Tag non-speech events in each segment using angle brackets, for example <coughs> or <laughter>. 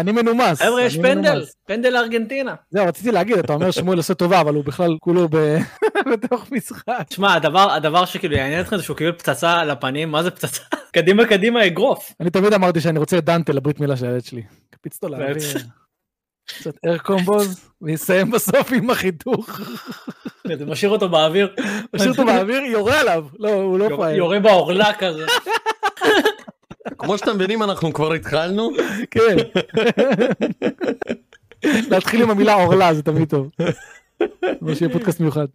אני מנומס. חבר'ה, יש פנדל. פנדל לארגנטינה. זהו, רציתי להגיד, אתה אומר שמואל עושה טובה, אבל הוא בכלל כולו <laughs> בתוך משחק. תשמע, הדבר, שכאילו יעניין אתכם זה שהוא קיבל פצצה על הפנים, מה זה פצצה? <laughs> קדימה קדימה אגרוף. אני תמיד אמרתי שאני רוצה את דנטה לברית מילה של הילד שלי. קפיץ אותו? לאוויר. קצת אר קומבוז, ויסיים בסוף עם החיתוך. זה משאיר אותו באוויר, משאיר אותו באוויר, יורה עליו. לא, הוא לא פראייר. יורה בעורלה כזה. <laughs> כמו שאתם מבינים אנחנו כבר התחלנו. כן. <laughs> להתחיל עם המילה עורלה זה תמיד טוב. <laughs> שיהיה פודקאסט מיוחד.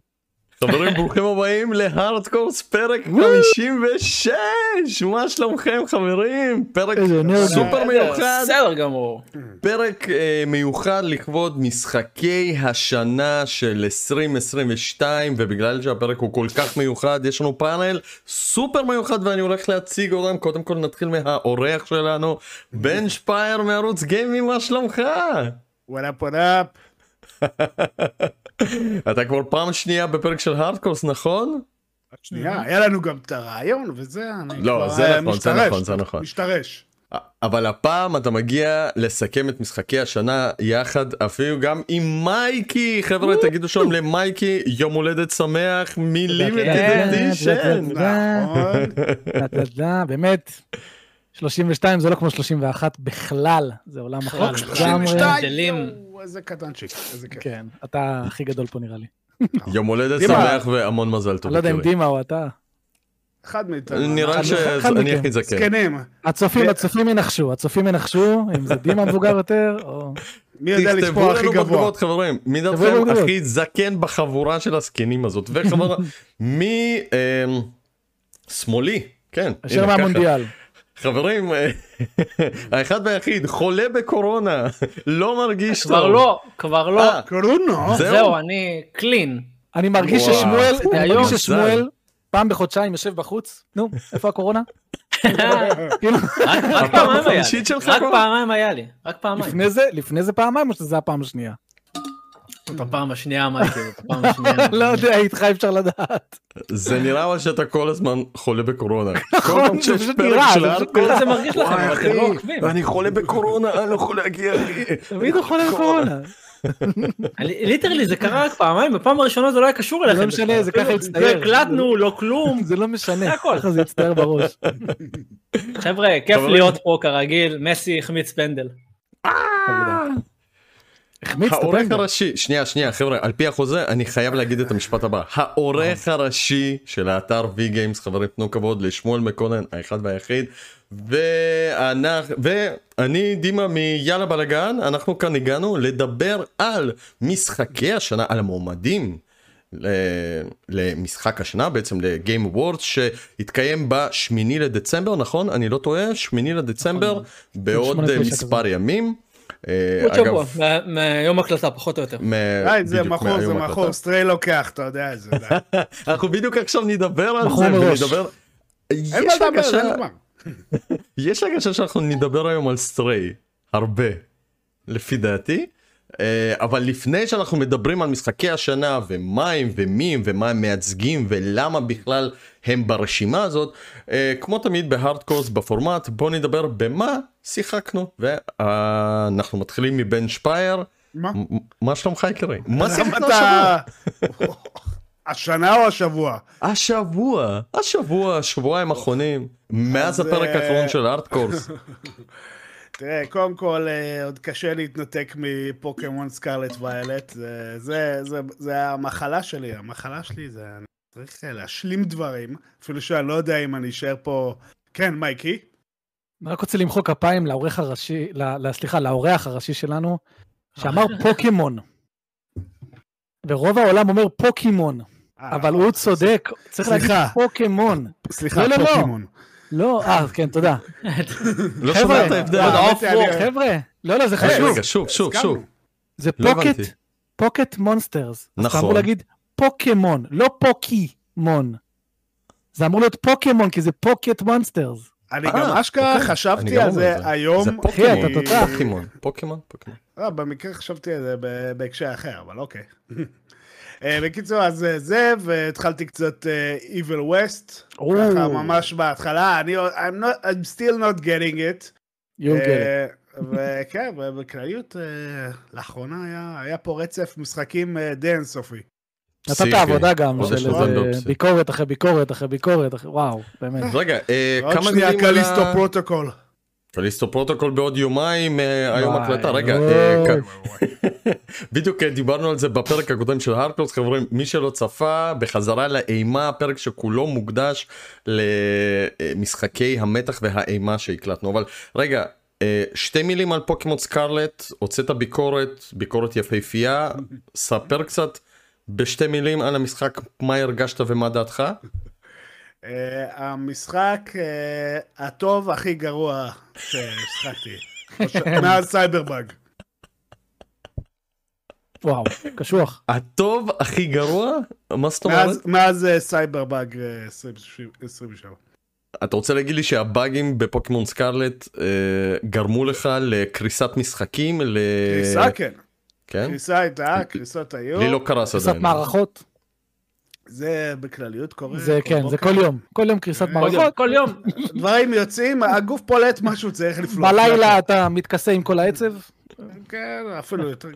חברים ברוכים הבאים להארדקורס פרק 56 מה שלומכם חברים פרק. סופר מיוחד בסדר גמור. פרק אה, מיוחד לכבוד משחקי השנה של 2022 ובגלל שהפרק הוא כל כך מיוחד יש לנו פאנל סופר מיוחד ואני הולך להציג אותם קודם כל נתחיל מהאורח שלנו בן שפייר מערוץ גיימינג מה שלומך? what up what up. <laughs> <laughs> אתה כבר פעם שנייה בפרק של הארדקורס נכון? שנייה, היה לנו גם את הרעיון וזה, אני לא, כבר, זה אה, נכון, זה נכון, זה נכון. משתרש. אבל הפעם אתה מגיע לסכם את משחקי השנה יחד אפילו גם עם מייקי חבר'ה תגידו שלום למייקי יום הולדת שמח מלימיטד כן, אדישן נכון. באמת, 32 זה לא כמו 31 בכלל, זה עולם אחר בכלל, לגמרי. 32, הבדלים. יואו, איזה קטנצ'יק, איזה כיף. כן, אתה הכי גדול פה נראה לי. יום הולדת. שמח והמון מזל טוב. אני לא יודע אם. דימה או אתה. אחד מאיתנו. נראה אחד- אחד שאני. הכי זקן. זקנים. הצופים, הצופים ינחשו, הצופים ינחשו, אם זה דימה מבוגר יותר, או... מי יודע תכתבו לספור הכי לנו גבוה. בתגובות חברים מי תכתבו דעתכם. הכי זקן בחבורה של הזקנים הזאת וחברה <laughs> מי אמ, שמאלי כן אשר. מהמונדיאל. חברים, אה, <laughs> האחד והיחיד חולה בקורונה, <laughs> לא מרגיש טוב. כבר לא, כבר לא. אה, קורונו. זהו? אני קלין. אני מרגיש. ששמואל, <laughs> אני. מרגיש ששמואל פעם בחודשיים יושב בחוץ, נו, איפה הקורונה? כאילו, רק פעמיים היה לי. רק? פעמיים לפני זה פעמיים או שזה הפעם השנייה? בפעם השנייה אמרתי, בפעם השנייה. <laughs> לא יודע, איתך אפשר לדעת. זה נראה אבל שאתה כל הזמן חולה בקורונה. <laughs> כל נכון, פעם זה פשוט נראה, זה פשוט זה מרגיש לכם, אתם לא עוקבים. אני חולה בקורונה, אני לא יכול להגיע. אחי. תמיד הוא חולה בקורונה. <laughs> לי- ליטרלי זה קרה רק פעמיים, בפעם הראשונה זה לא היה קשור אליכם. לא משנה. זה ככה. לא הקלטנו, לא כלום. זה לא משנה. ככה זה יצטער בראש. חבר'ה, כיף. להיות פה כרגיל, מסי החמיץ פנדל. העורך. הראשי, שנייה שנייה חבר'ה, על פי החוזה אני חייב להגיד את המשפט הבא. העורך הראשי של האתר VGames, חברים תנו כבוד לשמואל מקונן, האחד והיחיד. ואנח, ואני דימה מיאללה בלאגן, אנחנו כאן הגענו לדבר על משחקי השנה, על המועמדים. למשחק השנה בעצם ל Game Awards שהתקיים בשמיני לדצמבר נכון אני לא טועה שמיני לדצמבר בעוד אה, תשע מספר ימים. אה, עוד שבוע, מהיום הקלטה פחות או יותר. אה, זה מכור, זה מכור, ההקלטה. Stray לוקח, אתה יודע, זה... <laughs> אנחנו בדיוק עכשיו נדבר על זה. אין מה לדבר, אין מה. <laughs> יש הרגשה שאנחנו נדבר היום על Stray הרבה לפי דעתי. אה, אבל לפני שאנחנו מדברים על משחקי השנה ומה הם ומי הם ומה הם מייצגים ולמה בכלל הם ברשימה הזאת אה, כמו תמיד בהארדקורס בפורמט בוא נדבר במה שיחקנו ואנחנו מתחילים מבן שפייר מה? מה שלומך יקירי? מה שיחקנו השבוע? <laughs> השנה או השבוע? השבוע, השבוע, השבועיים האחרונים, מאז אז, הפרק אה, האחרון של הארדקורס. <laughs> תראה, קודם כל, אה, עוד קשה להתנתק מפוקימון סקרלט ויילט. זה, זה, זה, זה המחלה שלי, המחלה שלי זה... אני צריך אה, להשלים דברים, אפילו שאני לא יודע אם אני אשאר פה... כן, מייקי? אני רק רוצה למחוא כפיים לעורך הראשי, ל- סליחה, לאורח הראשי שלנו, שאמר <laughs> פוקימון. ורוב העולם אומר פוקימון, אה, אבל נכון. הוא צודק, צריך להגיד. פוקימון. סליחה, לא, לא, לא. פוקימון. לא, אה, כן, תודה. לא חבר'ה, שמעת הבדל. עוד עוף האמת, וורק. אני- חבר'ה, לא, לא, זה חשוב. רגע, שוב, שוב. שוב. זה לא פוקט. פוקט מונסטרס. אז אתה נכון. אמור להגיד פוקימון, לא פוקימון. זה אמור להיות פוקימון, כי זה פוקט מונסטרס. אני אה, גם אשכרה אוקיי. חשבתי על זה את זה. היום. זה אחי, אתה פוקימון, תותח. פוקימון, פוקימון. אה, במקרה חשבתי על זה ב- בהקשר אחר, אבל אוקיי. אה, בקיצור, אז אה, זה, והתחלתי קצת אה, Evil West, ככה ממש בהתחלה, אני I'm, not, I'm still not getting it. וכן, ובכלליות, לאחרונה היה- היה פה רצף משחקים די אינסופי. נתת. עבודה גם חודש של. ביקורת אחרי ביקורת אחרי ביקורת, וואו, באמת. רגע, כמה מילים על Callisto. Protocol. Callisto Protocol בעוד יומיים, היום הקלטה, רגע, <laughs> בדיוק אה, דיברנו על זה בפרק הקודם של הארקלוס, חברים, מי שלא צפה, בחזרה לאימה, פרק שכולו מוקדש למשחקי המתח והאימה שהקלטנו, אבל רגע, אה, שתי מילים על Pokemon Scarlet, הוצאת ביקורת, ביקורת יפהפייה, ספר קצת בשתי מילים על המשחק, מה הרגשת ומה דעתך? אה, המשחק אה, הטוב הכי גרוע שהשחקתי. <laughs> מאז Cyberbug. וואו, קשוח. הטוב הכי גרוע? מה זאת אומרת? מאז- מאז Cyberbug אה, 27. אתה רוצה להגיד לי שהבאגים בפוקימון סקרלט אה, גרמו לך לקריסת משחקים? ל... קריסה כן. כן? קריסה הייתה, קריסות היו. לי לא קרס קריסת עדיין. מערכות, זה בכלליות קורה. זה כן, זה. כל יום. כל יום קריסת כל כל יום, מערכות. כל יום. דברים יוצאים, הגוף פולט משהו צריך לפלוט. בלילה אתה מתכסה עם כל העצב. כן, אפילו יותר.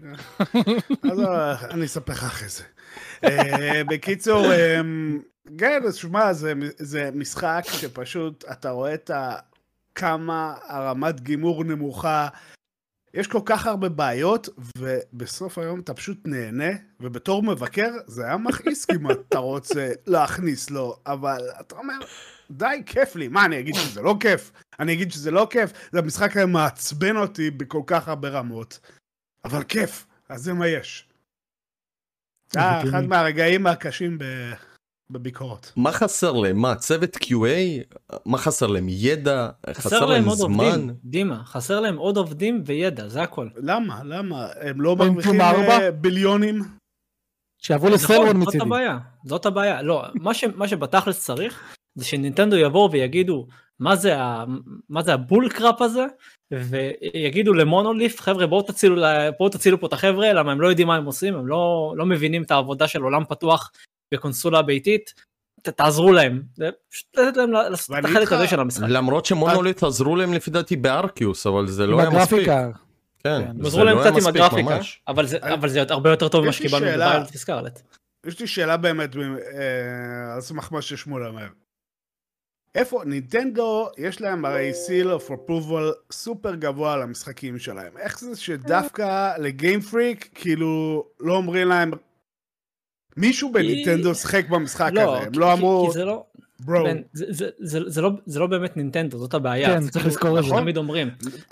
<laughs> אז אה, אני אספר לך אחרי זה. אה, בקיצור, אה, כן, אז שמע, זה- זה משחק שפשוט אתה רואה את ה... כמה הרמת גימור נמוכה. יש כל כך הרבה בעיות, ובסוף היום אתה פשוט נהנה, ובתור מבקר זה היה מכעיס כמעט, אתה רוצה להכניס לו, אבל אתה אומר, די, כיף לי. מה, אני אגיד שזה לא כיף? אני אגיד שזה לא כיף? זה המשחק היה מעצבן אותי בכל כך הרבה רמות, אבל כיף, אז זה מה יש. לגיטימי. אחד מהרגעים הקשים ב- בביקורות. מה חסר להם? מה, צוות QA? מה חסר להם? ידע? חסר להם עוד זמן? עובדים, דימה, חסר להם עוד עובדים וידע, זה הכל. למה? למה? הם לא מרוויחים? אה, ביליונים? שיעברו לסלרון נכון, זאת מצידי. הבעיה, זאת הבעיה. לא, מה, ש, מה שבתכלס צריך, זה שנינטנדו יבואו ויגידו, מה זה, ה, מה זה הבול קראפ הזה, ויגידו למונוליף, חבר'ה בואו תצילו, ל- בואו תצילו פה את החבר'ה, למה הם לא יודעים מה הם עושים, הם לא, לא מבינים את העבודה של עולם פתוח בקונסולה ביתית, תעזרו להם, פשוט לתת להם לעשות את החלק. הזה של המשחק. למרות שמונוליט עזרו להם לפי דעתי בארקיוס, אבל זה לא היה מספיק. הגרפיקה. כן, כן. זה עזרו להם לא היה קצת עם מספיק הגרפיקה, ממש. אבל זה, הרבה יותר טוב ממה שקיבלנו שאלה. בוויילד וסקרלט. יש לי שאלה באמת, אה, על סמך מה ששמואל אומר. איפה, נינטנדו, יש להם הרי seal of approval סופר גבוה על המשחקים שלהם. איך זה שדווקא לגיים פריק, כאילו, לא אומרים להם, מישהו בנינטנדו שיחק במשחק לא, הזה, הם לא אמרו, כי זה לא, bro, בן, זה, זה, זה, זה, לא, זה לא באמת נינטנדו, זאת הבעיה. כן, זה צריך כאילו- לזכור את זה. אנחנו תמיד אומרים.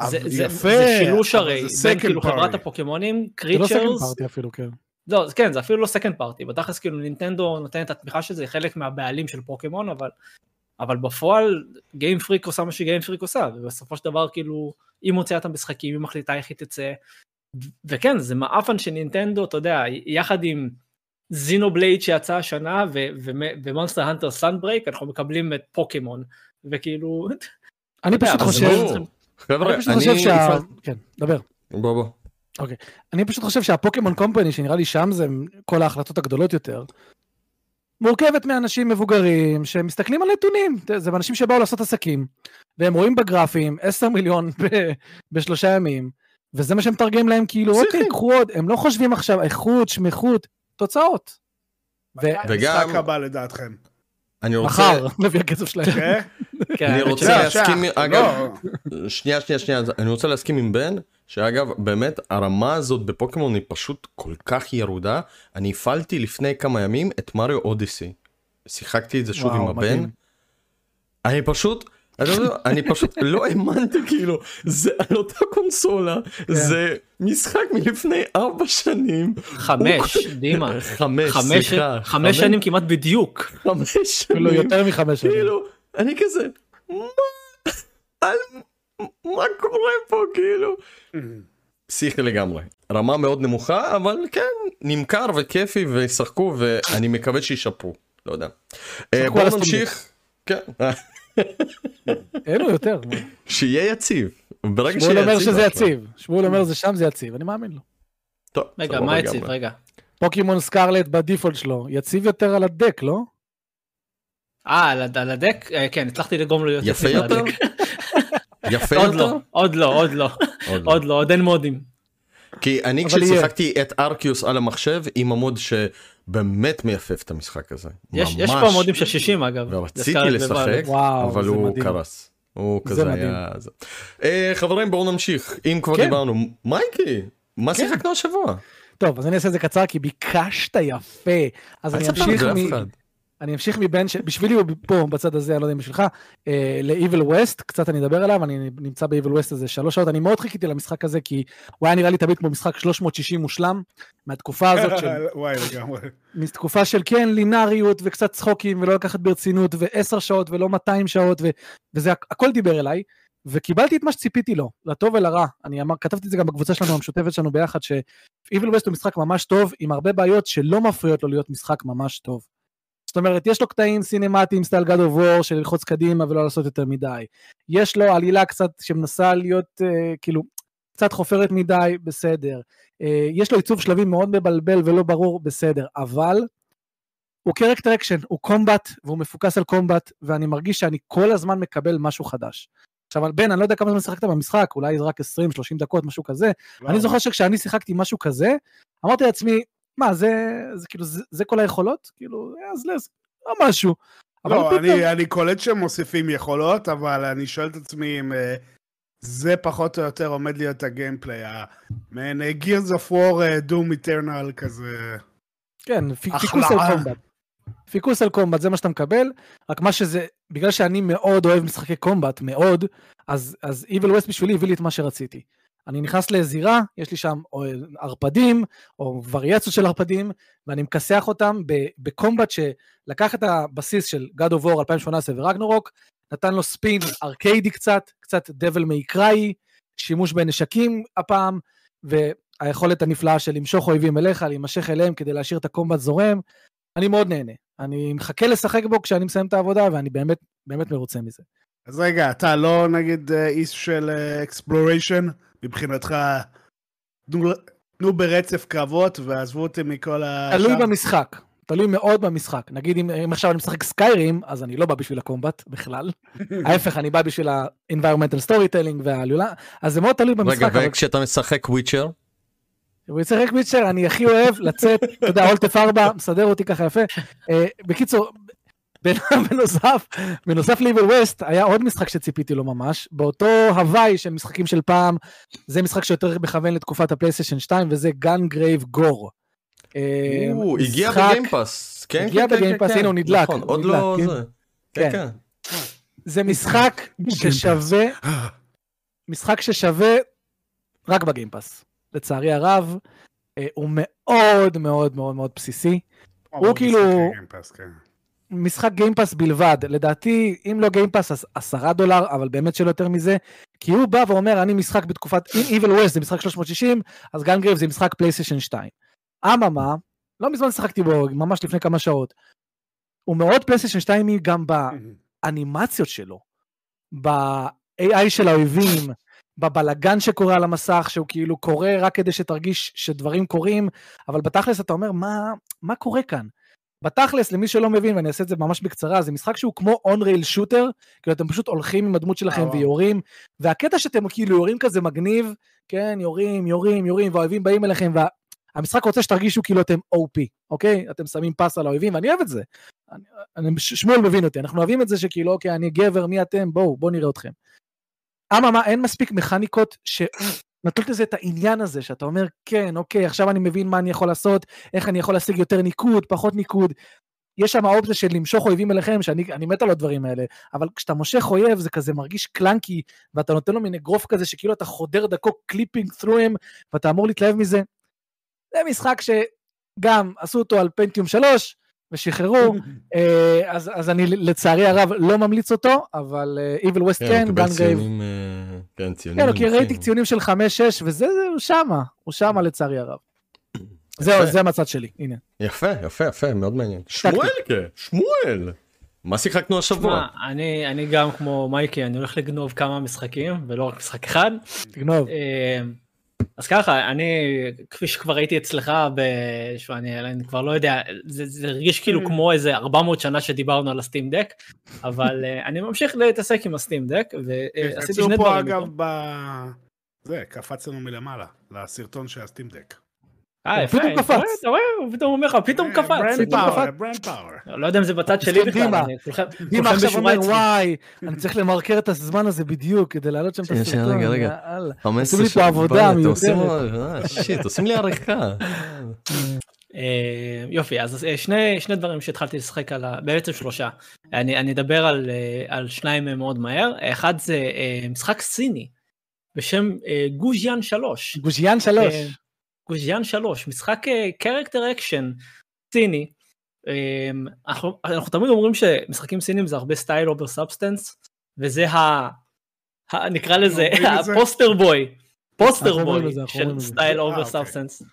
זה, זה, יפה, זה שילוש הרי זה בין כאילו חברת. הפוקימונים, זה לא second Creatures, party אפילו, כן. לא, זה כן, זה אפילו לא second party, בתכלס כאילו נינטנדו נותן את התמיכה של זה, חלק מהבעלים של פוקימון, אבל, אבל בפועל Game Freak עושה מה ש Game Freak עושה, ובסופו של דבר כאילו, היא מוציאה את המשחקים, היא מחליטה איך היא תצא, וכן, זה מעפן של נינטנדו, אתה יודע, יחד עם Xenoblade שיצא השנה, ו- ו- ו Monster Hunter Sunbreak, אנחנו מקבלים את פוקימון, וכאילו, אני פשוט חושב, אני פשוט חושב שה... כן, דבר. בוא בוא. אני פשוט חושב שה Pokemon Company, שנראה לי שם זה כל ההחלטות הגדולות יותר, מורכבת מאנשים מבוגרים שמסתכלים על נתונים, זה אנשים שבאו לעשות עסקים, והם רואים בגרפים 10 מיליון ב- בשלושה ימים, וזה מה שמתרגם להם כאילו. אוקיי, קחו עוד, הם לא חושבים עכשיו איכות, שמיכות, תוצאות. וגם- המשחק הבא לדעתכם. אני רוצה... מחר, לפי הקצב שלהם. כן? כן, אני רוצה להסכים, לא, אגב, שנייה שנייה שנייה אני רוצה להסכים עם בן שאגב באמת הרמה הזאת בפוקימון היא פשוט כל כך ירודה אני הפעלתי לפני כמה ימים את מריו אודיסי. שיחקתי את זה שוב עם הבן. אני פשוט. אני פשוט לא האמנתי כאילו זה על אותה קונסולה כן. זה משחק מלפני ארבע שנים חמש, דימה. חמש חמש, סליחה חמש שנים כמעט בדיוק. חמש שנים יותר מחמש שנים. כאילו אני כזה מה מה קורה פה כאילו פסיכי לגמרי רמה מאוד נמוכה אבל כן נמכר וכיפי וישחקו ואני מקווה שישפרו לא יודע. אה, בואו. נמשיך. כן. אין לו יותר. שיהיה יציב. ברגע שמואל שיהיה אומר שזה. יציב. שמואל אומר זה שם זה יציב, אני מאמין לו. טוב, רגע, מה יציב? רגע. פוקימון סקרלט בדיפולט שלו, יציב יותר על הדק, לא? אה, על הד- על הדק? אה, כן, הצלחתי לגרום לו להיות יפה יציב על יותר? הדק. <laughs> יפה עוד יותר? לא, עוד לא, עוד לא, עוד לא. עוד לא, עוד אין מודים. כי אני. כששיחקתי את ארקיוס על המחשב עם המוד שבאמת מייפף את המשחק הזה. יש יש ממש. פה מודים של 60 אגב. ורציתי לסקארלט לשחק. וואו, אבל זה הוא מדהים. קרס. הוא זה כזה מדהים. היה... זה. אה, חברים בואו נמשיך, אם כבר כן. דיברנו, מייקי, מה כן. שיחקנו השבוע? טוב, אז אני אעשה את זה קצר, כי ביקשת יפה. אז אל אני תספר את אמשיך זה מ... אני אמשיך מבין ש... בשבילי הוא פה בצד הזה, אני לא יודע אם בשבילך, אה, ל-Evil West, קצת אני אדבר עליו, אני נמצא ב-Evil West איזה שלוש שעות, אני מאוד חיכיתי למשחק הזה, כי הוא היה נראה לי תמיד כמו משחק 360 מושלם, מהתקופה הזאת של... <laughs> וואי, לגמרי. מתקופה של כן לינאריות וקצת צחוקים ולא לקחת ברצינות ועשר שעות ולא 200 שעות ו... וזה הכ- הכל דיבר אליי וקיבלתי את מה שציפיתי לו לטוב ולרע אני אמר כתבתי את זה גם בקבוצה שלנו המשותפת שלנו ביחד ש-Evil West הוא משחק ממש טוב עם הרבה בעיות שלא מפריעות לו להיות משחק ממש טוב. זאת אומרת יש לו קטעים סינמטיים סטייל God of War של ללחוץ קדימה ולא לעשות יותר מדי. יש לו עלילה קצת שמנסה להיות אה, כאילו קצת חופרת מדי בסדר. אה, יש לו עיצוב שלבים מאוד מבלבל ולא ברור, בסדר, אבל הוא character action, הוא combat, והוא מפוקס על combat, ואני מרגיש שאני כל הזמן מקבל משהו חדש. עכשיו, בן, אני לא יודע כמה זמן שיחקת במשחק, אולי רק 20-30 דקות, משהו כזה. אני זוכר שכשאני שיחקתי משהו כזה, אמרתי לעצמי, מה, זה, זה כאילו, זה, זה כל היכולות? כאילו, אז לס, לא משהו. לא, פתאום- אני, אני קולט שהם מוסיפים יכולות, אבל אני שואל את עצמי אם אה, זה פחות או יותר עומד להיות הגיימפליי, המעין אה, Gears of War, אה, Doom Eternal כזה. כן. פיקוס על קומבט. פיקוס על קומבט, זה מה שאתה מקבל, רק מה שזה, בגלל שאני מאוד אוהב משחקי קומבט, מאוד, אז, אז Evil West בשבילי הביא לי את מה שרציתי. אני נכנס לזירה, יש לי שם או ערפדים, או וריאציות של ערפדים, ואני מכסח אותם בקומבט שלקח את הבסיס של God of War 2018 ורגנורוק, נתן לו ספין ארקיידי קצת, קצת דבל מייקראי, שימוש בנשקים הפעם, והיכולת הנפלאה של למשוך אויבים אליך, להימשך אליהם כדי להשאיר את הקומבט זורם. אני מאוד נהנה. אני מחכה לשחק בו כשאני מסיים את העבודה, ואני באמת, באמת מרוצה מזה. אז רגע, אתה לא נגיד אה, איש של exploration? מבחינתך, תנו, תנו ברצף קרבות ועזבו אותי מכל השאר. תלוי במשחק, תלוי מאוד במשחק. נגיד אם, אם עכשיו אני משחק Skyrim, אז אני לא בא בשביל ה combat בכלל. <laughs> ההפך, אני בא בשביל ה-environmental storytelling והעלילה, אז זה מאוד תלוי במשחק. רגע, אבל וכשאתה משחק Witcher? הוא ישחק Witcher, אני הכי אוהב לצאת, אתה יודע, Alt F4, מסדר אותי ככה יפה. אה, בקיצור, <laughs> בנוסף, בנוסף ל-Evil West, היה עוד משחק שציפיתי לו ממש, באותו הווי של משחקים של פעם, זה משחק שיותר מכוון לתקופת הפלייסטיישן 2, וזה Gungrave G.O.R.E. הוא הגיע בגיימפאס. כן, הגיע כן, כן, בגיימפאס, כן, הנה, הוא נדלק, נכון, הוא עוד לא נדלק, זה. כן. כן, כן. זה משחק ששווה, משחק ששווה רק ב-Game Pass, לצערי הרב. אה, הוא מאוד מאוד מאוד מאוד בסיסי. הוא כאילו- כן. משחק Game Pass בלבד, לדעתי, אם לא Game Pass אז עשרה דולר, אבל באמת שלא יותר מזה, כי הוא בא ואומר, אני משחק בתקופת, אם Evil West זה משחק 360, אז Gungrave זה משחק פלייסטיישן 2. אממה, לא מזמן שיחקתי בו, ממש לפני כמה שעות. הוא מאוד פלייסטיישן 2 גם באנימציות שלו, ב-AI של האויבים, בבלגן שקורה על המסך, שהוא כאילו קורה רק כדי שתרגיש שדברים קורים, אבל בתכלס אתה אומר, מה, מה קורה כאן? בתכלס, למי שלא מבין, ואני אעשה את זה ממש בקצרה, זה משחק שהוא כמו און-רייל שוטר, כאילו אתם פשוט הולכים עם הדמות שלכם אה. ויורים, והקטע שאתם כאילו יורים כזה מגניב, כן, יורים, יורים, יורים, והאויבים באים אליכם, והמשחק רוצה שתרגישו כאילו אתם OP, אוקיי? אתם שמים פס על האויבים, ואני אוהב את זה. אני, אני, ש- שמואל מבין אותי, אנחנו אוהבים את זה שכאילו, אוקיי, אני גבר, מי אתם? בואו, בואו נראה אתכם. אממה, אין מספיק מכניקות שנותנות לזה את העניין הזה, שאתה אומר, כן, אוקיי, עכשיו אני מבין מה אני יכול לעשות, איך אני יכול להשיג יותר ניקוד, פחות ניקוד. יש שם האופציה של למשוך אויבים אליכם, שאני אני מת על הדברים האלה, אבל כשאתה מושך אויב זה כזה מרגיש clunky, ואתה נותן לו מין אגרוף כזה שכאילו אתה חודר דרכו clipping through ואתה אמור להתלהב מזה. זה משחק שגם עשו אותו על פנטיום 3, ושחררו, אה, אז, אז אני לצערי הרב לא ממליץ אותו, אבל אה, Evil West כן, כן, הוא קיבל גן אה, כן, ציונים. כן, כי. ראיתי ציונים של 5-6, וזה, זה, הוא שמה, הוא שמה לצערי הרב. זהו, זה המצד שלי, הנה. יפה, יפה, יפה, מאוד מעניין. שמואל, כן, שמואל. מה שיחקנו השבוע? שמע, אני אני גם כמו מייקי, אני הולך לגנוב כמה משחקים, ולא רק משחק אחד. תגנוב. אז ככה, אני, כפי שכבר הייתי אצלך, ב... שו, אני, אני כבר לא יודע, זה, זה הרגיש כאילו Mm. כמו איזה 400 שנה שדיברנו על הסטים דק, אבל אה, אני ממשיך להתעסק עם הסטים דק, ועשיתי שני פה דברים. אגב איתו. ב... זה, קפץ לנו מלמעלה, לסרטון של הסטים דק. אה, כן, פתאום קפץ. אתה רואה? הוא פתאום אומר לך, פתאום קפץ. לא, לא יודע אם זה בצד שלי בכלל. דימה עכשיו אומר, וואי, אני צריך למרקר את הזמן הזה בדיוק כדי להעלות שם את הסרטון. רגע, רגע. עושים לי פה עבודה מיותרת. אה, שיט, עושים לי עריכה. אה, יופי, אז אה, שני, דברים שהתחלתי לשחק על ה... בעצם שלושה. אני, אדבר על, שניים מאוד מהר. אחד זה משחק סיני בשם גוז'יאן 3. גוז'יאן 3. גוז'יאן 3, משחק קרקטר אקשן סיני. אה, אנחנו, אנחנו תמיד אומרים שמשחקים סינים זה הרבה style over substance, וזה ה... ה נקרא לזה? הפוסטר בוי, פוסטר בוי של. סטייל אה, אובר. סאבסטנס.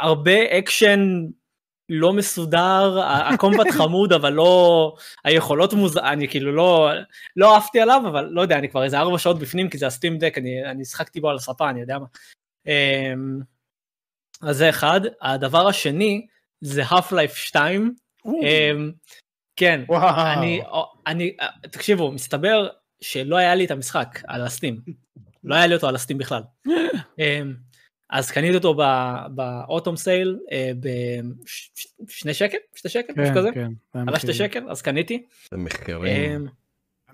הרבה אקשן לא מסודר, ה-combat חמוד אבל לא, היכולות מוזר, אני כאילו לא, לא עפתי עליו אבל לא יודע, אני כבר איזה ארבע שעות בפנים כי זה ה-Steam Deck, אני, אני שחקתי בו על הספה, אני יודע מה. אמ, אז זה אחד, הדבר השני זה Half-Life 2, אמ, כן, וואו. אני, אני, תקשיבו, מסתבר שלא היה לי את המשחק על ה-Steam. לא היה לי אותו על הסטים בכלל. <laughs> אז קניתי אותו באוטום סייל בשני שקל? שתי שקל? משהו כן, כזה? כן. עלה שתי. שקל? אז קניתי. זה מחקרים. אמ,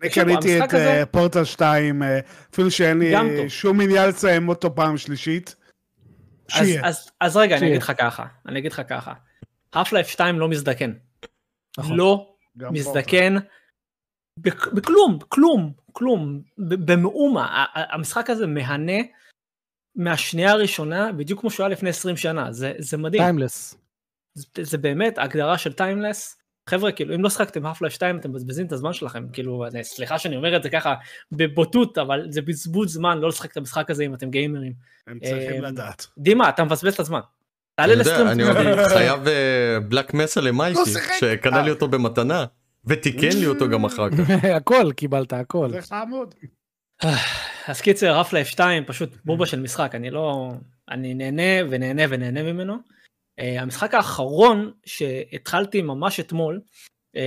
אני קניתי את אה, פורטל 2, אה, אפילו שאין לי. שום עניין לסיים אותו פעם שלישית. אז, רגע, אני. אגיד לך ככה, אני אגיד לך ככה. Half-Life 2 לא מזדקן. נכון. לא מזדקן בכ- בכלום, כלום, כלום, ב- במאומה. המשחק הזה מהנה מהשנייה הראשונה, בדיוק כמו שהוא היה לפני 20 שנה, זה, זה מדהים. timeless. זה, זה באמת הגדרה של timeless. חבר'ה, כאילו, אם לא שחקתם Half-Life 2, אתם מבזבזים את הזמן שלכם. כאילו, אני- סליחה שאני אומר את זה ככה בבוטות, אבל זה בזבוז זמן לא לשחק את המשחק הזה אם אתם גיימרים. הם צריכים אמ, לדעת. דימה, אתה מבזבז את הזמן. תעלה ל-stream. אני עוד חייב בלק מסה למייטי, לא שיחק. שקנה לי אותו במתנה, ותיקן לי אותו גם אחר כך. <laughs> הכל, קיבלת הכל. זה חמוד. <sighs> אז קיצר, Half-Life 2 פשוט בובה של משחק, אני לא... אני נהנה ונהנה ונהנה ממנו. Uh, המשחק האחרון שהתחלתי ממש אתמול, um,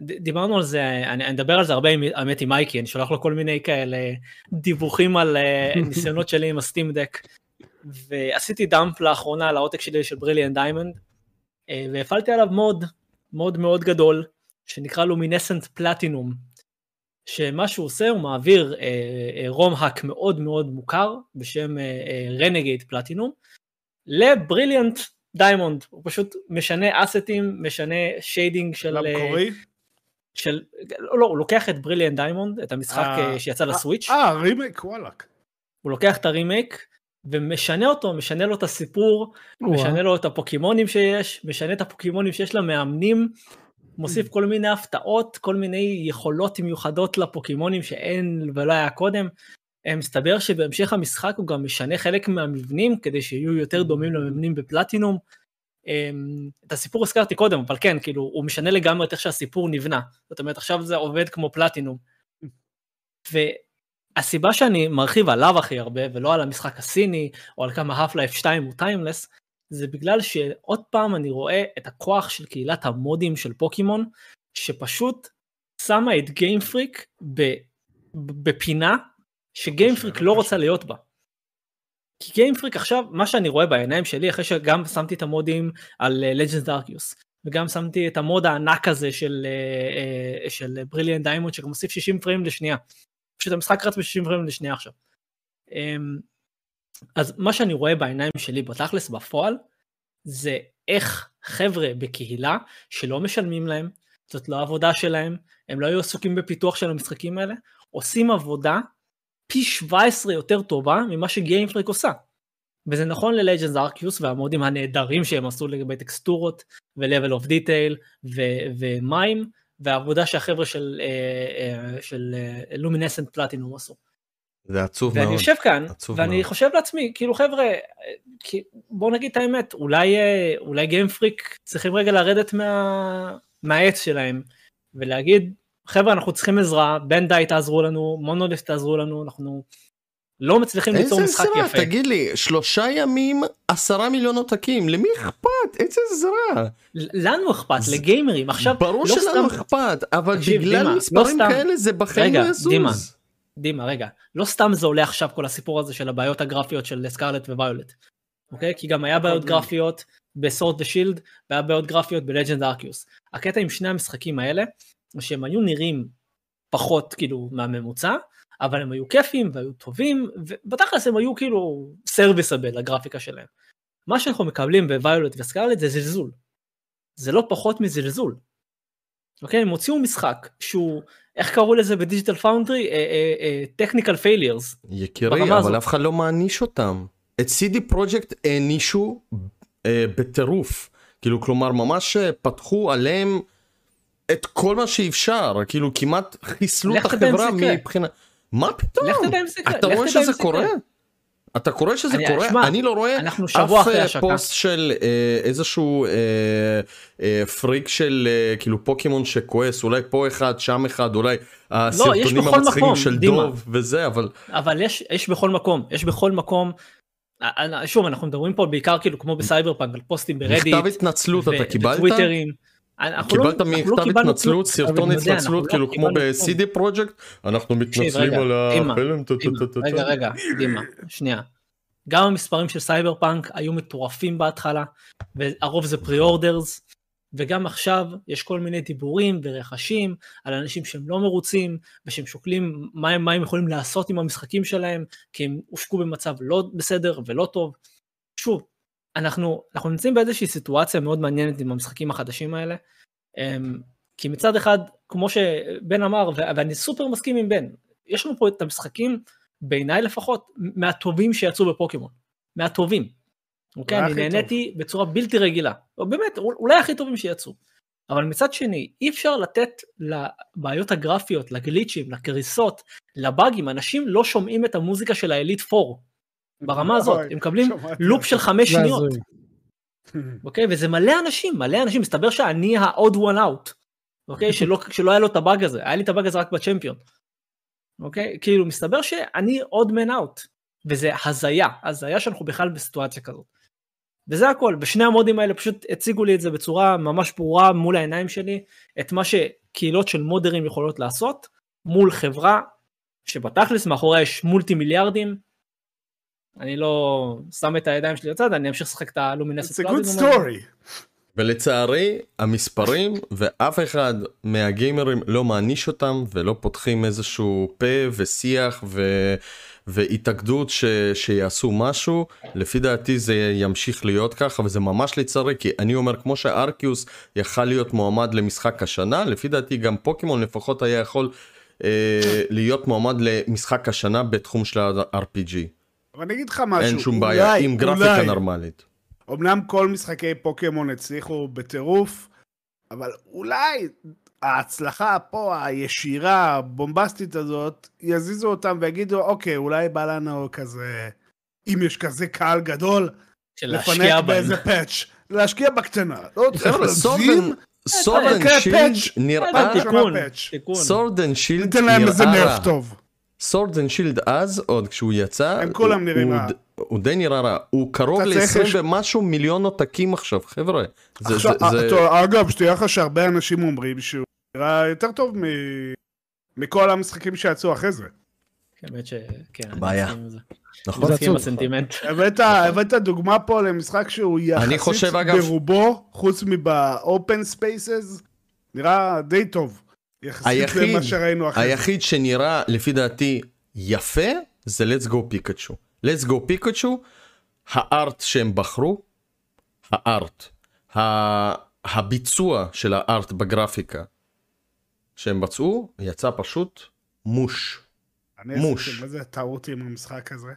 ד- דיברנו על זה, אני, אני אדבר על זה הרבה האמת עם מייקי, אני שולח לו כל מיני כאלה דיווחים על uh, <laughs> ניסיונות שלי עם הסטים דק, ועשיתי dump לאחרונה על העותק שלי של Brilliant Diamond, uh, והפעלתי עליו mod, mod מאוד גדול, שנקרא Luminescent Platinum, שמה שהוא עושה הוא מעביר אה, אה, ROM hack מאוד מאוד מוכר בשם Renegade Platinum ל-Brilliant Diamond הוא פשוט משנה asset-ים משנה shading של אה, למקורי? של לא, לא הוא לוקח את Brilliant Diamond את המשחק אה, אה, שיצא ל-Switch אה, רימייק, וואלאק. הוא לוקח את הרימייק ומשנה אותו משנה לו את הסיפור משנה לו את הפוקימונים שיש, משנה את הפוקימונים שיש למאמנים, מוסיף כל מיני הפתעות, כל מיני יכולות מיוחדות לפוקימונים שאין ולא היה קודם. אה, מסתבר שבהמשך המשחק הוא גם משנה חלק מהמבנים כדי שיהיו יותר דומים למבנים בפלטינום. אמ, את הסיפור הזכרתי קודם, אבל כן, כאילו, הוא משנה לגמרי את איך שהסיפור נבנה. זאת אומרת, עכשיו זה עובד כמו פלטינום. והסיבה שאני מרחיב עליו הכי הרבה, ולא על המשחק הסיני, או על כמה Half-Life 2 הוא timeless, זה בגלל שעוד פעם אני רואה את הכוח של קהילת המודים של פוקימון, שפשוט שמה את Game Freak בפינה שגיימפריק לא רוצה להיות בה. כי Game Freak עכשיו, מה שאני רואה בעיניים שלי, אחרי שגם שמתי את המודים על Legends Arceus, וגם שמתי את המוד הענק הזה של, אה, אה, של Brilliant Diamond, שגם מוסיף 60 frame לשנייה. פשוט המשחק רץ ב-60 פריים לשנייה עכשיו. אז מה שאני רואה בעיניים שלי בתכלס בפועל, זה איך חבר'ה בקהילה שלא משלמים להם, זאת לא העבודה שלהם, הם לא היו עסוקים בפיתוח של המשחקים האלה, עושים עבודה פי 17 יותר טובה ממה שגיימפריק עושה. וזה נכון ללג'נס ארקיוס והמודים הנהדרים שהם עשו לגבי טקסטורות ו-level of detail ומים והעבודה שהחבר'ה של, של uh, לומינסנט פלטינום עשו. זה עצוב ואני מאוד. יושב כאן ואני מאוד. חושב לעצמי כאילו חבר'ה בואו נגיד את האמת אולי אה, אולי גיימפריק צריכים רגע לרדת מה, מהעץ שלהם ולהגיד חבר'ה אנחנו צריכים עזרה בנדאי תעזרו לנו מונוליף תעזרו לנו אנחנו לא מצליחים ליצור איזה משחק עזרה? יפה. תגיד לי, שלושה ימים, עשרה מיליון עותקים, למי אכפת? איזה עזרה? לנו אכפת, לגיימרים. עכשיו, ברור לא שלנו סתם- אכפת, אבל תקשיב, בגלל דימה, לא מספרים סתם- כאלה זה בחיים לא יזוז. דימה. דימה, רגע, לא סתם זה עולה עכשיו כל הסיפור הזה של הבעיות הגרפיות של סקארלט וויולט. אוקיי? כי גם היה בעיות אוקיי. גרפיות בסורד ושילד, והיה בעיות גרפיות בלג'נד ארקיוס. הקטע עם שני המשחקים האלה, שהם היו נראים פחות כאילו מהממוצע, אבל הם היו כיפים והיו טובים, ובתכלס הם היו כאילו סרוויסבל הגרפיקה שלהם. מה שאנחנו מקבלים ב-Violet ו-Scarlet זה זלזול. זה לא פחות מזלזול. אוקיי? הם הוציאו משחק שהוא, איך קראו לזה ב-Digital Foundry? technical failures. יקירי, ברמה אבל הזאת. אף אחד לא מעניש אותם. את CD Projekt הענישו אה, בטירוף. כאילו, כלומר, ממש אה, פתחו עליהם את כל מה שאפשר, כאילו כמעט חיסלו את החברה. מבחינה... מה פתאום? לך תדע אם זה יקרה, אתה רואה שזה זה קורה? אתה קורא שזה אני- קורה? שמע, אני לא רואה אנחנו שבוע אף אחרי אה, השקה. פוסט של אה, איזשהו אה, אה, פריק של אה, כאילו פוקימון שכועס, אולי פה אחד, שם אחד, אולי הסרטונים לא, המצחיקים של דימה. דוב וזה, אבל אבל יש, יש בכל מקום, יש בכל מקום. אה, שוב, אנחנו מדברים פה בעיקר כאילו כמו ב-Cyberpunk, על פוסטים ב-Reddit. מכתב התנצלות אתה קיבלת? וטוויטרים. לא- קיבלת אנחנו לא מכתב התנצלות. סרטון התנצלות, אנחנו כאילו לא כמו. ב-CD פרויקט, אנחנו מתנצלים על החלם, טו, רגע. רגע, דימה, שנייה. גם המספרים של סייבר פאנק היו מטורפים בהתחלה, והרוב זה pre-orders, וגם עכשיו יש כל מיני דיבורים ורחשים על אנשים שהם לא מרוצים, ושהם שוקלים מה הם, מה הם יכולים לעשות עם המשחקים שלהם, כי הם הושקו במצב לא בסדר ולא טוב. שוב, אנחנו, אנחנו נמצאים באיזושהי סיטואציה מאוד מעניינת עם המשחקים החדשים האלה, אמ, כי מצד אחד, כמו שבן אמר, ואני סופר מסכים עם בן, יש לנו פה את המשחקים, בעיניי לפחות, מהטובים שיצאו בפוקימון. מהטובים. אוקיי, אני נהניתי בצורה בלתי רגילה. באמת, אול- אולי הכי טובים שיצאו. אבל מצד שני, אי אפשר לתת לבעיות הגרפיות, לגליצ'ים, לקריסות, לבאגים, אנשים לא שומעים את המוזיקה של האליט 4. ברמה הזאת, הם מקבלים לופ של חמש שניות. אוקיי? וזה מלא אנשים, מלא אנשים, מסתבר שאני ה-odd one out, אוקיי? שלא, שלא היה לו את הבאג הזה, היה לי את הבאג הזה רק בצ'מפיון. אוקיי? כאילו, מסתבר שאני odd man out, וזה הזיה, הזיה שאנחנו בכלל בסיטואציה כזאת. וזה הכל, בשני המודים האלה פשוט הציגו לי את זה בצורה ממש ברורה מול העיניים שלי, את מה שקהילות של מודרים יכולות לעשות, מול חברה שבתכלס מאחוריה יש מולטי מיליארדים, אני לא שם את הידיים שלי לצד, אני אמשיך לשחק את הלומינס It's a good story. ולצערי המספרים ואף אחד מהגיימרים לא מעניש אותם ולא פותחים איזשהו פה ושיח ו... והתאגדות ש... שיעשו משהו. לפי דעתי זה ימשיך להיות ככה וזה ממש לצערי כי אני אומר כמו שארקיוס יכל להיות מועמד למשחק השנה לפי דעתי גם פוקימון לפחות היה יכול אה, להיות מועמד למשחק השנה בתחום של ה-RPG אבל אני אגיד לך משהו. אין שום בעיה אולי- עם גרפיקה אולי- נורמלית. אמנם כל משחקי פוקימון הצליחו בטירוף, אבל אולי ההצלחה פה, הישירה, הבומבסטית הזאת, יזיזו אותם ויגידו, אוקיי, אולי בא לנו כזה, אם יש כזה קהל גדול, לפנק. באיזה פאץ', להשקיע בקטנה. לא צריך להגזים, סורדן אוקיי, שילד. נראה תיקון, פאץ'. תיקון. סורדן שילד ניתן להם איזה נראה רע. טוב. סורדן שילד אז עוד כשהוא יצא הם כולם הוא- נראים הוא רע. הוא די נראה רע הוא קרוב אתה צריך ל-20 לש- ומשהו מיליון עותקים עכשיו חבר'ה. זה- עכשיו, זה- זה- טוב, אגב, שתהיה לך שהרבה אנשים אומרים שהוא נראה יותר טוב מ- מכל המשחקים שיצאו אחרי זה. האמת ש... כן, בעיה. אני מסכים עם זה. נכון. <laughs> הבאת, דוגמה פה למשחק שהוא יחסית ברובו, חוץ מבאופן ספייסס, נראה די טוב. יחסית היחיד- למה שראינו אחרי זה. היחיד שנראה לפי דעתי יפה זה let's go פיקאצ'ו. let's go פיקאצ'ו הארט שהם בחרו הארט ה- הביצוע של הארט בגרפיקה שהם ביצעו יצא פשוט מוש. אני מוש. עשיתי איזה טעות עם המשחק הזה.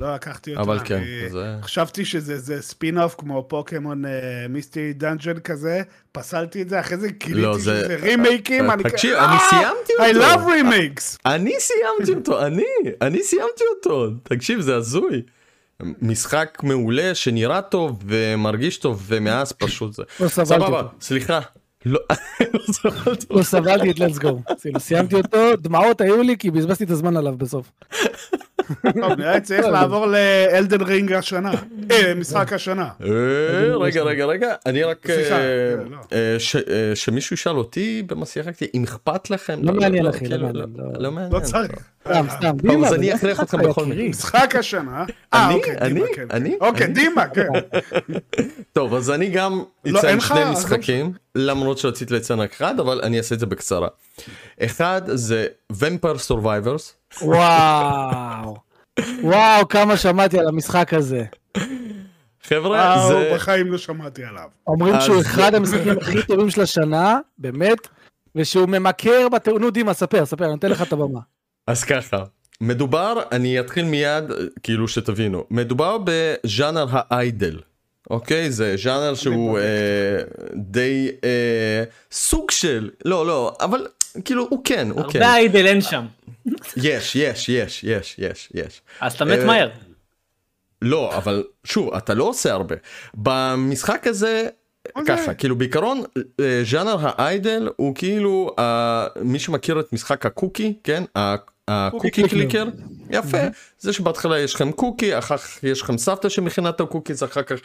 לא לקחתי אותו. אבל אני כן, זה- חשבתי שזה זה ספין אוף כמו פוקימון אה, Mystery Dungeon כזה, פסלתי את זה, אחרי זה לא, גיליתי זה- שזה רימייקים, אני תקשיב כזה, אני "אה, סיימתי I אותו. love remakes. אני סיימתי אותו, אני, אני סיימתי אותו, תקשיב זה הזוי. משחק מעולה שנראה טוב ומרגיש טוב ומאז פשוט זה. לא סבלתי סבבה, אותו. סליחה. לא <laughs> לא סבלתי לא. סבלתי את Let's Go. כאילו, סיימתי אותו, דמעות היו לי כי בזבזתי את הזמן עליו בסוף. טוב, נראה צריך לעבור לאלדן רינג השנה. אה, משחק השנה. אה, רגע רגע רגע אני רק אה, לא. אה, ש- אה, שמישהו ישאל אותי במה שיחקתי אם אכפת לכם לא מעניין אחי, כאילו, לא מעניין, לא. לא מעניין לא צריך. סתם, סתם. טוב, דימה, אז אני לא אכריח אתכם בכל יקירי. משחק השנה. אה, אני? אוקיי, דימה, אני? כן. אני? אוקיי, אני? דימה, כן. <laughs> טוב אז אני גם לא, אציין שני לא משחקים למרות שרציתי לציין רק אחד אבל אני אעשה את זה בקצרה. אחד זה Vampire Survivors וואו. וואו, כמה שמעתי על המשחק הזה. חבר'ה וואו, זה בחיים לא שמעתי עליו. אומרים אז- שהוא אחד המשחקים הכי טובים של השנה, באמת, ושהוא ממכר. נו, דימה, ספר, ספר, אני נותן לך את הבמה. אז ככה מדובר אני אתחיל מיד כאילו שתבינו מדובר בז'אנר האיידל. אוקיי זה ז'אנר שהוא אה, די אה, סוג של לא לא אבל כאילו הוא כן הוא כן הרבה idle אין שם. יש יש יש יש יש יש אז אתה מת אה, מהר. לא אבל שוב אתה לא עושה הרבה במשחק הזה אוקיי. ככה כאילו בעיקרון אה, ז'אנר ה idle הוא כאילו אה, מי שמכיר את משחק ה Cookie כן ה Cookie Clicker. יפה. זה שבהתחלה יש לכם קוקי אחר כך יש לכם סבתא שמכינה את ה cookies אחר כך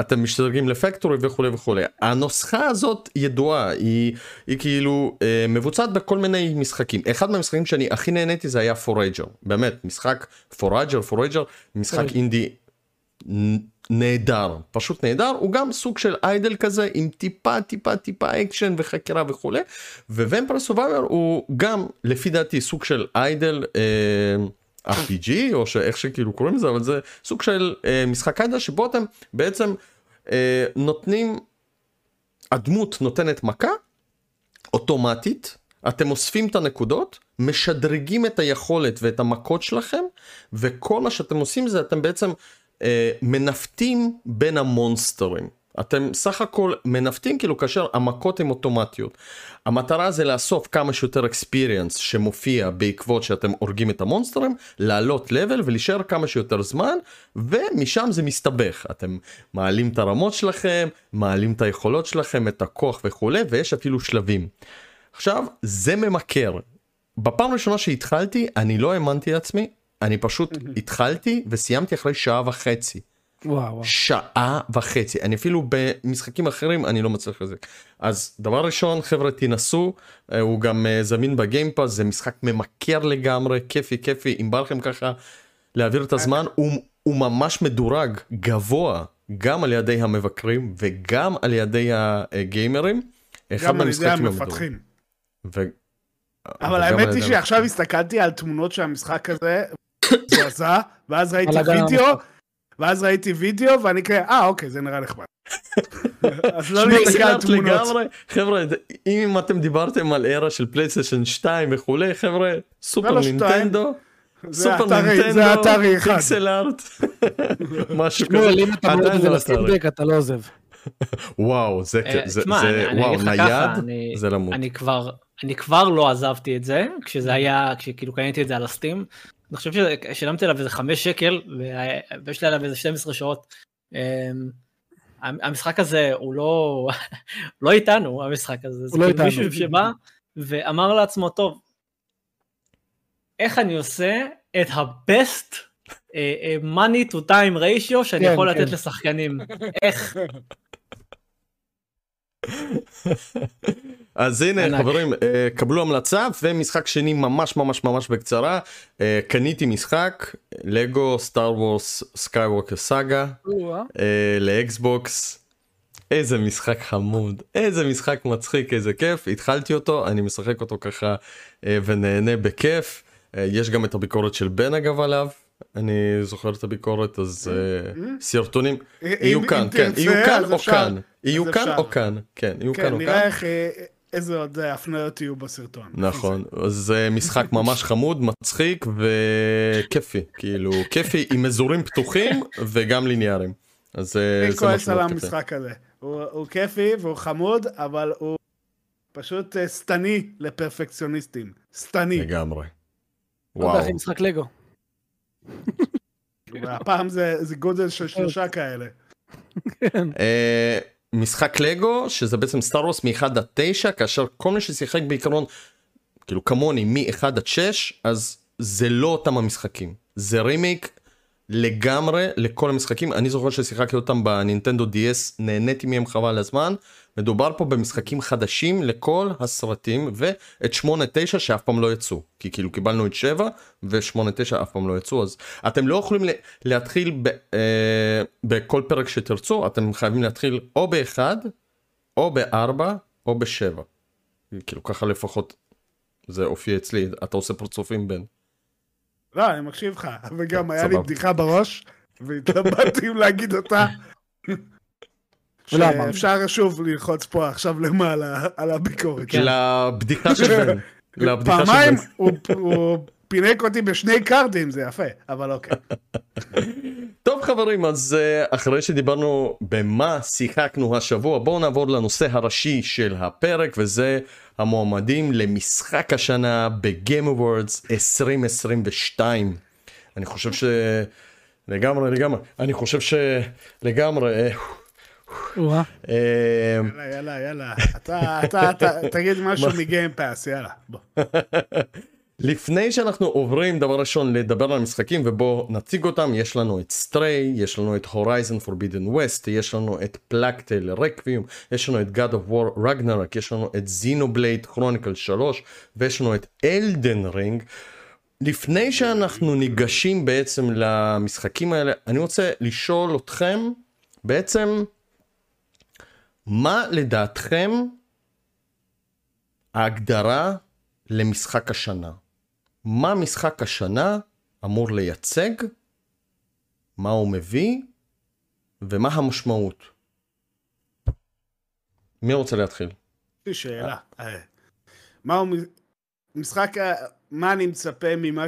אתם משתדרגים ל factory וכולי וכולי. הנוסחה הזאת ידועה היא, היא כאילו אה, מבוצעת בכל מיני משחקים. אחד מהמשחקים שאני הכי נהניתי זה היה Forager באמת משחק Forager Forager משחק. אינדי נהדר פשוט נהדר. הוא גם סוג של idle כזה עם טיפה טיפה טיפה אקשן וחקירה וכולי. ו Vampire Survivor הוא גם לפי דעתי סוג של idle אה, RPG או שאיך שכאילו קוראים לזה אבל זה סוג של אה, משחק idle שבו אתם בעצם אה, נותנים הדמות נותנת מכה אוטומטית אתם אוספים את הנקודות משדרגים את היכולת ואת המכות שלכם וכל מה שאתם עושים זה אתם בעצם מנווטים בין המונסטרים. אתם סך הכל מנווטים כאילו כאשר המכות הן אוטומטיות. המטרה זה לאסוף כמה שיותר אקספיריאנס שמופיע בעקבות שאתם הורגים את המונסטרים, לעלות לבל ולהישאר כמה שיותר זמן, ומשם זה מסתבך. אתם מעלים את הרמות שלכם, מעלים את היכולות שלכם, את הכוח וכולי, ויש אפילו שלבים. עכשיו, זה ממכר. בפעם הראשונה שהתחלתי, אני לא האמנתי לעצמי, אני פשוט התחלתי וסיימתי אחרי שעה וחצי. וואו. שעה וחצי אני אפילו במשחקים אחרים אני לא מצליח לזה אז דבר ראשון חבר'ה תנסו אה, הוא גם אה, זמין בגיימפאס זה משחק ממכר לגמרי כיפי כיפי אם בא לכם ככה להעביר את הזמן הוא, הוא ממש מדורג גבוה גם על ידי המבקרים וגם על ידי הגיימרים. גם על ידי. המפתחים. ו... אבל האמת היא שעכשיו הסתכלתי על תמונות של המשחק הזה, זעזע, ואז ראיתי וידאו. ואז ראיתי וידאו, ואני כזה, אה, אוקיי, זה נראה נחמד. <laughs> אז לא להסתכל על תמונות. חבר'ה, אם אתם דיברתם על ארה של פלייסטיישן 2 וכולי, חבר'ה, סופר לא. נינטנדו, זה סופר נינטנדו, זה אתרי אחד. פיקסל ארט, <laughs> משהו כזה, אם אתה מוריד את זה לא אתרי. לסטימדק אתה לא עוזב. <laughs> וואו, זה, אה, זה, וואו, אגיד לך נייד, זה למות. אני כבר, אני כבר לא עזבתי את זה, כשזה היה, כשכאילו קניתי את זה על הסטים. אני חושב ששילמתי עליו איזה חמש שקל, וה- ויש לי עליו איזה 12 שעות. אמ, המשחק הזה הוא לא, <laughs> לא איתנו, המשחק הזה. זה הוא לא כאילו איתנו. מישהו שבא ואמר לעצמו, טוב, איך אני עושה את ה-best אה, אה, money to time ratio שאני כן, יכול כן. לתת לשחקנים? <laughs> איך? <laughs> אז הנה ענק. חברים, אה, קבלו המלצה ומשחק שני ממש ממש ממש בקצרה, אה, קניתי משחק, Lego Star Wars Skywalker Saga. אה, ל Xbox. איזה משחק חמוד, איזה משחק מצחיק, איזה כיף, התחלתי אותו, אני משחק אותו ככה ונהנה בכיף. יש גם את הביקורת של בן אגב עליו, אני זוכר את הביקורת, אז סרטונים, יהיו כאן, כן, יהיו כאן או. כאן, יהיו כאן. או כאן, כן, יהיו כאן כן, או נראה כאן. איך, איזה עוד אה, הפניות יהיו בסרטון. נכון, זה משחק ממש חמוד, מצחיק וכיפי, כאילו כיפי עם אזורים פתוחים וגם ליניאריים. אז אה, אני זה כועס משהו על מאוד כיפי. המשחק הזה. הוא הוא כיפי והוא חמוד, אבל הוא פשוט אה, שטני לפרפקציוניסטים. שטני. לגמרי. לא יודע, וואו. אחי, משחק לגו. והפעם זה זה גודל של שלושה כאלה. כן. משחק לגו שזה בעצם סטאר וורס מ-1 עד 9 כאשר כל מי ששיחק בעיקרון כאילו כמוני מ-1 עד 6 אז זה לא אותם המשחקים זה רימיק לגמרי לכל המשחקים, אני זוכר ששיחקתי אותם בנינטנדו DS, נהניתי מהם חבל הזמן. מדובר פה במשחקים חדשים לכל הסרטים ואת 8-9 שאף פעם לא יצאו כי כאילו קיבלנו את 7 ו-8-9 אף פעם לא יצאו אז אתם לא יכולים להתחיל ב, אה, בכל פרק שתרצו אתם חייבים להתחיל או ב-1 או ב-4 או ב-7 כאילו ככה לפחות זה אופי אצלי אתה עושה פרצופים בין. לא אני מקשיב לך וגם היה לי בדיחה בראש והתלבטתי אם להגיד אותה. שאפשר שוב ללחוץ פה עכשיו למעלה על הביקורת. כן. לבדיחה של בן. פעמיים הוא פינק אותי בשני קארדים, זה יפה, אבל אוקיי. טוב חברים, אז אה, אחרי שדיברנו במה שיחקנו השבוע, בואו נעבור לנושא הראשי של הפרק, וזה המועמדים למשחק השנה awards 2022. אני חושב ש... לגמרי, לגמרי. אני חושב שלגמרי... אה, יאללה, יאללה, יאללה. אתה תגיד משהו מ Game Pass, יאללה, בוא. <laughs> לפני שאנחנו עוברים דבר ראשון לדבר על המשחקים ובואו נציג אותם יש לנו את Stray יש לנו את Horizon Forbidden West יש לנו את Plague Tale Requiem יש לנו את God of War רגנרק יש לנו את זינובלייד כרוניקל 3 ויש לנו את אלדן רינג לפני שאנחנו ניגשים בעצם למשחקים האלה אני רוצה לשאול אתכם בעצם מה לדעתכם ההגדרה למשחק השנה? מה משחק השנה אמור לייצג? מה הוא מביא? ומה המשמעות? מי רוצה להתחיל? יש לי שאלה. אה, מה הוא משחק, מה אני מצפה ממה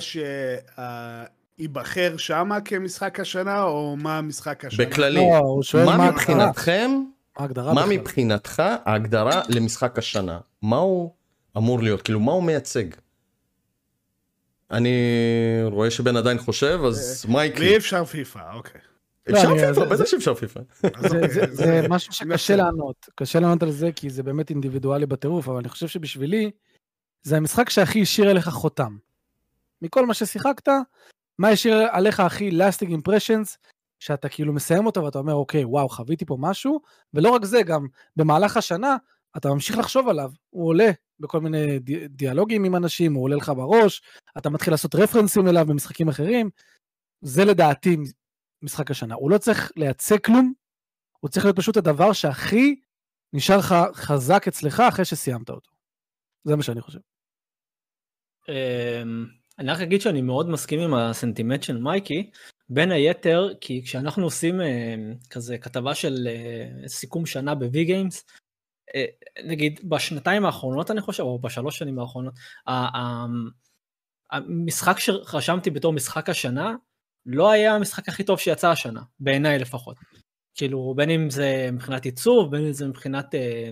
שייבחר שמה כמשחק השנה, או מה משחק השנה? בכללי, לא, מה מבחינתכם ההגדרה מה בכלל. מבחינתך ההגדרה למשחק השנה? מה הוא אמור להיות? כאילו, מה הוא מייצג? אני רואה שבן עדיין חושב, אז מייקי. לי אפשר פיפא, אוקיי. אפשר לא, פיפא, בטח שאפשר פיפא. זה משהו שקשה לענות, קשה לענות על זה כי זה באמת אינדיבידואלי בטירוף, אבל אני חושב שבשבילי, זה המשחק שהכי השאיר אליך חותם. מכל מה ששיחקת, מה השאיר עליך הכי lasting impressions, שאתה כאילו מסיים אותו ואתה אומר, אוקיי, וואו, חוויתי פה משהו, ולא רק זה, גם במהלך השנה, אתה ממשיך לחשוב עליו, הוא עולה בכל מיני דיאלוגים עם אנשים, הוא עולה לך בראש, אתה מתחיל לעשות רפרנסים אליו במשחקים אחרים, זה לדעתי משחק השנה. הוא לא צריך לייצג כלום, הוא צריך להיות פשוט הדבר שהכי נשאר לך חזק אצלך אחרי שסיימת אותו. זה מה שאני חושב. אמ, אני רק אגיד שאני מאוד מסכים עם הסנטימנט של מייקי, בין היתר כי כשאנחנו עושים אה, כזה כתבה של אה, סיכום שנה בווי גיימס, אה, נגיד בשנתיים האחרונות אני חושב, או בשלוש שנים האחרונות, המשחק שרשמתי בתור משחק השנה, לא היה המשחק הכי טוב שיצא השנה, בעיניי לפחות. כאילו בין אם זה מבחינת עיצוב, בין אם זה מבחינת אה,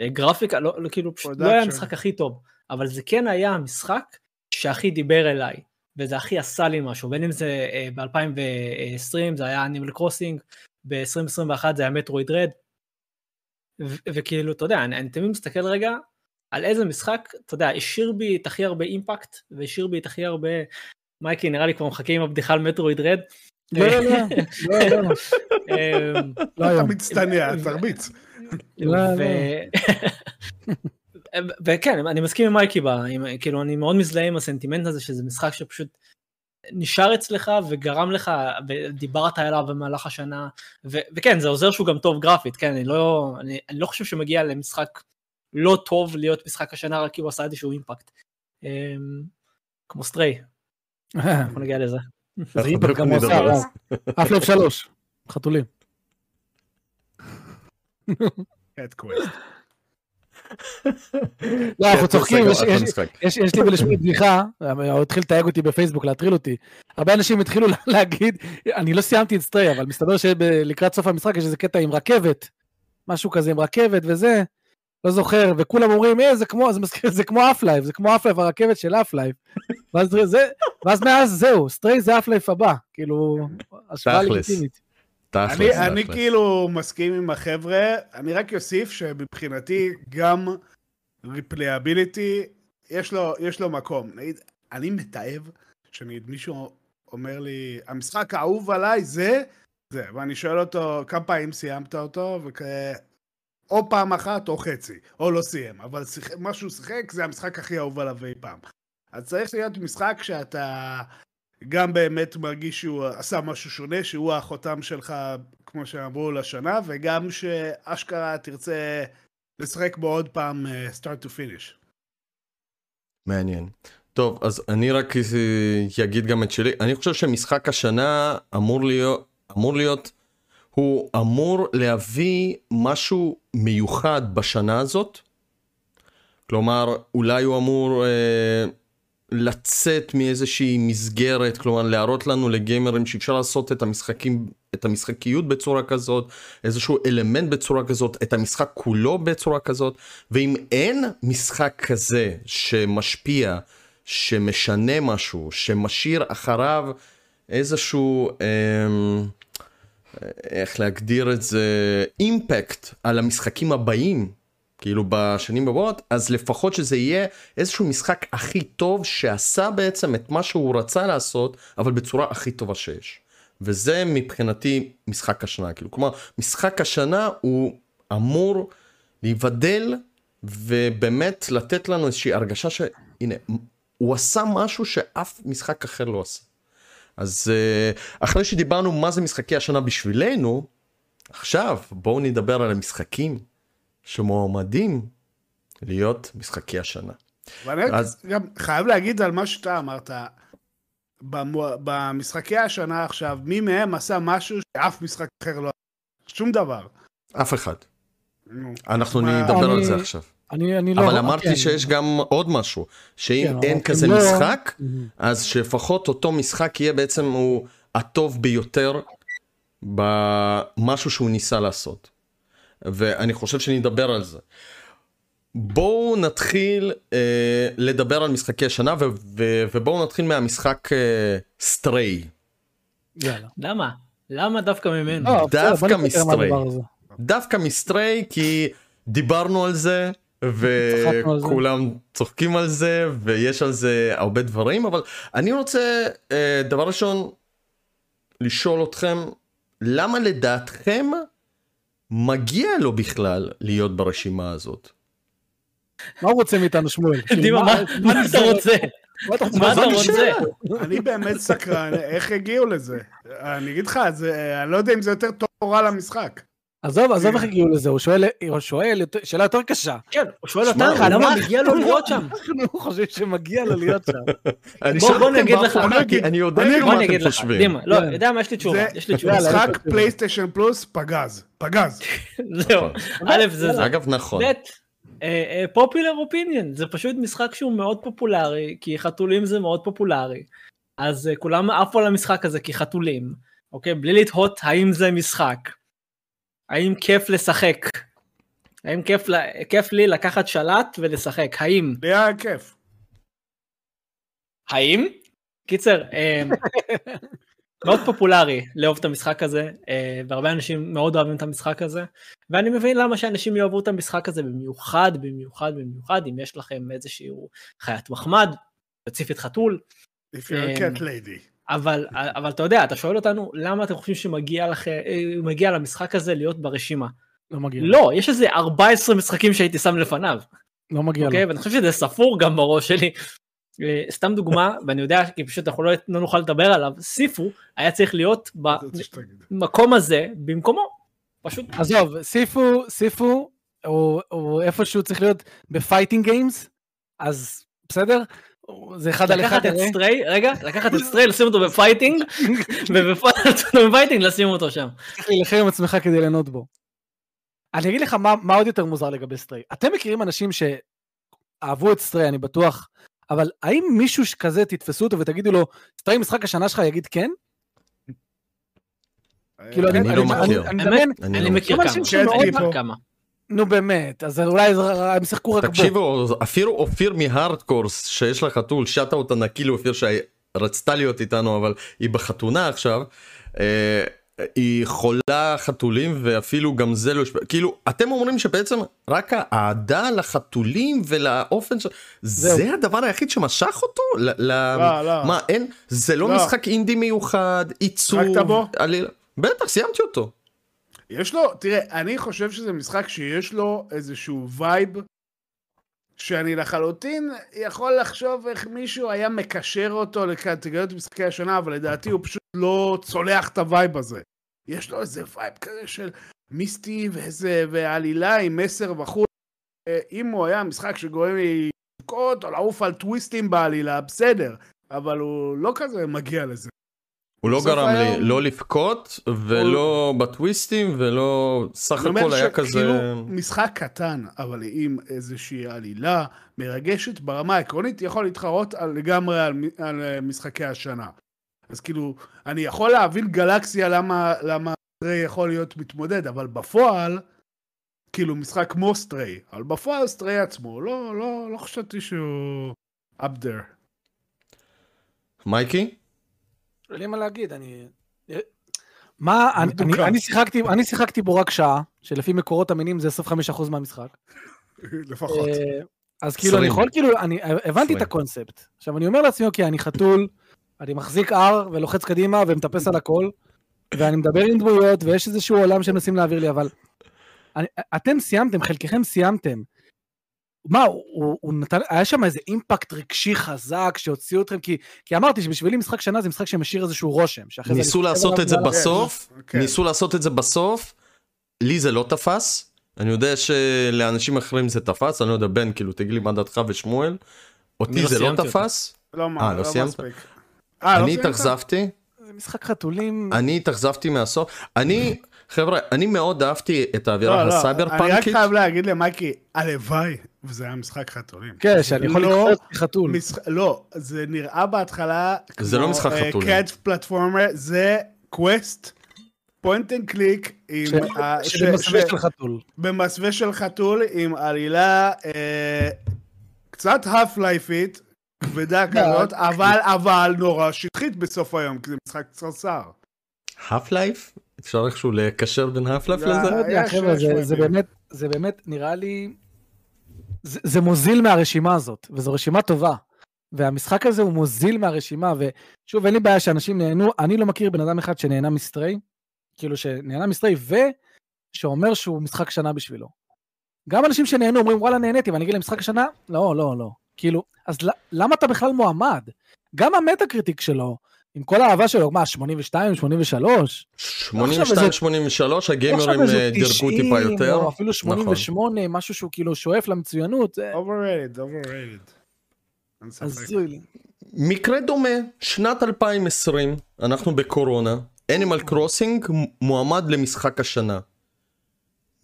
אה, גרפיקה, לא, לא כאילו פשוט לא היה המשחק הכי טוב, אבל זה כן היה המשחק שהכי דיבר אליי. וזה הכי עשה לי משהו, בין אם זה אה, ב-2020 זה היה אנימל קרוסינג, ב-2021 זה היה מטרואיד רד, וכאילו, אתה יודע, אני, אני תמיד מסתכל רגע על איזה משחק, אתה יודע, השאיר בי את הכי הרבה אימפקט, והשאיר בי את הכי הרבה... מייקי, נראה לי כבר מחכה עם הבדיחה על מטרואיד רד. לא, לא, לא, לא, לא. לא היום. אתה מצטנע, תרביץ. <laughs> וכן, אני מסכים עם מייקי, בה, עם, כאילו אני מאוד מזדהה עם הסנטימנט הזה שזה משחק שפשוט נשאר אצלך וגרם לך, ודיברת עליו במהלך השנה, ו, וכן, זה עוזר שהוא גם טוב גרפית, כן, אני לא, אני, אני לא חושב שמגיע למשחק לא טוב להיות משחק השנה רק כי הוא עשה איזשהו אימפקט. אמ, כמו סטריי, <laughs> אנחנו נגיע לזה. זה אימפקט גם עושה, אף לב שלוש, חתולים. לא, אנחנו צוחקים, יש לי ולשמוע בדיחה, הוא התחיל לתייג אותי בפייסבוק, להטריל אותי. הרבה אנשים התחילו להגיד, אני לא סיימתי את Stray, אבל מסתבר שלקראת סוף המשחק יש איזה קטע עם רכבת, משהו כזה עם רכבת וזה, לא זוכר, וכולם אומרים, אה, זה כמו, זה מזכיר, זה כמו Half-Life, זה כמו Half-Life, הרכבת של Half-Life. ואז מאז זהו, Stray זה Half-Life הבא, כאילו, השוואה לגיטימית. אני, אני כאילו מסכים עם החבר'ה, אני רק אוסיף שמבחינתי גם replayability, יש לו, יש לו מקום. נגיד, אני מתעב שנגיד מישהו אומר לי, המשחק האהוב עליי זה, זה, ואני שואל אותו, כמה פעמים סיימת אותו, וכ... או פעם אחת או חצי, או לא סיים, אבל שיח... מה שהוא שיחק זה המשחק הכי אהוב עליו אי פעם. אז צריך להיות משחק שאתה גם באמת מרגיש שהוא עשה משהו שונה, שהוא החותם שלך, כמו שאמרו, לשנה, וגם שאשכרה תרצה לשחק בו עוד פעם אה, start to finish. מעניין. טוב, אז אני רק אגיד גם את שלי. אני חושב שמשחק השנה אמור להיות, אמור להיות, הוא אמור להביא משהו מיוחד בשנה הזאת. כלומר, אולי הוא אמור אה, לצאת מאיזושהי מסגרת, כלומר להראות לנו לגיימרים שאפשר לעשות את המשחקים, את המשחקיות בצורה כזאת, איזשהו אלמנט בצורה כזאת, את המשחק כולו בצורה כזאת, ואם אין משחק כזה שמשפיע, שמשנה משהו, שמשאיר אחריו איזשהו, אה, איך להגדיר את זה, אימפקט על המשחקים הבאים, כאילו בשנים הבאות, אז לפחות שזה יהיה איזשהו משחק הכי טוב שעשה בעצם את מה שהוא רצה לעשות, אבל בצורה הכי טובה שיש. וזה מבחינתי משחק השנה, כאילו, כלומר, משחק השנה הוא אמור להיבדל ובאמת לתת לנו איזושהי הרגשה שהנה, הוא עשה משהו שאף משחק אחר לא עשה. אז אה, אחרי שדיברנו מה זה משחקי השנה בשבילנו, עכשיו בואו נדבר על המשחקים שמועמדים להיות משחקי השנה. ואני אז... גם חייב להגיד על מה שאתה אמרת, במשחקי השנה עכשיו, מי מהם עשה משהו שאף משחק אחר לא עשה? שום דבר. אף אחד. אנחנו נדבר על זה עכשיו. אני, אני לא... אבל אמרתי כן. שיש גם עוד משהו, שאם כן, אין כזה לא... משחק, אז שלפחות אותו משחק יהיה בעצם הוא הטוב ביותר במשהו שהוא ניסה לעשות. ואני חושב שנדבר על זה. בואו נתחיל אה, לדבר על משחקי השנה ו- ו- ובואו נתחיל מהמשחק סטריי. אה, יאללה. למה? למה דווקא ממנו? לא, דווקא מסטריי. דווקא מסטריי כי דיברנו על זה וכולם צוחקים על זה ויש על זה הרבה דברים אבל אני רוצה אה, דבר ראשון לשאול אתכם למה לדעתכם מגיע לו בכלל להיות ברשימה הזאת. מה הוא רוצה מאיתנו שמואל? <laughs> דימה, מה אתה רוצה? מה אתה רוצה? אני באמת סקרן, איך הגיעו לזה? אני אגיד לך, אני לא יודע אם זה יותר טוב או רע למשחק. עזוב, עזוב איך הגיעו לזה, הוא שואל, הוא שואל שאלה יותר קשה. כן, הוא שואל אותנו, למה מגיע לו להיות שם? <laughs> אנחנו חושבים שמגיע לו להיות שם. <laughs> בוא אני אגיד לך, אני יודע מה אתם חושבים. לא, יודע מה, יש לי תשובה, יש לי תשובה. משחק <laughs> פלייסטיישן פלוס פגז, פגז. זהו, א' זה זה. אגב נכון. פופולר אופיניון, זה פשוט משחק שהוא מאוד פופולרי, כי חתולים זה מאוד פופולרי. אז אה, כולם עפו על המשחק הזה כי חתולים, אוקיי? בלי לתהות האם זה משחק. האם כיף לשחק? האם כיף, כיף לי לקחת שלט ולשחק? האם? לי היה כיף. האם? קיצר, אה, מאוד פופולרי לאהוב את המשחק הזה, אה, והרבה אנשים מאוד אוהבים את המשחק הזה, ואני מבין למה שאנשים יאהבו את המשחק הזה במיוחד, במיוחד, במיוחד, אם יש לכם איזשהו חיית מחמד, ספציפית חתול. If you're a cat lady. אבל, אבל אתה יודע, אתה שואל אותנו, למה אתם חושבים שמגיע לך, מגיע למשחק הזה להיות ברשימה? לא מגיע. לא, יש איזה 14 משחקים שהייתי שם לפניו. לא מגיע אוקיי? ואני חושב שזה ספור גם בראש שלי. אה, סתם דוגמה, <laughs> ואני יודע כי פשוט אנחנו לא, לא נוכל לדבר עליו, Sifu היה צריך להיות במקום הזה במקומו. פשוט. עזוב, Sifu, Sifu, הוא איפשהו צריך להיות ב fighting games, אז בסדר? זה אחד על אחד. לקחת את Stray, רגע, לקחת את Stray, לשים אותו ב fighting, <laughs> וב fighting לשים אותו שם. צריך להילחם עם עצמך כדי ליהנות בו. אני אגיד לך מה, מה עוד יותר מוזר לגבי Stray. אתם מכירים אנשים שאהבו את Stray, אני בטוח, אבל האם מישהו כזה תתפסו אותו ותגידו לו, סטריי משחק השנה שלך יגיד כן? כאילו, אני לא מכיר. אני מכיר כמה. נו באמת, אז אולי הם שיחקו רק בו. תקשיבו, אפילו אופיר מהארדקורס שיש לה חתול, שאטה אותה נקי לאופיר שרצתה להיות איתנו אבל היא בחתונה עכשיו. אה, היא חולה חתולים ואפילו גם זה לא השפיע, כאילו אתם אומרים שבעצם רק האהדה לחתולים ולאופן ש... זהו. זה הדבר היחיד שמשך אותו? ל- ל- לא, לא. מה אין? זה לא לא. משחק אינדי מיוחד, עיצוב? עלילה? בטח סיימתי אותו. יש לו, תראה, אני חושב שזה משחק שיש לו איזשהו vibe, שאני לחלוטין יכול לחשוב איך מישהו היה מקשר אותו לקטגוריות משחקי השנה, אבל לדעתי הוא פשוט לא צולח את ה vibe הזה. יש לו איזה vibe כזה של misty ואיזה, ועלילה עם מסר וכו'. אה, אם הוא היה משחק שגורם לי לבכות או לעוף על טוויסטים בעלילה, בסדר, אבל הוא לא כזה מגיע לזה. הוא לא גרם לי לא לבכות ולא בטוויסטים ולא סך הכל היה כזה משחק קטן, אבל עם איזושהי עלילה מרגשת ברמה העקרונית, יכול להתחרות על, לגמרי על אה, משחקי השנה. אז כאילו, אני יכול להבין גלקסיה למה, למה Stray יכול להיות מתמודד, אבל בפועל, כאילו משחק כמו Stray, אבל בפועל Stray עצמו, לא, לא, לא חשבתי שהוא up there. מייקי? אין לי מה להגיד, אני... מה, אני, אני, שיחקתי, אני שיחקתי בו רק שעה, שלפי מקורות אמינים זה 25% מהמשחק. לפחות. אה, אז כאילו אני. יכול, כאילו, אני הבנתי את. הקונספט. עכשיו אני אומר לעצמי, אוקיי, אני חתול, אני מחזיק R ולוחץ קדימה ומטפס על הכל, ואני מדבר עם דמויות, ויש איזשהו עולם שהם מנסים להעביר לי, אבל... אני, אתם סיימתם, חלקכם סיימתם. מה, הוא, הוא, הוא נתן, היה שם איזה אימפקט רגשי חזק שהוציאו אתכם, כי, כי אמרתי שבשבילי משחק שנה זה משחק שמשאיר איזשהו רושם. ניסו לעשות את זה בסוף, כן. ניסו לעשות את זה בסוף, לי זה לא תפס, אני יודע שלאנשים אחרים זה תפס, אני לא יודע בן כאילו תגיד לי מה דעתך ושמואל, אותי לא זה לא. תפס, לא, אה, מה, לא לא סיימת? אה, לא אני סיימת? התאכזבתי, זה משחק חתולים. אני התאכזבתי מהסוף, אני, חבר'ה, אני מאוד אהבתי את לא, האווירה לא, הסייבר אני רק פאנקית, חייב להגיד למייקי, הלוואי, וזה היה משחק חתולים. כן, שאני יכול לא, לקפוץ חתול. משח... לא, זה נראה בהתחלה זה לא משחק חתולים. קאט פלטפורמר, זה quest, point and click, עם... ש- ה- ש- שבמסווה ש- של חתול. במסווה של חתול, עם עלילה אה, קצת Half-Life ית, כבדה כזאת, אבל, אבל נורא שטחית בסוף היום, כי זה משחק קצרצר. Half-Life? אפשר איכשהו לקשר בין Half-Life זה- לזה? לא יש זה-. באמת, זה באמת נראה לי... זה זה מוזיל מהרשימה הזאת, וזו רשימה טובה. והמשחק הזה הוא מוזיל מהרשימה, ושוב, אין לי בעיה שאנשים נהנו, אני לא מכיר בן אדם אחד שנהנה מ Stray, כאילו שנהנה מ Stray, ושאומר שהוא משחק שנה בשבילו. גם אנשים שנהנו אומרים, וואלה, נהניתי, ואני אגיד להם, משחק השנה? לא, לא, לא. כאילו, אז למה אתה בכלל מועמד? גם ה Metacritic שלו, עם כל האהבה שלו, מה, 82, 83? 82, 83, הגיימרים אה, דירגו טיפה 90, יותר, או אפילו 88, משהו שהוא כאילו שואף למצוינות, overrated, overrated. הזוי לי. מקרה דומה, שנת 2020, אנחנו בקורונה, Animal Crossing מועמד למשחק השנה.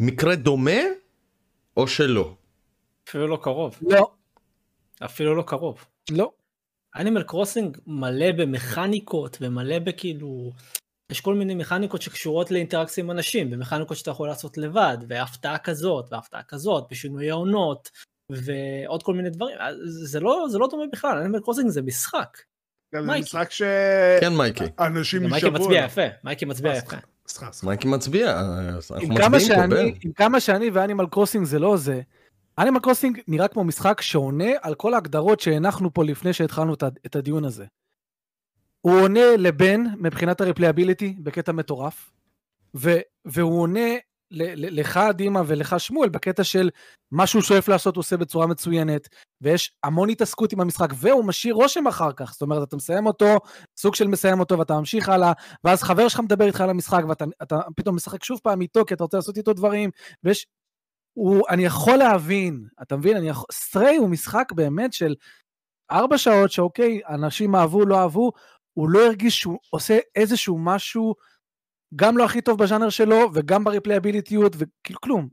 מקרה דומה או שלא? אפילו לא קרוב. לא, אפילו לא קרוב. לא. אנימל קרוסינג מלא במכניקות ומלא בכאילו... יש כל מיני מכניקות שקשורות לאינטראקציה עם אנשים, ומכניקות שאתה יכול לעשות לבד, והפתעה כזאת, והפתעה כזאת, בשינויי עונות, ועוד כל מיני דברים. זה לא, זה לא דומה בכלל, Animal Crossing זה משחק. גם זה. משחק כן מייקי. שאנשים גם מייקי מצביע. יפה, מייקי מצביע יפה. סליחה, סליחה. מייקי מצביע, אנחנו מצביעים פה, עם כמה שאני ו Animal Crossing זה לא זה, Animal Crossing נראה כמו משחק שעונה על כל ההגדרות שהנחנו פה לפני שהתחלנו את הדיון הזה. הוא עונה לבן מבחינת ה replayability בקטע מטורף, ו- והוא עונה ל- לך דימה ולך שמואל בקטע של מה שהוא שואף לעשות הוא עושה בצורה מצוינת, ויש המון התעסקות עם המשחק, והוא משאיר רושם אחר כך, זאת אומרת אתה מסיים אותו, סוג של מסיים אותו ואתה ממשיך הלאה, ואז חבר שלך מדבר איתך על המשחק ואתה אתה פתאום משחק שוב פעם איתו כי אתה רוצה לעשות איתו דברים, ויש... הוא, אני יכול להבין, אתה מבין? אני יכול... סטריי הוא משחק באמת של ארבע שעות שאוקיי, אנשים אהבו, לא אהבו, הוא לא הרגיש שהוא עושה איזשהו משהו גם לא הכי טוב בז'אנר שלו וגם ב replayability ות וכאילו כלום.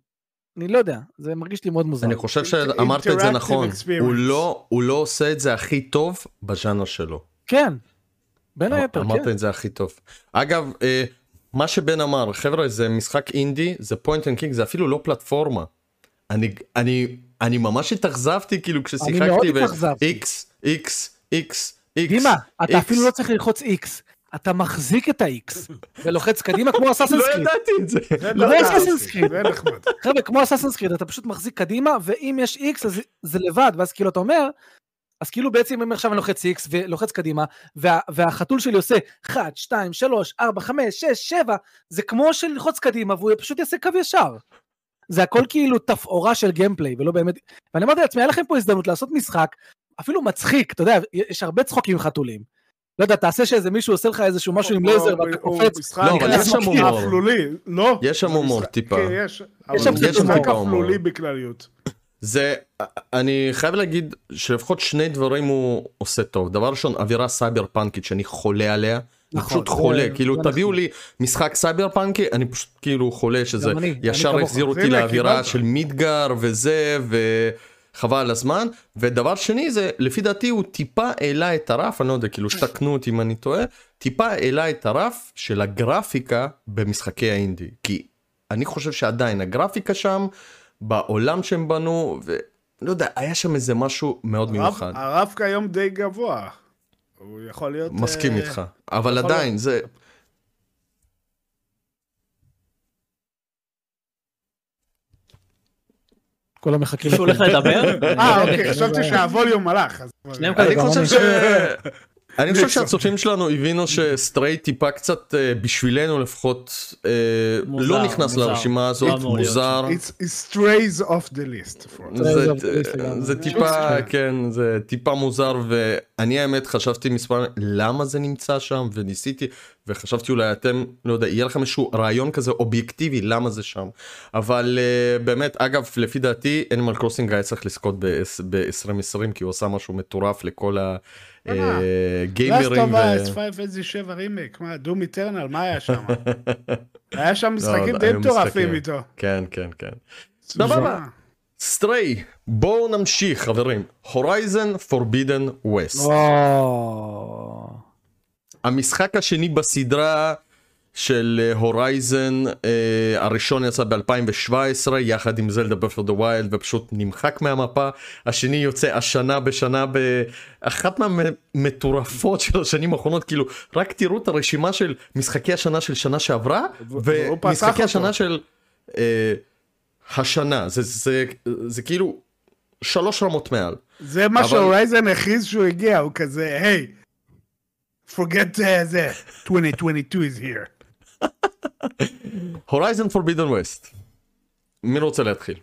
אני לא יודע, זה מרגיש לי מאוד מוזר. אני חושב שאמרת את זה נכון. הוא לא- הוא לא עושה את זה הכי טוב בז'אנר שלו. כן, בין היתר, אמרת כן. את זה הכי טוב. אגב, אה, מה שבן אמר, חבר'ה, זה משחק אינדי, זה point and click, זה אפילו לא פלטפורמה. אני, אני, אני ממש התאכזבתי כאילו מאוד כששיחקתי התאכזבתי. ב-X, X, X, X. דימה, אתה X. אפילו לא צריך ללחוץ X. אתה מחזיק את ה-X ולוחץ קדימה כמו אסאסינס <laughs> לא. ידעתי את זה. לא נחמד. אסאסינס קריד. זה נחמד. חבר'ה, כמו אסאסינס קריד, אתה פשוט מחזיק קדימה, ואם יש X אז זה לבד, ואז כאילו אתה אומר, אז כאילו בעצם אם עכשיו אני לוחץ X ולוחץ קדימה, וה, והחתול שלי עושה 1, 2, 3, 4, 5, 6, 7, זה כמו שללחוץ קדימה והוא פשוט יעשה קו ישר. זה הכל כאילו תפאורה של גיימפליי, ולא באמת... ואני אמרתי לעצמי, היה לכם פה הזדמנות לעשות משחק, אפילו מצחיק, אתה יודע, יש הרבה צחוקים עם חתולים. לא יודע, תעשה שאיזה מישהו עושה לך איזשהו משהו עם לייזר ואתה קופץ. לא, אבל יש שם הומור. לא? יש שם הומור טיפה. כן, יש. אבל שם משחק טיפה הומור. אפלולי בכלליות. זה, אני חייב להגיד שלפחות שני דברים הוא עושה טוב. דבר ראשון, אווירה סייבר פאנקית שאני חולה עליה. אני נכון, פשוט חולה, כאילו זה תביאו נכון. לי משחק סייבר פאנקי, אני פשוט כאילו חולה שזה אני, ישר. החזיר אותי לאווירה. של Midgar וזה, וחבל על הזמן. ודבר שני זה, לפי דעתי הוא טיפה העלה את הרף, אני לא יודע, כאילו שתקנו אותי אם אני טועה, טיפה העלה את הרף של הגרפיקה במשחקי האינדי. כי אני חושב שעדיין הגרפיקה שם, בעולם שהם בנו, ולא יודע, היה שם איזה משהו מאוד הרב- מיוחד. הרב כיום די גבוה. הוא יכול להיות... מסכים אה, איתך, אבל עדיין להיות. זה... כולם מחכים. מישהו הולך לדבר? אה, אוקיי, חשבתי שהווליום הלך. אני חושב. ש... אני חושב שהצופים שלנו הבינו שסטריי טיפה קצת אה, בשבילנו לפחות אה, לא נכנס. לרשימה לא הזאת, מוזר. It's- It strays off the list. for- זה, טיפה כן זה טיפה מוזר ואני האמת חשבתי מספר למה זה נמצא שם וניסיתי וחשבתי אולי אתם לא יודע יהיה לכם איזשהו רעיון כזה אובייקטיבי למה זה שם אבל באמת אגב לפי דעתי Animal Crossing היה צריך לזכות ב-2020 כי הוא עשה משהו מטורף לכל אה, הגיימרים. Last of Us, 5 רימיק, מה, Doom Eternal, מה היה שם? <laughs> היה שם משחקים לא, די מטורפים. איתו. כן כן כן. סבבה. Stray בואו נמשיך חברים Horizon Forbidden West. המשחק השני בסדרה של Horizon uh, הראשון יצא ב-2017 יחד עם זלדה Breath of the Wild ופשוט נמחק מהמפה השני יוצא השנה בשנה באחת מהמטורפות של השנים האחרונות כאילו רק תראו את הרשימה של משחקי השנה של שנה שעברה ומשחקי. השנה של uh, השנה זה, זה, זה, זה כאילו שלוש רמות מעל. זה מה אבל- ש Horizon הכריז שהוא הגיע, הוא כזה, היי, forget uh, זה, 2022 is here. Horizon Forbidden West. מי רוצה להתחיל?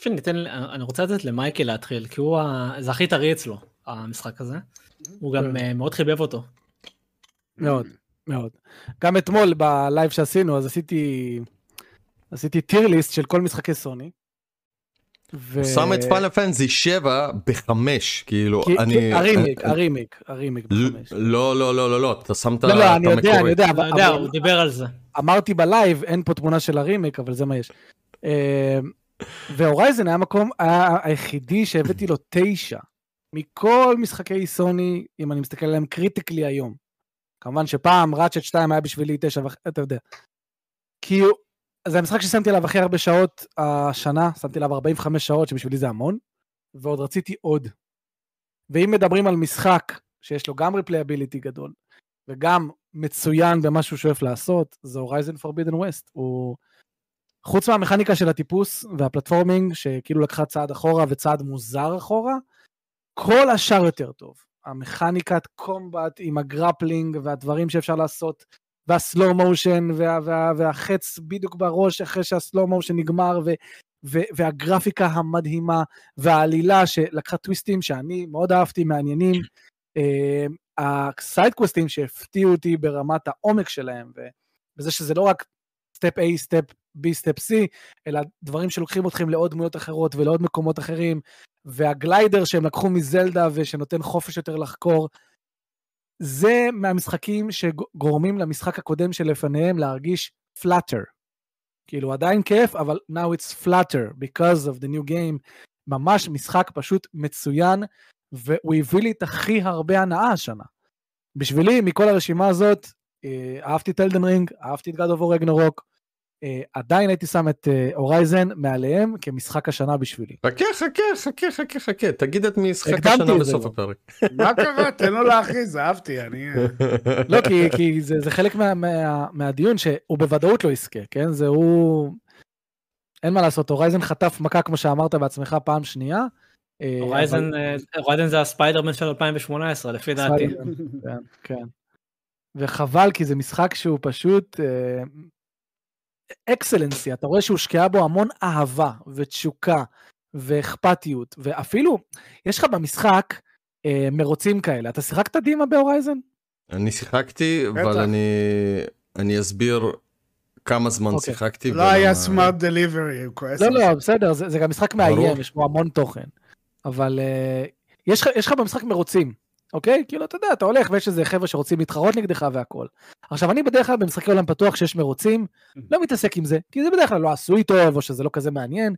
שניתן, אני רוצה לתת למייקל להתחיל, כי הוא, ה- זה הכי טרי אצלו, המשחק הזה. הוא גם אה, מאוד חיבב אותו. מאוד, מאוד. גם אתמול בלייב שעשינו, אז עשיתי, עשיתי tier list של כל משחקי סוני. ו... הוא שם את Final Fantasy 7 בחמש כאילו כי- אני כי- הרימיק, אני- ה remake, ה remake ל- בחמש. לא לא לא לא לא אתה שם את לא, לא, אני את יודע, אני המקורי. יודע, אני אבל- יודע, אבל הוא דיבר על זה. אמרתי בלייב, אין פה תמונה של הרימיק, אבל זה מה יש. אה, ו Horizon היה המקום היחידי שהבאתי לו תשע. מכל משחקי סוני, אם אני מסתכל עליהם critically היום. כמובן שפעם Ratchet 2 היה בשבילי תשע וחצי, אתה יודע. כי הוא- זה המשחק ששמתי עליו הכי הרבה שעות השנה, שמתי עליו 45 שעות, שבשבילי זה המון, ועוד רציתי עוד. ואם מדברים על משחק שיש לו גם replayability גדול, וגם מצוין במה שהוא שואף לעשות, זה Horizon Forbidden West. הוא... חוץ מהמכניקה של הטיפוס וה platforming, שכאילו לקחה צעד אחורה וצעד מוזר אחורה, כל השאר יותר טוב. המכניקת combat עם ה grappling והדברים שאפשר לעשות, וה slow motion וה, וה, והחץ בדיוק בראש אחרי שה slow motion נגמר, ו, ו, והגרפיקה המדהימה, והעלילה שלקחה טוויסטים שאני מאוד אהבתי, מעניינים. אה, ה side quest ים שהפתיעו אותי ברמת העומק שלהם, ובזה שזה לא רק step A, step B, step C, אלא דברים שלוקחים אתכם לעוד דמויות אחרות ולעוד מקומות אחרים, וה glider שהם לקחו מזלדה ושנותן חופש יותר לחקור, זה מהמשחקים שגורמים למשחק הקודם שלפניהם להרגיש flatter. כאילו עדיין כיף, אבל now it's flatter because of the new game. ממש משחק פשוט מצוין, והוא הביא לי את הכי הרבה הנאה השנה. בשבילי, מכל הרשימה הזאת, אה, אהבתי את אלדן רינג, אהבתי את God Ragnarok, אה, עדיין הייתי שם את הורייזן מעליהם כמשחק השנה בשבילי. חכה, חכה, חכה, חכה, חכה, תגיד את משחק השנה בסוף. הפרק. מה קרה? תן לו להכריז, אהבתי, אני... לא, כי, כי זה, זה חלק מה, מה, מהדיון שהוא בוודאות לא יזכה, כן? זה הוא... אין מה לעשות, Horizon חטף מכה, כמו שאמרת בעצמך, פעם שנייה. אה, הורייזן אבל- אה, זה הספיידרמן של 2018 לפי דעתי. כן, כן. וחבל, כי זה משחק שהוא פשוט אה, excellency, אתה רואה שהושקעה בו המון אהבה ותשוקה ואכפתיות, ואפילו, יש לך במשחק אה, מרוצים כאלה. אתה שיחקת דימה ב Horizon? אני שיחקתי. אבל אני אני אסביר כמה זמן אוקיי. שיחקתי. לא היה סמארט דליברי, הוא כועס לא. לא, בסדר, זה, זה גם משחק מהמם. יש בו המון תוכן. אבל אה, יש יש לך במשחק מרוצים, אוקיי? כאילו, אתה יודע, אתה הולך ויש איזה חבר'ה שרוצים להתחרות נגדך והכל. עכשיו, אני בדרך כלל במשחקי עולם פתוח שיש מרוצים, לא מתעסק עם זה, כי זה בדרך כלל לא עשוי טוב, או שזה לא כזה מעניין.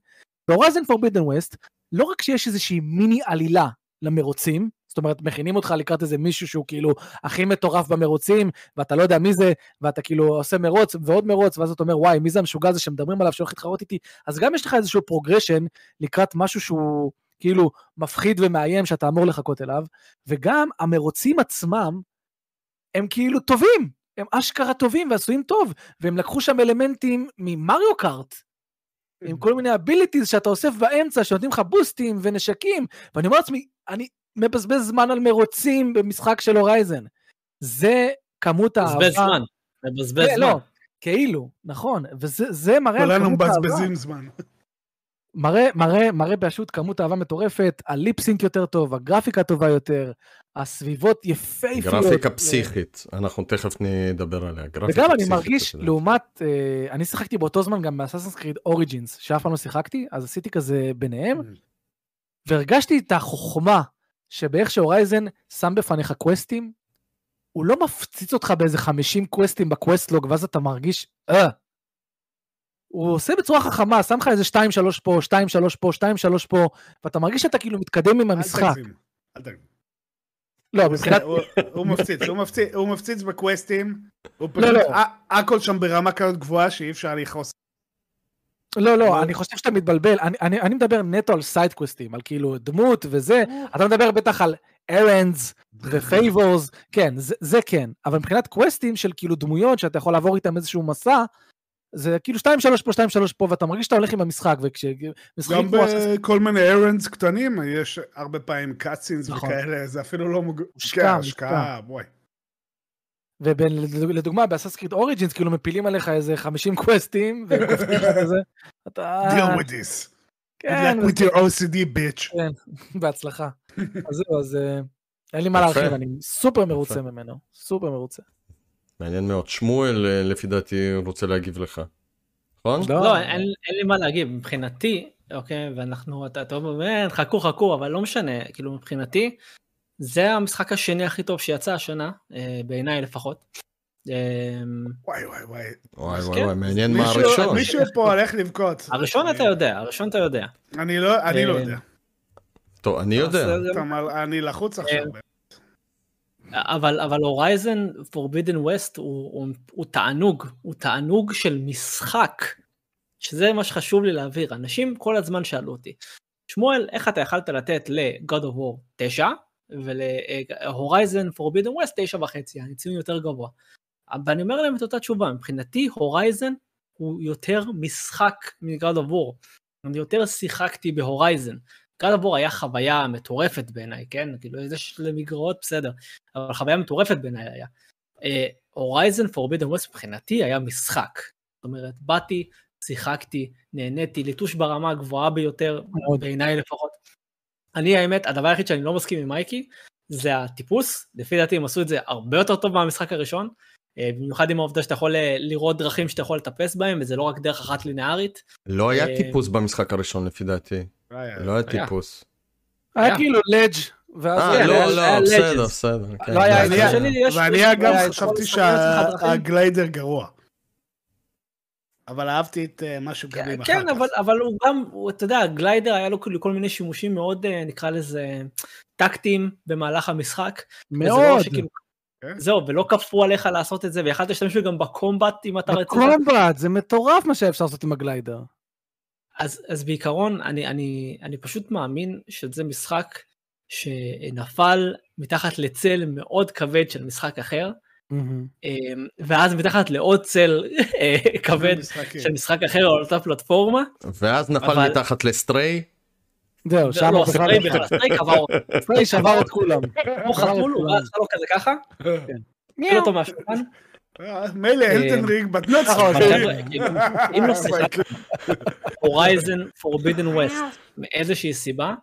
ב-Horizon Forbidden West, לא רק שיש איזושהי מיני עלילה למרוצים, זאת אומרת, מכינים אותך לקראת איזה מישהו שהוא כאילו הכי מטורף במרוצים, ואתה לא יודע מי זה, ואתה כאילו עושה מרוץ ועוד מרוץ, ואז אתה אומר, וואי, מי זה המשוגע הזה שמדברים עליו שהולך להתחרות איתי? אז גם יש לך איזשהו progression לקראת משהו שהוא כאילו מפחיד ומאיים שאתה אמור לחכות אליו, וגם המרוצים עצמם הם כאילו טובים, הם אשכרה טובים ועשויים טוב, והם לקחו שם אלמנטים מ-Mario Kart, עם כל מיני abilities שאתה אוסף באמצע, שנותנים לך boostים ונשקים, ואני אומר לעצמי, אני מבזבז זמן על מרוצים במשחק של הורייזן. זה כמות האהבה. מבזבז זמן. מבזבז כן, זמן. לא, כאילו, נכון, וזה זה מראה על כולנו כמות האהבה. מבזבזים זמן. מראה, מראה, מראה פשוט כמות אהבה מטורפת, הליפסינק יותר טוב, הגרפיקה טובה יותר, הסביבות יפהפיות. גרפיקה פסיכית, אנחנו תכף נדבר עליה. גרפיקה וגם אני מרגיש. לעומת, אה, אני שיחקתי באותו זמן גם באסאסינס קריד אוריג'ינס, שאף פעם לא שיחקתי, אז עשיתי כזה ביניהם, והרגשתי את החוכמה שבאיך שהורייזן שם בפניך קווסטים, הוא לא מפציץ אותך באיזה 50 קווסטים בקווסטלוג, ואז אתה מרגיש, אה. הוא עושה בצורה חכמה, שם לך איזה 2-3 פה, 2-3 פה, 2-3 פה, ואתה מרגיש שאתה כאילו מתקדם עם אל המשחק. תגזים, אל תגזים. לא, מבחינת... הוא- מפציץ, הוא מפציץ- בקווסטים, הוא לא, פשוט, לא. הכל שם ברמה כזאת גבוהה שאי אפשר לכעוס. לא, לא, אני חושב שאתה מתבלבל, אני, מדבר נטו על side questים, על כאילו דמות וזה, אתה מדבר בטח על errands ו favors, כן, זה, זה כן, אבל מבחינת questים של כאילו דמויות שאתה יכול לעבור איתם איזשהו מסע, זה כאילו 2-3 פה, 2-3 פה, ואתה מרגיש שאתה הולך עם המשחק, וכשמשחקים גם כמו Assassin's בכל מיני errands קטנים, יש הרבה פעמים קאצינס נכון. וכאלה, זה אפילו לא מוג... מושקע, כן. השקעה, בואי. ולדוגמה ב-Assassin's Creed Origins כאילו מפילים עליך איזה 50 קווסטים, וקופצים לך כזה, אתה... deal with this. כן, Like with your OCD bitch. <laughs> בהצלחה. <laughs> אז זהו, אז אה, אין לי מה. להרחיב, אני סופר מרוצה ממנו, סופר מרוצה. מעניין מאוד. שמואל, אה, לפי דעתי, רוצה להגיב לך. נכון? לא, אין אין לי מה להגיב, מבחינתי, אוקיי, ואנחנו, אתה אתה אומר, "אה, חכו חכו, אבל לא משנה, כאילו מבחינתי, זה המשחק השני הכי טוב שיצא השנה, אה, בעיניי לפחות. אה, וואי וואי וואי. וואי וואי כן. וואי, מעניין מה הראשון. מישהו פה <laughs> הולך לבכות. הראשון אתה יודע, הראשון אתה יודע. אני לא אני לא אה, יודע. טוב, אני יודע. אני לחוץ עכשיו. אבל אבל הורייזן פורבידן ווסט הוא, תענוג, הוא תענוג של משחק, שזה מה שחשוב לי להעביר. אנשים כל הזמן שאלו אותי, שמואל, איך אתה יכלת לתת ל-God of War 9 ול-Horizon Forbidden West 9 וחצי, אני יותר גבוה. ואני אומר להם את אותה תשובה, מבחינתי Horizon הוא יותר משחק מ-God of War. אני יותר שיחקתי ב-Horizon. God of War היה חוויה מטורפת בעיניי, כן? כאילו, איזה של מגרעות, בסדר. אבל חוויה מטורפת בעיניי היה. Horizon Forbidden West מבחינתי היה משחק. זאת אומרת, באתי, שיחקתי, נהניתי, ליטוש ברמה הגבוהה ביותר, מאוד. בעיניי לפחות. אני האמת, הדבר היחיד שאני לא מסכים עם מייקי, זה הטיפוס, לפי דעתי הם עשו את זה הרבה יותר טוב מהמשחק הראשון, אה, במיוחד עם העובדה שאתה יכול אה, לראות דרכים שאתה יכול לטפס בהם, וזה לא רק דרך אחת לינארית. לא היה אה, טיפוס במשחק הראשון, לפי דעתי. לא היה. לא היה. טיפוס. היה. כאילו לג' ואז... אה, כן, לא, לא, בסדר. בסדר. כן. לא היה ואני יש- אגב היה את חשבתי. שהגליידר גרוע. אבל אהבתי את אה, מה שמקבלים אחר כן, כך. אבל, אבל הוא גם, אתה יודע, גליידר היה לו כאילו כל מיני שימושים מאוד, אה, נקרא לזה, טקטיים במהלך המשחק. לא מאוד. כן. זהו, ולא כפו עליך לעשות את זה, ויכלת להשתמש גם בקומבט אם אתה רצית. בקומבט, זה מטורף מה שאפשר לעשות עם הגליידר. אז, אז בעיקרון, אני, אני, אני פשוט מאמין שזה משחק שנפל מתחת לצל מאוד כבד של משחק אחר. אמ, ואז מתחת לעוד צל אה, כבד משחקים. של משחק אחר על אותה פלטפורמה. ואז נפל אבל- מתחת ל-Stray. זהו, שם לא, הוא Stray בכלל, Stray קבר אותו. Stray שבר את כולם. הוא חתול, הוא רץ לו כזה ככה, הפיל אותו מהשולחן. אה, מילא Elden Ring, but not אם לא שיחקת Horizon Forbidden West מאיזושהי סיבה,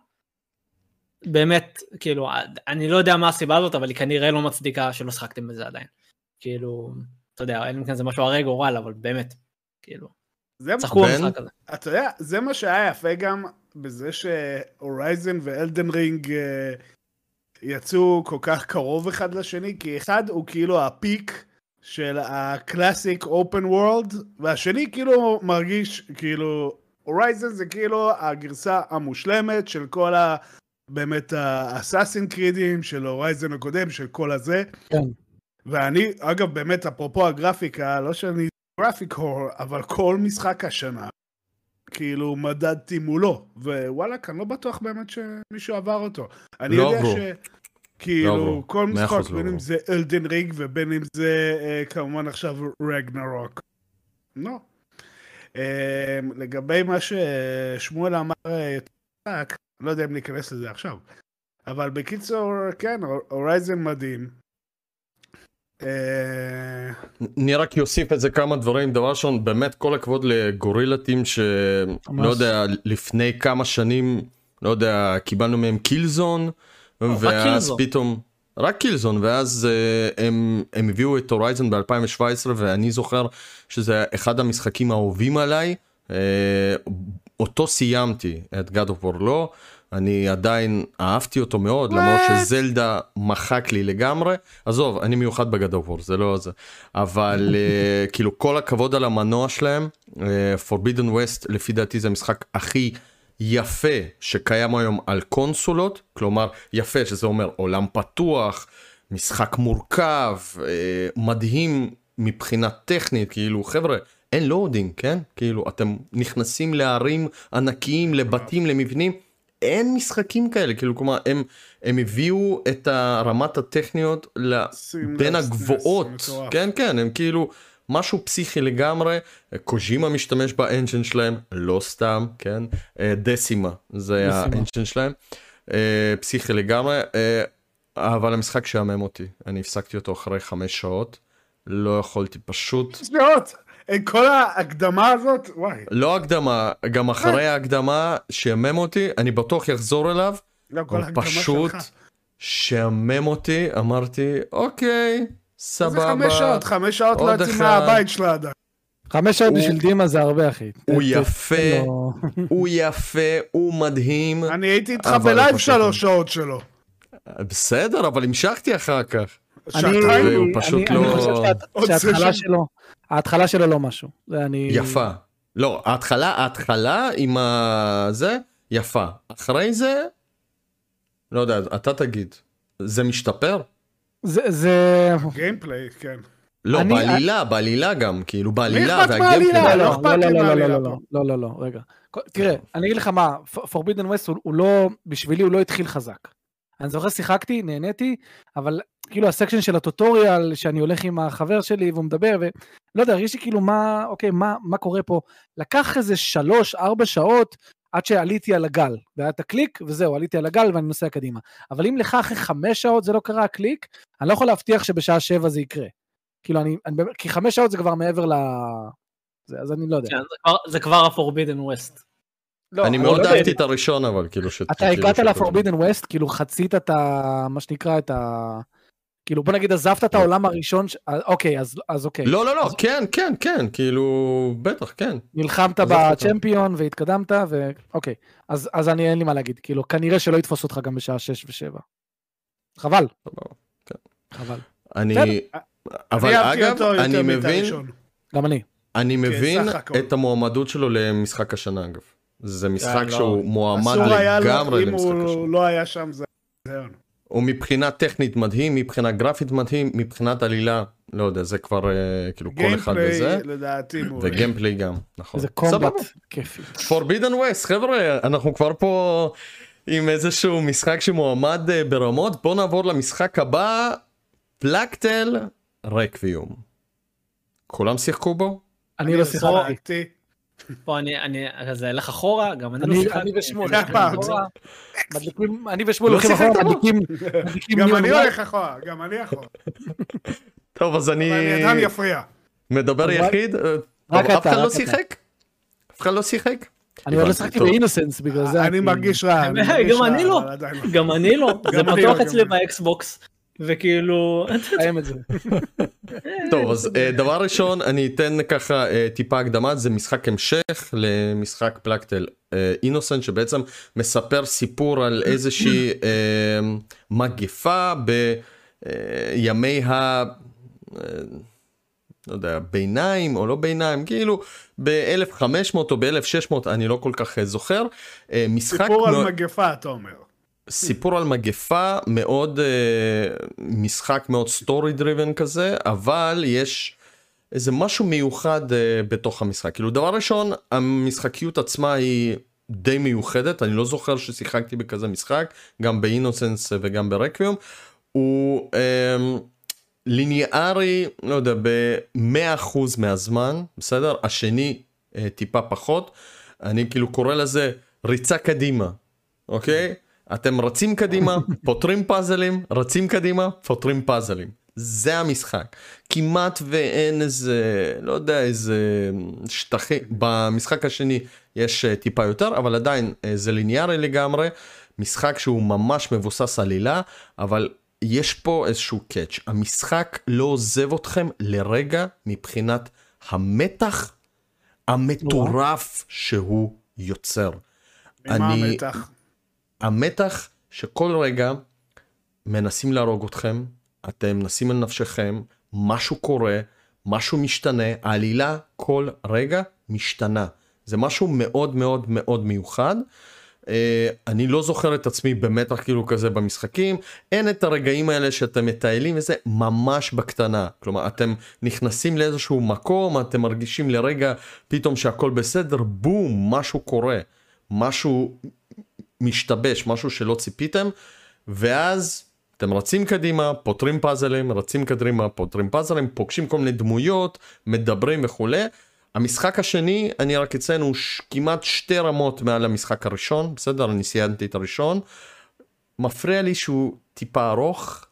באמת, כאילו, אני לא יודע מה הסיבה הזאת, אבל היא כנראה לא מצדיקה שלא שחקתם בזה עדיין. כאילו, אתה יודע, אלא אם כן זה משהו הרגע גורל, אבל באמת, כאילו, זה- צחקו? במשחק הזה. אתה יודע, זה מה שהיה יפה גם בזה ש-Horizon ו-Elden Ring אה, יצאו כל כך קרוב אחד לשני, כי אחד הוא כאילו ה peak של ה classic open world, והשני כאילו מרגיש כאילו, Horizon זה כאילו הגרסה המושלמת של כל ה... באמת ה-Assassin's Creedים של Horizon הקודם, של כל הזה. כן. ואני, אגב, באמת, אפרופו הגרפיקה, לא שאני גרפיק הור, אבל כל משחק השנה, כאילו, מדדתי מולו, ווואלאק, אני לא בטוח באמת שמישהו עבר אותו. אני לא יודע. ש... לא כאילו, עברו. כל משחק, לא בין אם עברו. זה אלדן ריג ובין אם זה אה, כמובן עכשיו רגנרוק. לא. אה, לגבי מה ששמואל אמר, אה, משחק, לא יודע אם ניכנס לזה עכשיו. אבל בקיצור, כן, הורייזן מדהים. אה, אני רק אוסיף איזה כמה דברים דבר ראשון באמת כל הכבוד לגורילה טים שלא. יודע לפני כמה שנים לא יודע קיבלנו מהם קילזון ואז קילזון. פתאום רק קילזון ואז uh, הם, הם הביאו את הורייזן ב-2017 ואני זוכר שזה אחד המשחקים האהובים עליי. uh, אותו סיימתי את God of War לא. אני עדיין אהבתי אותו מאוד למרות שזלדה מחק לי לגמרי. עזוב אני מיוחד בגד אוף זה לא זה. אבל אה, <laughs> כאילו כל הכבוד על המנוע שלהם. פורבידן ווסט לפי דעתי זה המשחק הכי יפה שקיים היום על קונסולות כלומר יפה שזה אומר עולם פתוח משחק מורכב אה, מדהים מבחינה טכנית כאילו חבר'ה. אין loading כן כאילו אתם נכנסים לערים ענקיים לבתים למבנים אין משחקים כאלה כאילו כלומר הם הם הביאו את הרמת הטכניות בין הגבוהות. כן כן הם כאילו משהו פסיכי לגמרי קוז'ימה משתמש ב engine שלהם לא סתם כן אה, Decima זה Decima. ה engine שלהם אה, פסיכי לגמרי אה, אבל המשחק שעמם אותי אני הפסקתי אותו אחרי חמש שעות לא יכולתי פשוט שעות. כל ההקדמה הזאת, וואי. לא הקדמה גם אחרי ההקדמה שעמם אותי אני בטוח יחזור אליו לא, כל ההקדמה פשוט שלך. שעמם אותי אמרתי אוקיי זה סבבה חמש שעות, חמש שעות לא יוצאים. מהבית שלה עדיין. חמש שעות הוא- בשביל דימה זה הרבה, אחי. הוא יפה. לו- <laughs> הוא יפה הוא מדהים אני הייתי איתך בלייב שלוש שעות שלו. בסדר אבל המשכתי אחר כך אני- שעתיים? אני- פשוט אני לא- חושב שהת- עוד שההתחלה. שלו, ההתחלה שלו לא משהו. זה אני... יפה לא ההתחלה ההתחלה עם הזה יפה אחרי זה לא יודע אתה תגיד זה משתפר זה, זה... גיימפליי, כן. לא אני- בעלילה בעלילה גם כאילו בעלילה אכפת והגיימפלי מהעלילה? לא, לא לא, לא, לא, לא, לא, פה. לא, לא, לא, רגע. תראה, אני אגיד לך מה, Forbidden West הוא לא, בשבילי הוא לא התחיל חזק. אני זוכר שיחקתי, נהניתי, אבל כאילו הסקשן של הטוטוריאל, שאני הולך עם החבר שלי והוא מדבר, ולא יודע, הרגיש לי כאילו מה, אוקיי, מה, מה קורה פה. לקח איזה שלוש, ארבע שעות עד שעליתי על הגל, והיה את הקליק, וזהו, עליתי על הגל ואני נוסע קדימה. אבל אם לך אחרי חמש שעות זה לא קרה הקליק, אני לא יכול להבטיח שבשעה שבע זה יקרה. כאילו, אני, אני כי חמש שעות זה כבר מעבר ל... זה, אז אני לא יודע. כן, זה כבר- זה כבר ה-Forbidden West. לא, אני מאוד לא אהבתי את הראשון אבל כאילו ש... אתה כאילו הגעת. לפורבידן ווסט, כאילו חצית את ה... מה שנקרא את ה... כאילו בוא נגיד עזבת את העולם הראשון, ש... אה, אוקיי, אז, אז אוקיי. לא לא לא כן כן כן כאילו בטח כן נלחמת. בצ'מפיון והתקדמת, ואוקיי. אז, אז אני אין לי מה להגיד, כאילו כנראה שלא יתפוס אותך גם בשעה 6 ו-7. חבל. כן. חבל. אני. אבל אני אגב אני מבין. גם אני. אני מבין סך הכל. את המועמדות שלו למשחק השנה אגב. זה משחק לא. שהוא מועמד היה לו, לגמרי אם למשחק השנה. הוא לא היה שם זה... הוא מבחינה טכנית מדהים, מבחינה גרפית מדהים, מבחינת עלילה, לא יודע, זה כבר אה, כאילו כל אחד וזה. גיימפליי לדעתי. וגיימפליי גם, נכון. איזה קומבט. כיפי. Forbidden West, חבר'ה, אנחנו כבר פה עם איזשהו משחק שמועמד אה, ברמות, בואו נעבור למשחק הבא, פלקטל רקוויום. כולם שיחקו בו? אני לא שיחקתי. פה אני, אני, אז אלך אחורה, גם אני אני- לא שיחקתי. אני ושמואל זה הולכים הפעם. אחורה, מדליקים- אני ושמואל לא הולכים אחורה? מדליקים מדליקים גם אני. הולך אחורה, גם אני אחורה. <laughs> טוב, אז אני אבל אני אדם יפריע. מדבר יחיד. רק טוב, אף אתה, אחד לא אתה. שיחק? אף אחד לא שיחק? אני עוד לא טוב. באינוסנס בגלל זה. אני. מרגיש רע. אני <laughs> מרגיש גם אני לא. עדיין לא. גם אני לא, זה פתוח לא, אצלי. ב-Xbox, וכאילו, חיים את זה. טוב, אז אה, דבר ראשון, אני אתן ככה אה, טיפה הקדמה, זה משחק המשך למשחק Plague Tale Innocence, שבעצם מספר סיפור על איזושהי אה, מגפה בימי ה... אה, לא יודע, ביניים או לא ביניים, כאילו ב-1500 או ב-1600, אני לא כל כך אה, זוכר. אה, משחק סיפור על מגפה, אתה אומר. סיפור על מגפה מאוד uh, משחק מאוד story driven כזה אבל יש איזה משהו מיוחד uh, בתוך המשחק. כאילו דבר ראשון המשחקיות עצמה היא די מיוחדת אני לא זוכר ששיחקתי בכזה משחק גם ב-Innocence וגם ב-Requiem הוא um, ליניארי לא יודע ב-100% מהזמן בסדר? השני uh, טיפה פחות. אני כאילו קורא לזה ריצה קדימה אוקיי? אתם רצים קדימה, <laughs> פותרים פאזלים, רצים קדימה, פותרים פאזלים. זה המשחק. כמעט ואין איזה, לא יודע, איזה שטחי, במשחק השני יש אה, טיפה יותר, אבל עדיין אה, זה ליניארי לגמרי. משחק שהוא ממש מבוסס עלילה, אבל יש פה איזשהו קאץ'. המשחק לא עוזב אתכם לרגע מבחינת המתח המטורף שהוא יוצר. ממה אני- המתח? המתח שכל רגע מנסים להרוג אתכם, אתם נסים על נפשכם, משהו קורה, משהו משתנה, העלילה כל רגע משתנה. זה משהו מאוד מאוד מאוד מיוחד. Uh, אני לא זוכר את עצמי במתח כאילו כזה במשחקים, אין את הרגעים האלה שאתם מטיילים וזה ממש בקטנה. כלומר, אתם נכנסים לאיזשהו מקום, אתם מרגישים לרגע פתאום שהכל בסדר, בום, משהו קורה. משהו משתבש, משהו שלא ציפיתם, ואז אתם רצים קדימה, פותרים פאזלים, רצים קדימה, פותרים פאזלים, פוגשים כל מיני דמויות, מדברים וכולי. המשחק השני, אני רק אציין, הוא ש... כמעט שתי רמות מעל המשחק הראשון, בסדר? אני סיימתי את הראשון. מפריע לי שהוא טיפה ארוך,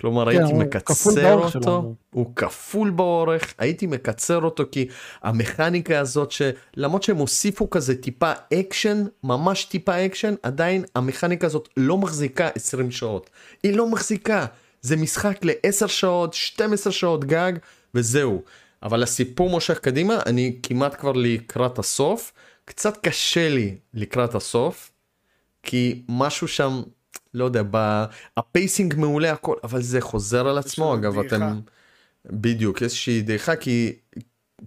כלומר כן, הייתי מקצר אותו. הוא כפול באורך, הייתי מקצר אותו כי המכניקה הזאת שלמרות שהם הוסיפו כזה טיפה אקשן, ממש טיפה אקשן, עדיין המכניקה הזאת לא מחזיקה 20 שעות. היא לא מחזיקה. זה משחק ל-10 שעות, 12 שעות גג, וזהו. אבל הסיפור מושך קדימה, אני כמעט כבר לקראת הסוף. קצת קשה לי לקראת הסוף, כי משהו שם, לא יודע, ב... ה pacing מעולה הכל, אבל זה חוזר על עצמו, אגב, דעיכה. אתם... בדיוק, איזושהי דעיכה, כי...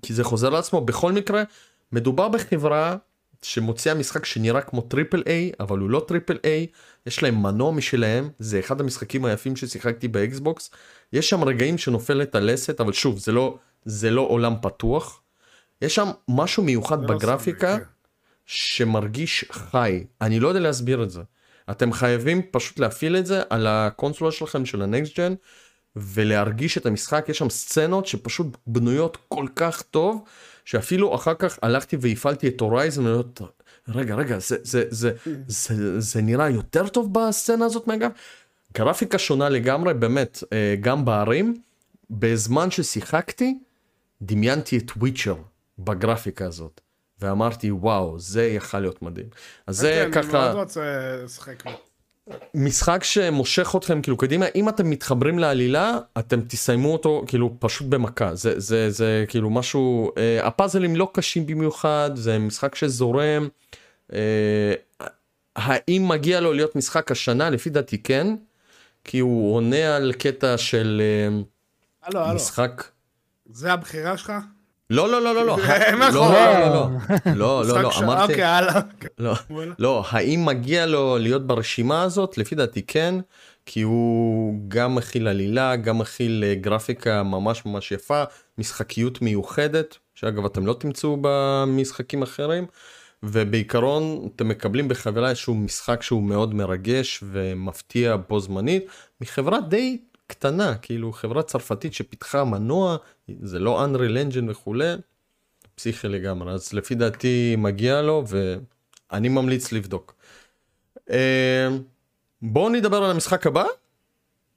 כי זה חוזר על עצמו. בכל מקרה, מדובר בחברה שמוציאה משחק שנראה כמו triple A, אבל הוא לא triple A, יש להם מנוע משלהם, זה אחד המשחקים היפים ששיחקתי ב-Xbox. יש שם רגעים שנופלת הלסת, אבל שוב, זה לא, זה לא עולם פתוח. יש שם משהו מיוחד לא בגרפיקה. כן. שמרגיש חי. אני לא יודע להסביר את זה. אתם חייבים פשוט להפעיל את זה על הקונסולה שלכם של הנקסט ג'ן ולהרגיש את המשחק. יש שם סצנות שפשוט בנויות כל כך טוב, שאפילו אחר כך הלכתי והפעלתי את הורייזן, רגע, רגע, זה, זה, זה, זה, זה נראה יותר טוב בסצנה הזאת מהגב? גרפיקה שונה לגמרי, באמת, אה, גם בערים. בזמן ששיחקתי, דמיינתי את וויצ'ר בגרפיקה הזאת. ואמרתי וואו זה יכל להיות מדהים. אז זה כן, אני ככה מאוד רוצה לשחק. משחק שמושך אתכם כאילו קדימה אם אתם מתחברים לעלילה אתם תסיימו אותו כאילו פשוט במכה זה זה זה כאילו משהו אה, הפאזלים לא קשים במיוחד זה משחק שזורם. אה, האם מגיע לו להיות משחק השנה לפי דעתי כן כי הוא עונה על קטע של אה, הלו, הלו, משחק זה הבחירה שלך? לא, לא, לא, לא, לא, נכון. לא, לא, לא, לא, לא, לא, אמרתי, אוקיי, הלאה. לא. לא, האם מגיע לו להיות ברשימה הזאת? לפי דעתי כן, כי הוא גם מכיל עלילה, גם מכיל אה, גרפיקה ממש ממש יפה, משחקיות מיוחדת, שאגב אתם לא תמצאו במשחקים אחרים, ובעיקרון אתם מקבלים בחבילה איזשהו משחק שהוא מאוד מרגש ומפתיע בו זמנית, מחברה די קטנה, כאילו חברה צרפתית שפיתחה מנוע, זה לא Unreal Engine וכולי, פסיכי לגמרי, אז לפי דעתי מגיע לו ואני ממליץ לבדוק. אה, בואו נדבר על המשחק הבא,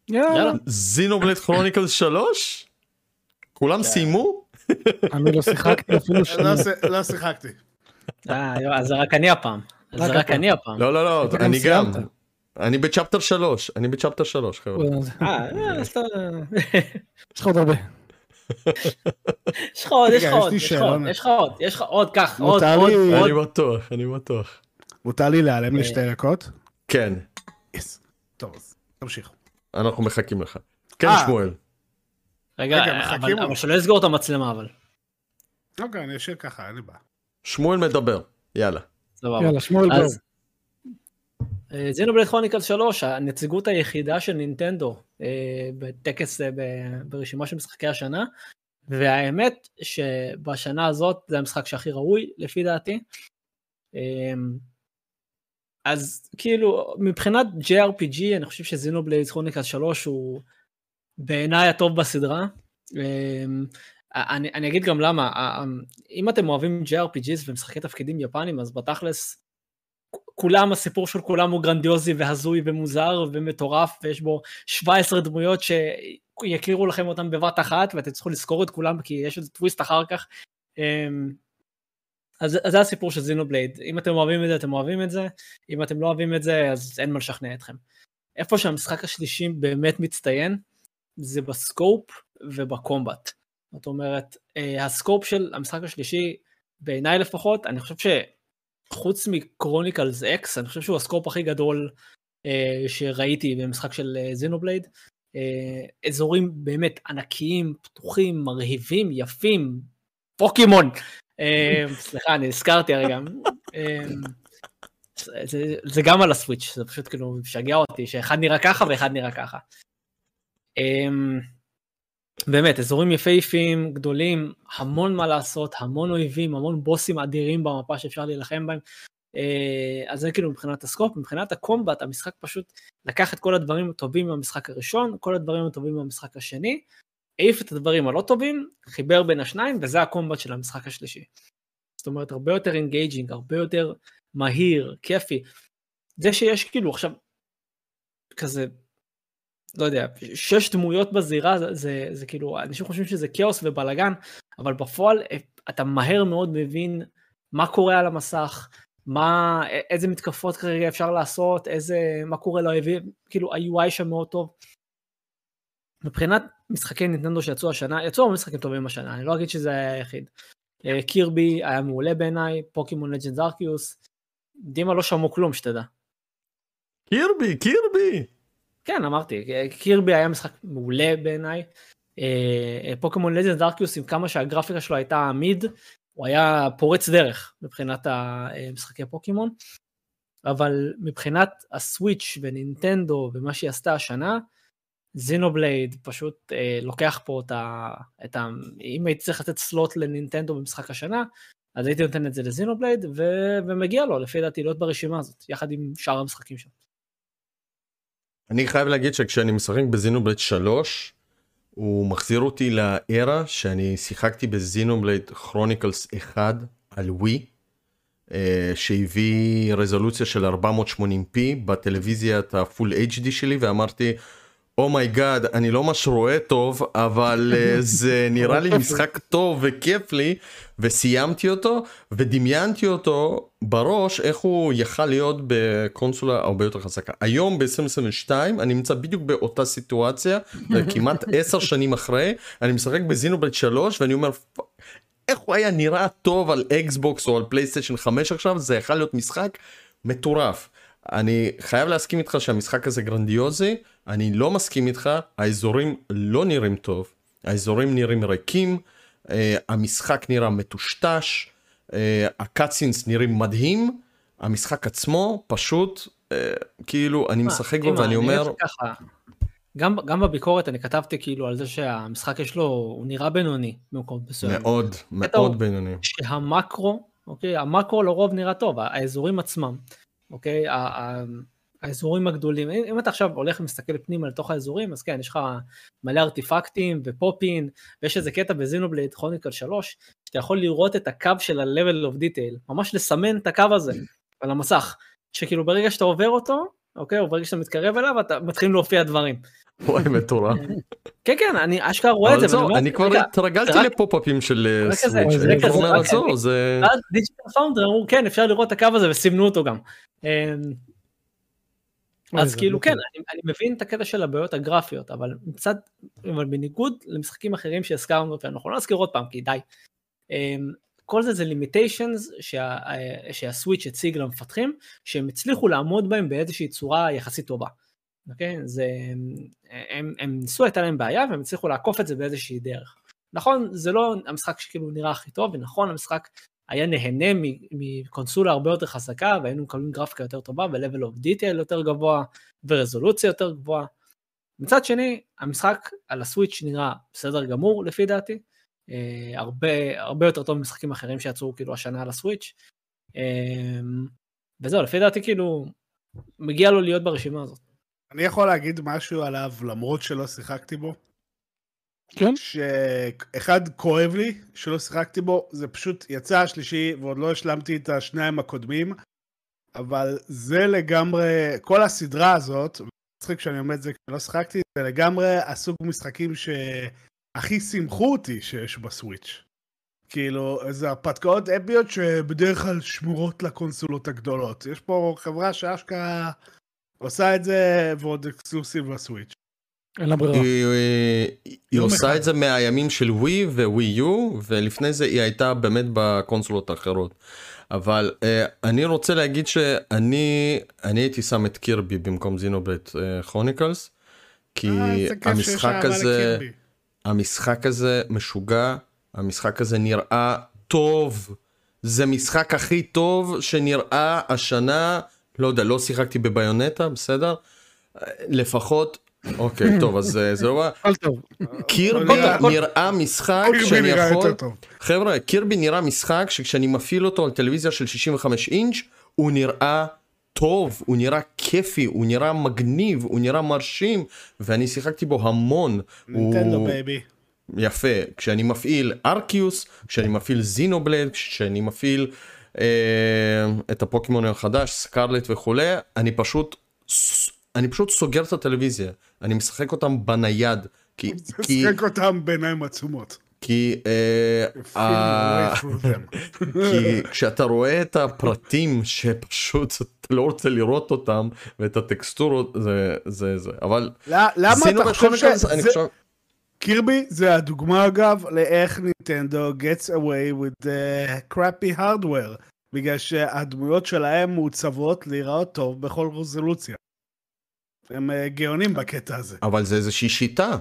יאללה. זינובלט כרוניקלס 3? כולם סיימו? אני לא שיחקתי אפילו לא שנייה. לא שיחקתי. אה, אז זה רק אני הפעם. אז רק זה רק. אני הפעם. לא לא לא, אני גם. אני בצ'פטר 3, אני בצ'פטר 3 חבר'ה. אה, אה, אתה- יש לך עוד הרבה. יש לך עוד, יש לך עוד, יש לך. עוד, יש לך עוד, יש לך עוד, קח, עוד, עוד, עוד. אני בטוח, אני בטוח. מותר לי להיעלם אה. לשתי דקות? כן, יס. טוב, אז תמשיך. אנחנו מחכים לך. כן אה. שמואל. רגע, אבל-. שלא יסגור את המצלמה אבל. אוקיי, אני אשאיר ככה, אין לי בעיה. שמואל מדבר, יאללה. יאללה, שמואל בואו. אז זינובלד כרוניקל 3, הנציגות היחידה של נינטנדו אה, בטקס אה, ברשימה של משחקי השנה, והאמת שבשנה הזאת זה המשחק שהכי ראוי לפי דעתי. אה, אז כאילו מבחינת JRPG אני חושב שזינובלייד כרוניקל 3 הוא בעיניי הטוב בסדרה. אה, אני, אני אגיד גם למה, אה, אם אתם אוהבים JRPGs ומשחקי תפקידים יפנים אז בתכלס כולם, הסיפור של כולם הוא גרנדיוזי והזוי ומוזר ומטורף, ויש בו 17 דמויות שהכירו לכם אותם בבת אחת, ואתם צריכים לזכור את כולם, כי יש איזה טוויסט אחר כך. אמ, אז, אז זה הסיפור של Xenoblade. אם אתם אוהבים את זה, אתם אוהבים את זה, אם אתם לא אוהבים את זה, אז אין מה לשכנע אתכם. איפה שהמשחק השלישי באמת מצטיין, זה ב scope וב combat. זאת אומרת, אה, ה scope של המשחק השלישי, בעיניי לפחות, אני חושב ש... חוץ מ Chronicles X, אני חושב שהוא ה scope הכי גדול אה, שראיתי במשחק של אה, Xenoblade. אה, אזורים באמת ענקיים, פתוחים, מרהיבים, יפים, פוקימון. אה, סליחה, אני הזכרתי הרגע. אה, זה, זה, גם על הסוויץ', זה פשוט כאילו משגע אותי, שאחד נראה ככה ואחד נראה ככה. אה, באמת, אזורים יפהפיים, גדולים, המון מה לעשות, המון אויבים, המון בוסים אדירים במפה שאפשר להילחם בהם. אה, אז זה כאילו מבחינת הסקופ, מבחינת הקומבט, המשחק פשוט לקח את כל הדברים הטובים מהמשחק הראשון, כל הדברים הטובים מהמשחק השני, העיף את הדברים הלא טובים, חיבר בין השניים, וזה הקומבט של המשחק השלישי. זאת אומרת, הרבה יותר engaging, הרבה יותר מהיר, כיפי. זה שיש כאילו עכשיו, כזה, לא יודע, שש דמויות בזירה, זה, זה, זה כאילו, אנשים חושבים שזה כאוס ובלאגן, אבל בפועל אה, אתה מהר מאוד מבין מה קורה על המסך, מה, איזה מתקפות כרגע אפשר לעשות, איזה, מה קורה לאויבים, כאילו ה-UI שם מאוד טוב. מבחינת משחקי נינטנדו שיצאו השנה, יצאו הרבה משחקים טובים השנה, אני לא אגיד שזה היה היחיד. אה, קירבי היה מעולה בעיניי, פוקימון לג'נדס ארקיוס, דימה לא שמעו כלום שתדע. קירבי, קירבי! כן, אמרתי, קירבי היה משחק מעולה בעיניי. אה, פוקימון לג'נד ארקיוס, עם כמה שהגרפיקה שלו הייתה מיד, הוא היה פורץ דרך מבחינת המשחקי פוקימון. אבל מבחינת הסוויץ' ונינטנדו ומה שהיא עשתה השנה, זינובלייד פשוט אה, לוקח פה את ה, את ה... אם הייתי צריך לתת slot לנינטנדו במשחק השנה, אז הייתי נותן את זה ל Xenoblade, ו, ומגיע לו לפי דעתי להיות ברשימה הזאת, יחד עם שאר המשחקים שם. אני חייב להגיד שכשאני משחק ב Xenoblade 3, הוא מחזיר אותי ל era שאני שיחקתי ב Xenoblade Chronicles 1 על Wii, אה, שהביא רזולוציה של 480p בטלוויזיית ה full HD שלי ואמרתי, oh my god, oh אני לא ממש רואה טוב, אבל uh, זה נראה לי משחק טוב וכיף לי, וסיימתי אותו, ודמיינתי אותו בראש איך הוא יכל להיות בקונסולה הרבה יותר חזקה. היום ב-2022 אני נמצא בדיוק באותה סיטואציה, <laughs> כמעט עשר שנים אחרי, אני משחק ב Xenoblade 3 ואני אומר, איך הוא היה נראה טוב על אקסבוקס או על פלייסטיישן 5 עכשיו, זה יכול להיות משחק מטורף. אני חייב להסכים איתך שהמשחק הזה גרנדיוזי, אני לא מסכים איתך, האזורים לא נראים טוב, האזורים נראים ריקים, אה, המשחק נראה מטושטש, אה, הקאצינס נראים מדהים, המשחק עצמו פשוט, אה, כאילו, אני משחק בו ואני אומר... גם, גם בביקורת אני כתבתי כאילו על זה שהמשחק יש לו, הוא נראה בינוני במקום מסוים. מאוד, מאוד בינוני. שהמקרו, אוקיי, המקרו לרוב נראה טוב, האזורים עצמם, אוקיי, האזורים הגדולים, אם אתה עכשיו הולך ומסתכל פנימה לתוך האזורים, אז כן, יש לך מלא ארטיפקטים ופופין, ויש איזה קטע בזינובלייד כרוניקל 3, שאתה יכול לראות את הקו של ה-level of detail, ממש לסמן את הקו הזה על המסך, שכאילו ברגע שאתה עובר אותו, אוקיי, או ברגע שאתה מתקרב אליו, אתה מתחילים להופיע דברים. וואי, מטורף. כן, כן, אני אשכרה רואה את זה. אני כבר התרגלתי לפופ-אפים של סוויץ', אני כבר אומר, זה... Digital Foundry אמרו, כן, אפשר לראות את הקו הזה וסימנו אותו גם. אז כאילו כן, אני, אני מבין את הקטע של הבעיות הגרפיות, אבל מצד, אבל בניגוד למשחקים אחרים שהזכרנו, ואנחנו לא נזכיר עוד פעם, כי די. אמ, כל זה זה limitations שה, שה Switch הציג למפתחים, שהם הצליחו לעמוד בהם באיזושהי צורה יחסית טובה. אוקיי? זה, הם, הם ניסו, הייתה להם בעיה, והם הצליחו לעקוף את זה באיזושהי דרך. נכון, זה לא המשחק שכאילו נראה הכי טוב, ונכון, המשחק היה נהנה מקונסולה הרבה יותר חזקה, והיינו מקבלים גרפיקה יותר טובה, ו-level of detail יותר גבוה, ורזולוציה יותר גבוהה. מצד שני, המשחק על הסוויץ' נראה בסדר גמור, לפי דעתי. אה, הרבה, הרבה יותר טוב ממשחקים אחרים שיצאו כאילו השנה על הסוויץ'. אה, וזהו, לפי דעתי כאילו, מגיע לו להיות ברשימה הזאת. אני יכול להגיד משהו עליו למרות שלא שיחקתי בו? כן. שאחד כואב לי שלא שיחקתי בו, זה פשוט יצא השלישי ועוד לא השלמתי את השניים הקודמים, אבל זה לגמרי, כל הסדרה הזאת, מצחיק שאני אומר את זה כי לא שיחקתי, זה לגמרי הסוג משחקים שהכי שימחו אותי שיש בסוויץ'. כאילו, זה הרפתקאות אפיות שבדרך כלל שמורות לקונסולות הגדולות. יש פה חברה שאשכרה עושה את זה ועוד אקסקלוסיב בסוויץ'. אין לה ברירה. היא, היא, היא עושה את זה מהימים של ווי וווי יו ולפני זה היא הייתה באמת בקונסולות האחרות. אבל uh, אני רוצה להגיד שאני אני הייתי שם את קירבי במקום זינובט כרוניקלס. Uh, כי 아, המשחק הזה המשחק הזה משוגע המשחק הזה נראה טוב זה משחק הכי טוב שנראה השנה לא יודע לא שיחקתי ב Bayonetta בסדר לפחות אוקיי, טוב, אז אה, זה לא... Kirby נראה משחק שאני יכול... חבר'ה, Kirby נראה משחק שכשאני מפעיל אותו על טלוויזיה של 65 אינץ', הוא נראה טוב, הוא נראה כיפי, הוא נראה מגניב, הוא נראה מרשים, ואני שיחקתי בו המון. נינטנדו baby. יפה, כשאני מפעיל Arceus, כשאני מפעיל Xenoblade, כשאני מפעיל אה, את הפוקימון החדש, סקרלט וכולי, אני פשוט אני פשוט סוגר את הטלוויזיה, אני משחק אותם בנייד. כי... כי... משחק אותם בעיניים עצומות. כי, אה, <laughs> כי כשאתה רואה את הפרטים שפשוט אתה לא רוצה לראות אותם ואת הטקסטורות זה זה זה אבל למה אתה חושב שזה קירבי זה הדוגמה אגב לאיך ניטנדו gets away with the crappy hardware בגלל שהדמויות שלהם מעוצבות להיראות טוב בכל רזולוציה. הם אה, גאונים בקטע הזה. אבל זה איזושהי שיטה.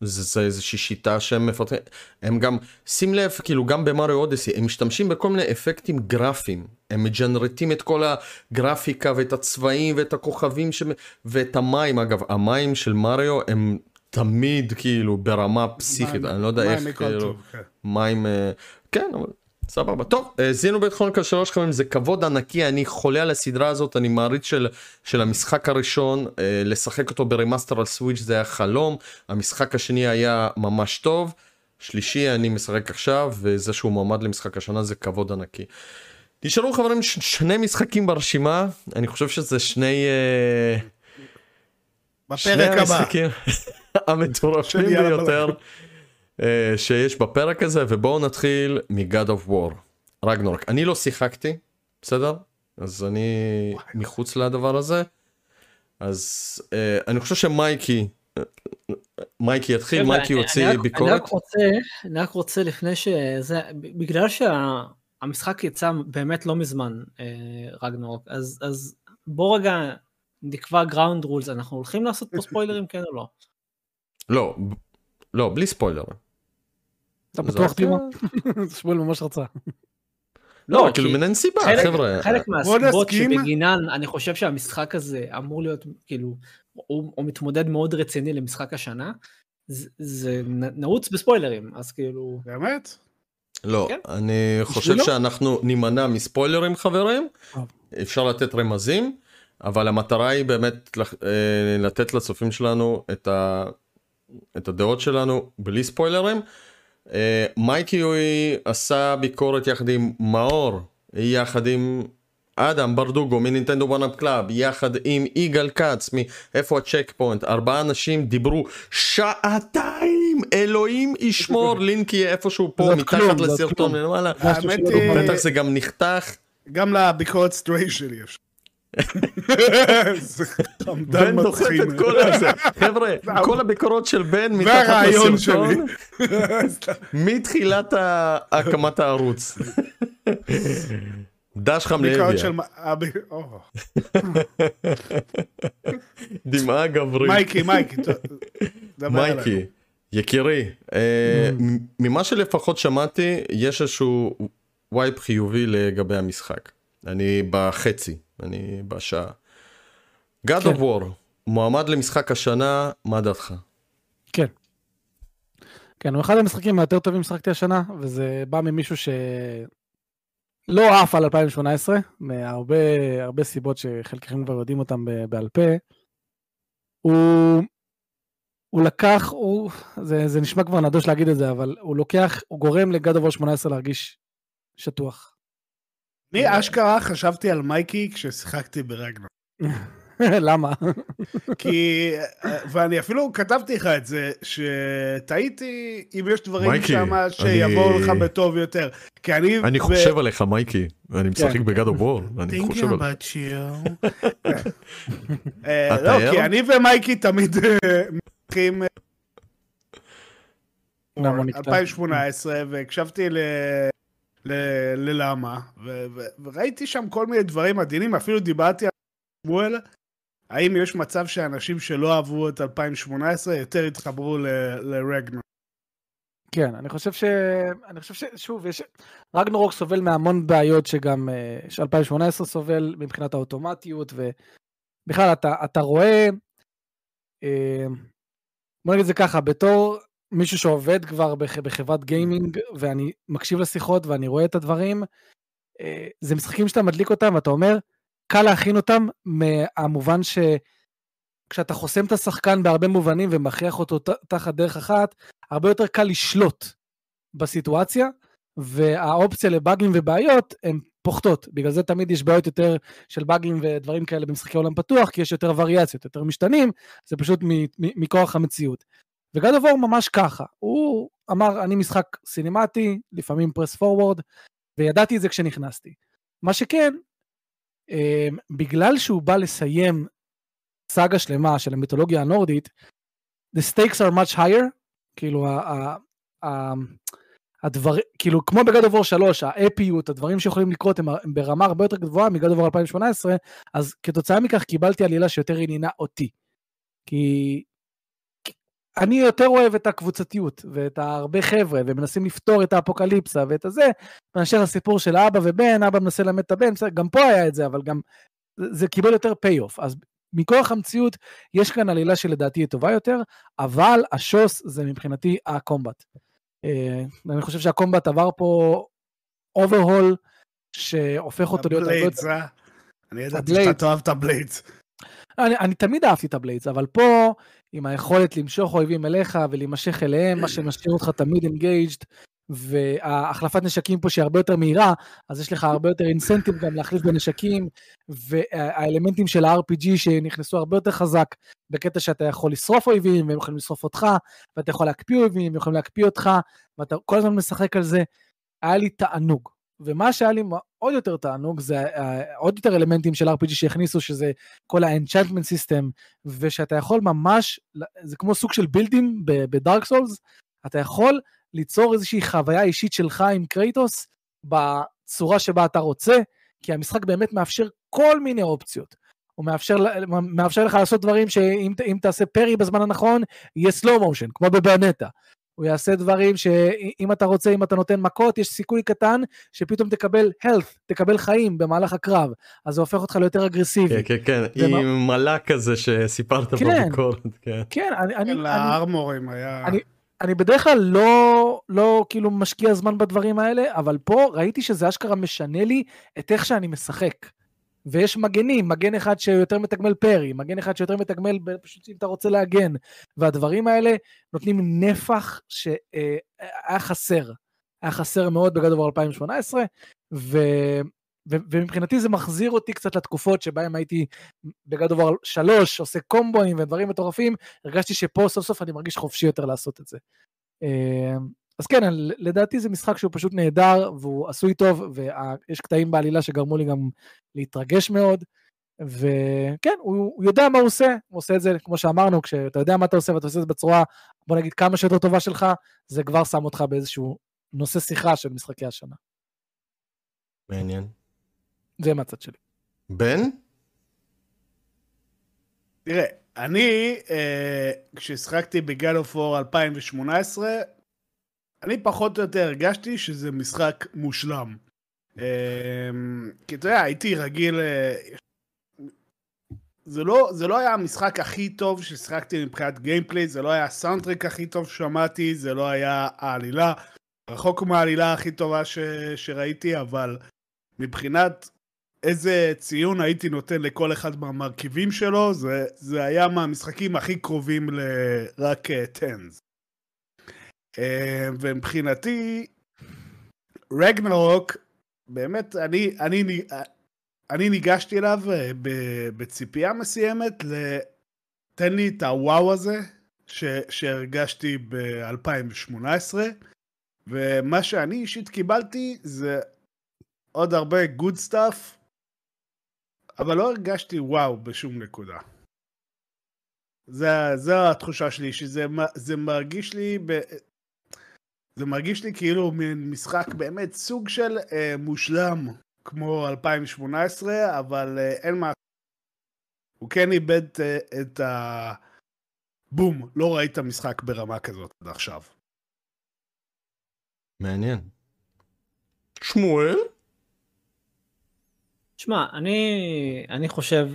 זה, זה איזושהי שיטה שהם מפתחים, הם גם, שים לב, כאילו גם במריו אודיסי, הם משתמשים בכל מיני אפקטים גרפיים, הם מג'נרטים את כל הגרפיקה ואת הצבעים ואת הכוכבים ש... ואת המים, אגב, המים של מריו הם תמיד כאילו ברמה פסיכית, אני לא יודע איך, כאילו, כן. מים, אה, כן, אבל סבבה טוב אה, Xenoblade Chronicles שלוש חברים זה כבוד ענקי אני חולה על הסדרה הזאת אני מעריץ של, של המשחק הראשון אה, לשחק אותו ב remaster על Switch זה היה חלום המשחק השני היה ממש טוב שלישי אני משחק עכשיו וזה שהוא מועמד למשחק השנה זה כבוד ענקי. נשארו חברים שני משחקים ברשימה אני חושב שזה שני. אה, בפרק הבא. <laughs> המטורפים ביותר. Uh, שיש בפרק הזה ובואו נתחיל מ-God of War, רגנורק. אני לא שיחקתי, בסדר? אז אני מחוץ לדבר הזה. אז uh, אני חושב שמייקי, מייקי יתחיל, מייקי יוציא ביקורת. אני רק רוצה, אני רק רוצה לפני שזה, בגלל שהמשחק יצא באמת לא מזמן, רגנורק, אז, אז בוא רגע נקבע גראונד רולס, אנחנו הולכים לעשות פה <laughs> ספוילרים כן או לא? לא, לא, בלי ספוילר. אתה בטוח. טימה? <laughs> שמואל ממש רצה. לא, כי כאילו מן אין סיבה, חלק- חבר'ה. חלק מהסיבות. שבגינן אני חושב שהמשחק הזה אמור להיות כאילו הוא, מתמודד מאוד רציני למשחק השנה זה, נעוץ בספוילרים אז כאילו באמת? לא, כן. אני חושב? שאנחנו נימנע מספוילרים חברים, טוב. אפשר לתת רמזים, אבל המטרה היא באמת אה, לתת לצופים שלנו את, ה... את הדעות שלנו בלי ספוילרים. אה, מייקי אוי עשה ביקורת יחד עם מאור, יחד עם אדם ברדוגו מ Nintendo OneUp Club, יחד עם יגאל כץ מאיפה ה checkpoint, ארבעה אנשים דיברו שעתיים, אלוהים ישמור, <laughs> לינק יהיה איפשהו פה מתחת לסרטון. למעלה, האמת היא- בטח זה גם נחתך. גם לביקורת סטריי שלי אפשר. בן דוחף. את כל הזה, חבר'ה, <laughs> כל הביקורות של בן מתחת לסרטון. <laughs> מתחילת הקמת הערוץ. <laughs> דש או. דמעה גברית. מייקי, מייקי. מייקי, יקירי, אה, מ- ממה שלפחות שמעתי, יש איזשהו וייב חיובי לגבי המשחק. אני בחצי, אני בשעה. God כן. of War, מועמד למשחק השנה, מה דעתך? כן. כן, הוא אחד המשחקים היותר טובים ששחקתי השנה, וזה בא ממישהו שלא עף על 2018, מהרבה הרבה סיבות שחלקכם כבר יודעים אותם ב- בעל פה. הוא, הוא לקח, הוא, זה, זה נשמע כבר נדוש להגיד את זה, אבל הוא לוקח, הוא גורם לגד אבור 18 להרגיש שטוח. אני אשכרה חשבתי על מייקי כששיחקתי ברגנר. <laughs> למה? כי, ואני אפילו כתבתי לך את זה, שטעיתי אם יש דברים מייקי, שם אני- שיבואו לך בטוב יותר. כי אני... אני ו- חושב עליך מייקי, אני משחק כן. בגד אוף וור, אני חושב עליך. <laughs> אה, לא? כי אני ומייקי תמיד אה, מתחילים למה הוא נקטע? 2018, והקשבתי ל... ל- ללמה, ו- ו- וראיתי שם כל מיני דברים עדינים, אפילו דיברתי על שמואל, האם יש מצב שאנשים שלא אהבו את 2018 יותר התחברו ל- לרגנר? כן, אני חושב ש... אני חושב ששוב, יש... רגנרוק סובל מהמון בעיות שגם אה, ש-2018 סובל מבחינת האוטומטיות, ובכלל אתה, אתה רואה, אה, בוא נגיד את זה ככה, בתור מישהו שעובד כבר בח... בחברת גיימינג, ואני מקשיב לשיחות ואני רואה את הדברים, אה, זה משחקים שאתה מדליק אותם ואתה אומר, קל להכין אותם מהמובן ש... כשאתה חוסם את השחקן בהרבה מובנים ומכריח אותו תחת דרך אחת, הרבה יותר קל לשלוט בסיטואציה, והאופציה לבאגים ובעיות הן פוחתות. בגלל זה תמיד יש בעיות יותר של באגים ודברים כאלה במשחקי עולם פתוח, כי יש יותר וריאציות, יותר משתנים, זה פשוט מ- מ- מכורח המציאות. וגד אבור ממש ככה, הוא אמר, אני משחק סינמטי, לפעמים פרס פורוורד, וידעתי את זה כשנכנסתי. מה שכן, אה, בגלל שהוא בא לסיים סאגה שלמה של המיתולוגיה הנורדית, the stakes are much higher, כאילו הדבר, כאילו כמו בגד אבור 3, האפיות, הדברים שיכולים לקרות הם ברמה הרבה יותר גבוהה מ God of War 2018, אז כתוצאה מכך קיבלתי עלילה שיותר עניינה אותי. כי אני יותר אוהב את הקבוצתיות ואת הרבה חבר'ה ומנסים לפתור את האפוקליפסה ואת הזה, מאשר הסיפור של אבא ובן, אבא מנסה ללמד את הבן, גם פה היה את זה, אבל גם זה, קיבל יותר payoff. אז מכוח המציאות יש כאן עלילה שלדעתי היא טובה יותר, אבל השוס זה מבחינתי ה combat. אה, אני חושב שה combat עבר פה overhaul שהופך אותו להיות ה blades. אה? אני ידעתי. שאתה תאהב את הבליידס. אני, אני תמיד אהבתי את ה blades, אבל פה, עם היכולת למשוך אויבים אליך ולהימשך אליהם, מה שמשאיר אותך תמיד engaged, וההחלפת נשקים פה שהיא הרבה יותר מהירה, אז יש לך הרבה יותר incentive גם להחליף בנשקים, והאלמנטים של ה-RPG שנכנסו הרבה יותר חזק, בקטע שאתה יכול לשרוף אויבים, והם יכולים לשרוף אותך, ואתה יכול להקפיא אויבים, הם יכולים להקפיא אותך, ואתה כל הזמן משחק על זה. היה לי תענוג. ומה שהיה לי עוד יותר תענוג זה אה, עוד יותר אלמנטים של RPG שהכניסו, שזה כל ה-enchantment system, ושאתה יכול ממש, זה כמו סוג של בילדים בדארק סולס, אתה יכול ליצור איזושהי חוויה אישית שלך עם קרייטוס בצורה שבה אתה רוצה, כי המשחק באמת מאפשר כל מיני אופציות. הוא מאפשר, מאפשר לך לעשות דברים שאם אם תעשה פרי בזמן הנכון, יהיה slow motion, כמו בבאנטה. הוא יעשה דברים שאם אתה רוצה, אם אתה נותן מכות, יש סיכוי קטן שפתאום תקבל health, תקבל חיים במהלך הקרב, אז זה הופך אותך ליותר אגרסיבי. כן, כן, כן, ומה- עם מלאק כזה שסיפרת כן. בביקורת, כן. כן, אני, אני, אני, לארמורים היה... אני- אני בדרך כלל לא, לא כאילו משקיע זמן בדברים האלה, אבל פה ראיתי שזה אשכרה משנה לי את איך שאני משחק. ויש מגנים, מגן אחד שיותר מתגמל parry, מגן אחד שיותר מתגמל פשוט אם אתה רוצה להגן. והדברים האלה נותנים נפח שהיה חסר. היה חסר מאוד ב God of War 2018, ו... ו- ומבחינתי זה מחזיר אותי קצת לתקופות שבהם הייתי ב God of War 3, עושה קומבואים ודברים מטורפים, הרגשתי שפה סוף סוף אני מרגיש חופשי יותר לעשות את זה. אז כן, ל- לדעתי זה משחק שהוא פשוט נהדר, והוא עשוי טוב, ויש קטעים בעלילה שגרמו לי גם להתרגש מאוד, וכן, הוא, הוא יודע מה הוא עושה, הוא עושה את זה, כמו שאמרנו, כשאתה יודע מה אתה עושה ואתה עושה את זה בצורה, בוא נגיד, כמה שיותר טובה שלך, זה כבר שם אותך באיזשהו נושא שיחה של משחקי השנה. מעניין. זה מהצד שלי. בן? תראה, אני, אה, כששחקתי ב God of War 2018, אני פחות או יותר הרגשתי שזה משחק מושלם. אה, כי אתה יודע, הייתי רגיל... אה, זה לא, זה לא היה המשחק הכי טוב ששיחקתי מבחינת gameplay, זה לא היה ה soundtrack הכי טוב ששמעתי, זה לא היה העלילה, רחוק מהעלילה הכי טובה ש, שראיתי, אבל מבחינת איזה ציון הייתי נותן לכל אחד מהמרכיבים שלו, זה, זה היה מהמשחקים הכי קרובים לרק tens. ומבחינתי, רגנרוק, באמת, אני, אני, אני ניגשתי אליו אה, בציפייה מסוימת. תן לי את הוואו הזה ש, שהרגשתי ב-2018, ומה שאני אישית קיבלתי זה עוד הרבה good stuff, אבל לא הרגשתי וואו בשום נקודה. זה, זה התחושה שלי, שזה זה מרגיש לי, ב, זה מרגיש לי כאילו מין משחק באמת סוג של אה, מושלם כמו 2018, אבל אה, אין מה... הוא כן איבד אה, את ה... בום, לא ראית משחק ברמה כזאת עד עכשיו. מעניין. שמואל? שמע, אני, אני חושב,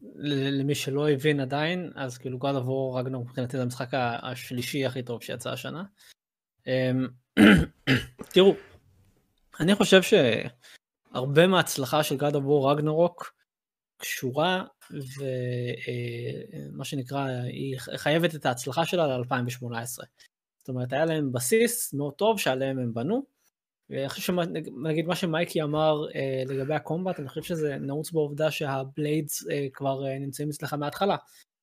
ל- למי שלא הבין עדיין, אז כאילו God of War רגנור מבחינתי זה המשחק השלישי הכי טוב שיצא השנה. אמ, <coughs> תראו, אני חושב שהרבה מההצלחה של God of War רגנרוק קשורה ומה שנקרא, היא חייבת את ההצלחה שלה ל-2018. זאת אומרת, היה להם בסיס מאוד טוב שעליהם הם בנו, ואני חושב שנגיד מה שמייקי אמר אה, לגבי הקומבט, אני חושב שזה נעוץ בעובדה שהבליידס אה, כבר אה, נמצאים אצלך מההתחלה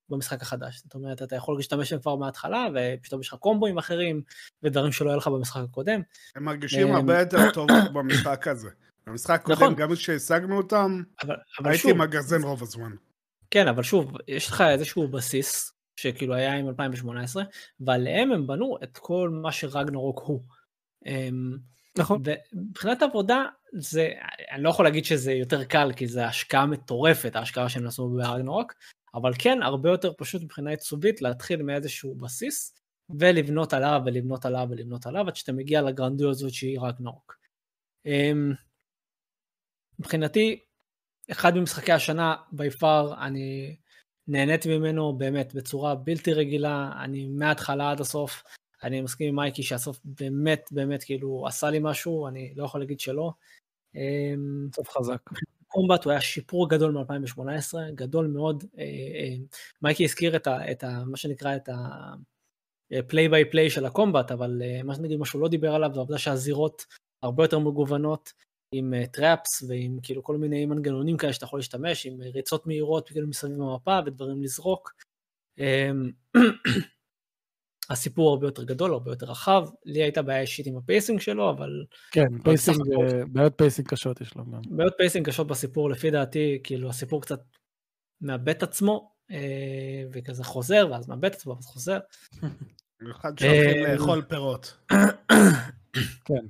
במשחק החדש. זאת אומרת, אתה יכול להשתמש בהם כבר מההתחלה, ופתאום יש לך קומבואים אחרים, ודברים שלא היה לך במשחק הקודם. הם מרגישים אמ, הרבה יותר טוב <coughs> במשחק הזה. במשחק נכון. הקודם, גם כשהשגנו אותם, אבל, אבל הייתי שוב, מגזן רוב הזמן. כן, אבל שוב, יש לך איזשהו בסיס, שכאילו היה עם 2018, ועליהם הם בנו את כל מה שרגנרוק הוא. אמ, נכון. ומבחינת עבודה, זה, אני לא יכול להגיד שזה יותר קל, כי זה השקעה מטורפת, ההשקעה שהם עשו ברגנרוק, אבל כן, הרבה יותר פשוט מבחינה עיצובית להתחיל מאיזשהו בסיס, ולבנות עליו ולבנות עליו ולבנות עליו, עד שאתה מגיע לגרנדיות הזאת שהיא רגנרוק. אמ, מבחינתי, אחד ממשחקי השנה, בי פאר, אני נהניתי ממנו באמת בצורה בלתי רגילה, אני מההתחלה עד הסוף, אני מסכים עם מייקי שהסוף באמת באמת כאילו עשה לי משהו, אני לא יכול להגיד שלא. אמ, סוף חזק. combat הוא היה שיפור גדול מ-2018, גדול מאוד. אה, אה, מייקי הזכיר את, ה, את ה, מה שנקרא את ה-play by play של ה combat, אבל אה, מה שנגיד, מה שהוא לא דיבר עליו זה העובדה שהזירות הרבה יותר מגוונות, עם traps ועם כאילו כל מיני מנגנונים כאלה שאתה יכול להשתמש, עם ריצות מהירות כאילו מסביב המפה ודברים לזרוק. הסיפור הרבה יותר גדול, הרבה יותר רחב, לי הייתה בעיה אישית עם ה pacing שלו, אבל כן, pacing, אה, בעיות pacing קשות יש לו גם. בעיות pacing קשות בסיפור, לפי דעתי, כאילו הסיפור קצת מאבד את עצמו, אה, וכזה חוזר, ואז מאבד את עצמו, ואז חוזר. במיוחד שהולכים אמ, לאכול פירות. כן.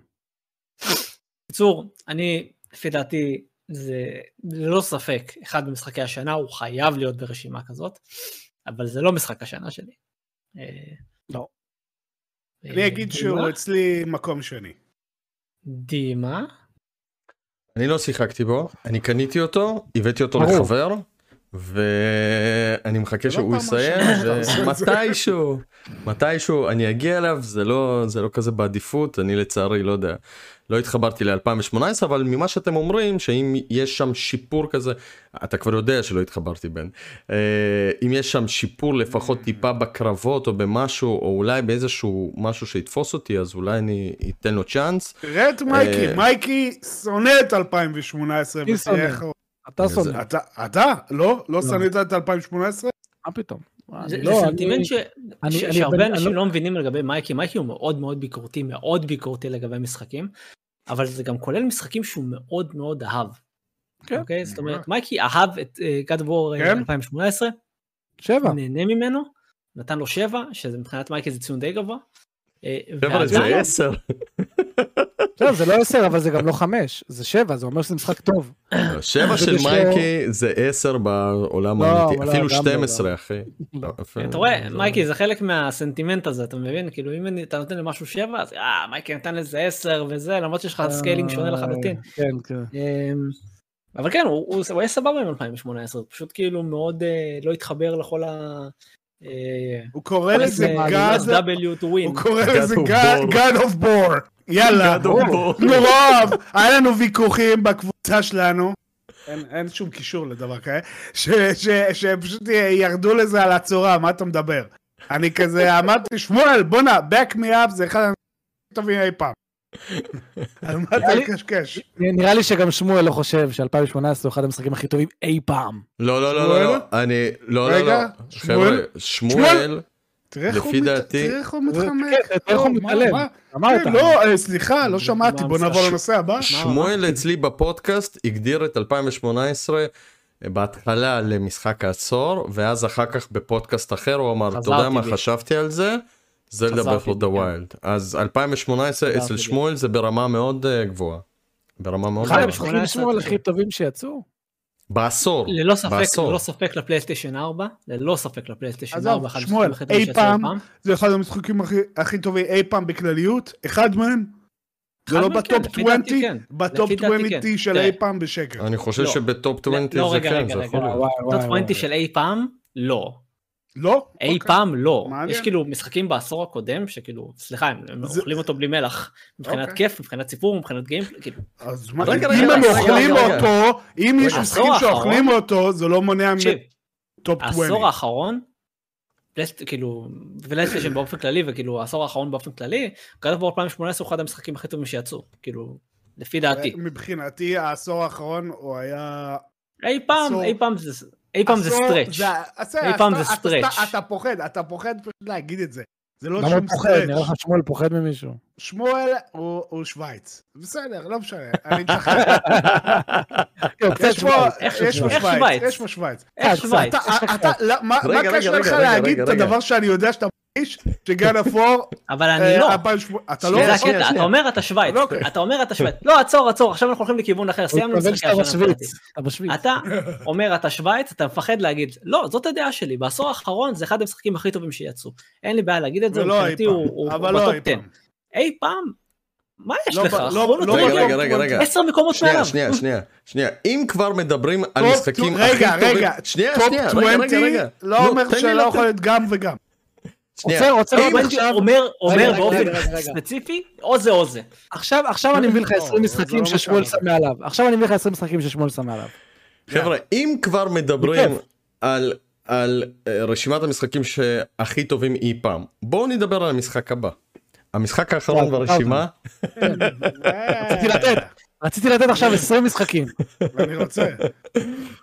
בקיצור, אני, לפי דעתי, זה ללא ספק אחד ממשחקי השנה, הוא חייב להיות ברשימה כזאת, אבל זה לא משחק השנה שלי. אני אגיד שהוא? אצלי מקום שני. דימה? אני לא שיחקתי בו, אני קניתי אותו, הבאתי אותו. לחבר, ואני מחכה לא שהוא יסיים. ומתישהו, מתישהו אני אגיע אליו, זה לא, זה לא כזה בעדיפות, אני לצערי לא יודע, לא התחברתי ל-2018, אבל ממה שאתם אומרים, שאם יש שם שיפור כזה, אתה כבר יודע שלא התחברתי בן, אה, אם יש שם שיפור לפחות טיפה בקרבות או במשהו, או אולי באיזשהו משהו שיתפוס אותי, אז אולי אני אתן לו צ'אנס. תראה את מייקי, אה, מייקי שונא את 2018. מי שונא? ותראה איך הוא- אתה שונא, אתה, אתה? לא? לא שנאת את 2018? מה פתאום? זה זה לא, סנטימנט שהרבה אנשים אני לא מבינים לגבי מייקי, מייקי הוא מאוד מאוד ביקורתי, מאוד ביקורתי לגבי משחקים, אבל זה גם כולל משחקים שהוא מאוד מאוד אהב. כן. אוקיי? זאת אומרת, מייקי אהב את אה, God of War אה, כן. 2018, שבע. נהנה ממנו, נתן לו שבע, שזה מבחינת מייקי זה ציון די גבוה. אה, חבר'ה זה 10. בסדר, זה לא עשר, אבל זה גם לא חמש, זה שבע, זה אומר שזה משחק טוב. שבע של יש לו- מייקי זה 10 בעולם לא, האמיתי, לא, אפילו גם לא, 12 גם. אחי. לא, אפילו- אתה רואה, מייקי זה חלק מהסנטימנט הזה, אתה מבין? כאילו אם אתה נותן למשהו שבע, אז אה, מייקי נתן לזה עשר וזה, למרות שיש לך scaling שונה לחלוטין. כן, כן. אמ, אבל כן, הוא, הוא, הוא היה סבבה עם 2018, הוא פשוט כאילו מאוד אה, לא התחבר לכל ה... אה, הוא קורא לזה זה God, W to win. הוא קורא God לזה of. God of War. יאללה. <laughs> נורא, היה לנו ויכוחים בקבוצה שלנו. אין, אין שום קישור לדבר כזה, ש- ש- שפשוט ירדו לזה על הצורה, מה אתה מדבר? אני כזה אמרתי, שמואל, בואנה, back me up זה אחד המשחקים הטובים אי פעם. <laughs> על מה אתה מקשקש? נראה לי שגם שמואל לא חושב ש-2018 הוא אחד המשחקים הכי טובים אי פעם. לא לא לא שמואל? לא, לא, אני, לא לא רגע, לא, חבר'ה, שמואל, תראה איך הוא לפי מת- דעתי- תראה איך הוא מתחמק. כן, תראה איך הוא לא, מתעלם. מה? אמרת. כן, לא, אה, סליחה, לא שמעתי, בוא נעבור? לנושא הבא. שמואל אצלי בפודקאסט הגדיר את 2018 בהתחלה למשחק העשור, ואז אחר כך בפודקאסט אחר הוא אמר, אתה יודע מה. חשבתי על זה? חזרתי ברפורד בי, דה כן. ווילד. אז 2018 חזרתי אצל. שמואל זה ברמה מאוד אה, גבוהה. ברמה מאוד אחד גבוהה. 2018 המשחקים שמואל הכי טובים שיצאו. בעשור. ללא ספק, בעשור. ללא ספק לפלייסטיישן 4, ללא ספק לפלייסטיישן עזוב, 4, אחד שמואל, אי פעם, פעם. זה אחד המשחקים הכי- הכי טובים אי פעם בכלליות, אחד מהם. זה לא כן, בטופ לפי דעתי 20, כן. בטופ לפי דעתי 20 כן. של. אי פעם בשקל. אני חושב לא. שבטופ 20 לא, זה רגע, כן, רגע, זה יכול להיות. טופ וואי. 20 של אי פעם, לא. לא? אי אוקיי. פעם לא. מעניין. יש כאילו משחקים בעשור הקודם שכאילו, סליחה, הם זה- אוכלים אותו בלי מלח. מבחינת אוקיי. כיף, מבחינת סיפור, מבחינת gameplay, כאילו. אז מה, רגע, אם רגע, הם אוכלים. אותו, אם יש רגע, משחקים שאוכלים אותו, זה לא מונע תקשיב, מ top 20. העשור האחרון, כאילו, PlayStation באופן כללי, וכאילו העשור האחרון באופן כללי, God of War 2018 הוא אחד המשחקים הכי טובים שיצאו, כאילו, לפי דעתי. מבחינתי העשור האחרון הוא היה... אי פעם, אי פעם זה, אי פעם זה סטרץ'. אי פעם זה אתה- סטרץ'. אתה פוחד, אתה פוחד פשוט להגיד את זה. זה לא שום פוחד? נראה סטרץ'. לך שמואל פוחד ממישהו. שמואל הוא שווייץ. בסדר, לא משנה. אני <laughs> משחרר. כן, יש פה שווייץ? יש פה שווייץ. איך שווייץ? לא, מה רגע, לך להגיד את. הדבר שאני יודע שאתה מרגיש? שגן אפור... אבל אה, אני לא. אתה לא... זה שנייה, אתה שנייה. אומר אתה שווייץ, אוקיי. אתה אומר אתה שווייץ, לא עצור עצור, עכשיו אנחנו הולכים לכיוון אחר, סיימנו משחקי השנה. בשוויץ. אתה אומר אתה שווייץ, אתה מפחד להגיד, לא, זאת הדעה שלי, בעשור האחרון זה אחד המשחקים הכי טובים שיצאו. אין לי בעיה להגיד את זה, מבחינתי. הוא לא אי בטופ 10. פעם. אי פעם? מה יש לא לך? לא- רגע, רגע, רגע, רגע. עשר מקומות שנייה, מעליו. שנייה, שנייה, שנייה. אם כבר מדברים על משחקים רגע, הכי טובים... רגע, שנייה, שנייה, רגע, רגע, 20 רגע. לא אומר שלא יכול להיות גם וגם. עוצר, עוצר, אם אבל עכשיו- אומר אומר באופן. ספציפי, או זה או זה. עכשיו עכשיו אני מביא לך לא, 20 זה משחקים לא מה ששמואל. שם מעליו. עכשיו אני מביא לך 20 משחקים ששמואל שם מעליו. חבר'ה, אם כבר מדברים. על, על אה, רשימת המשחקים שהכי טובים אי פעם, בואו נדבר על המשחק הבא. המשחק האחרון ברשימה, <laughs> רציתי לתת. רציתי לתת עכשיו 20 משחקים. אני רוצה.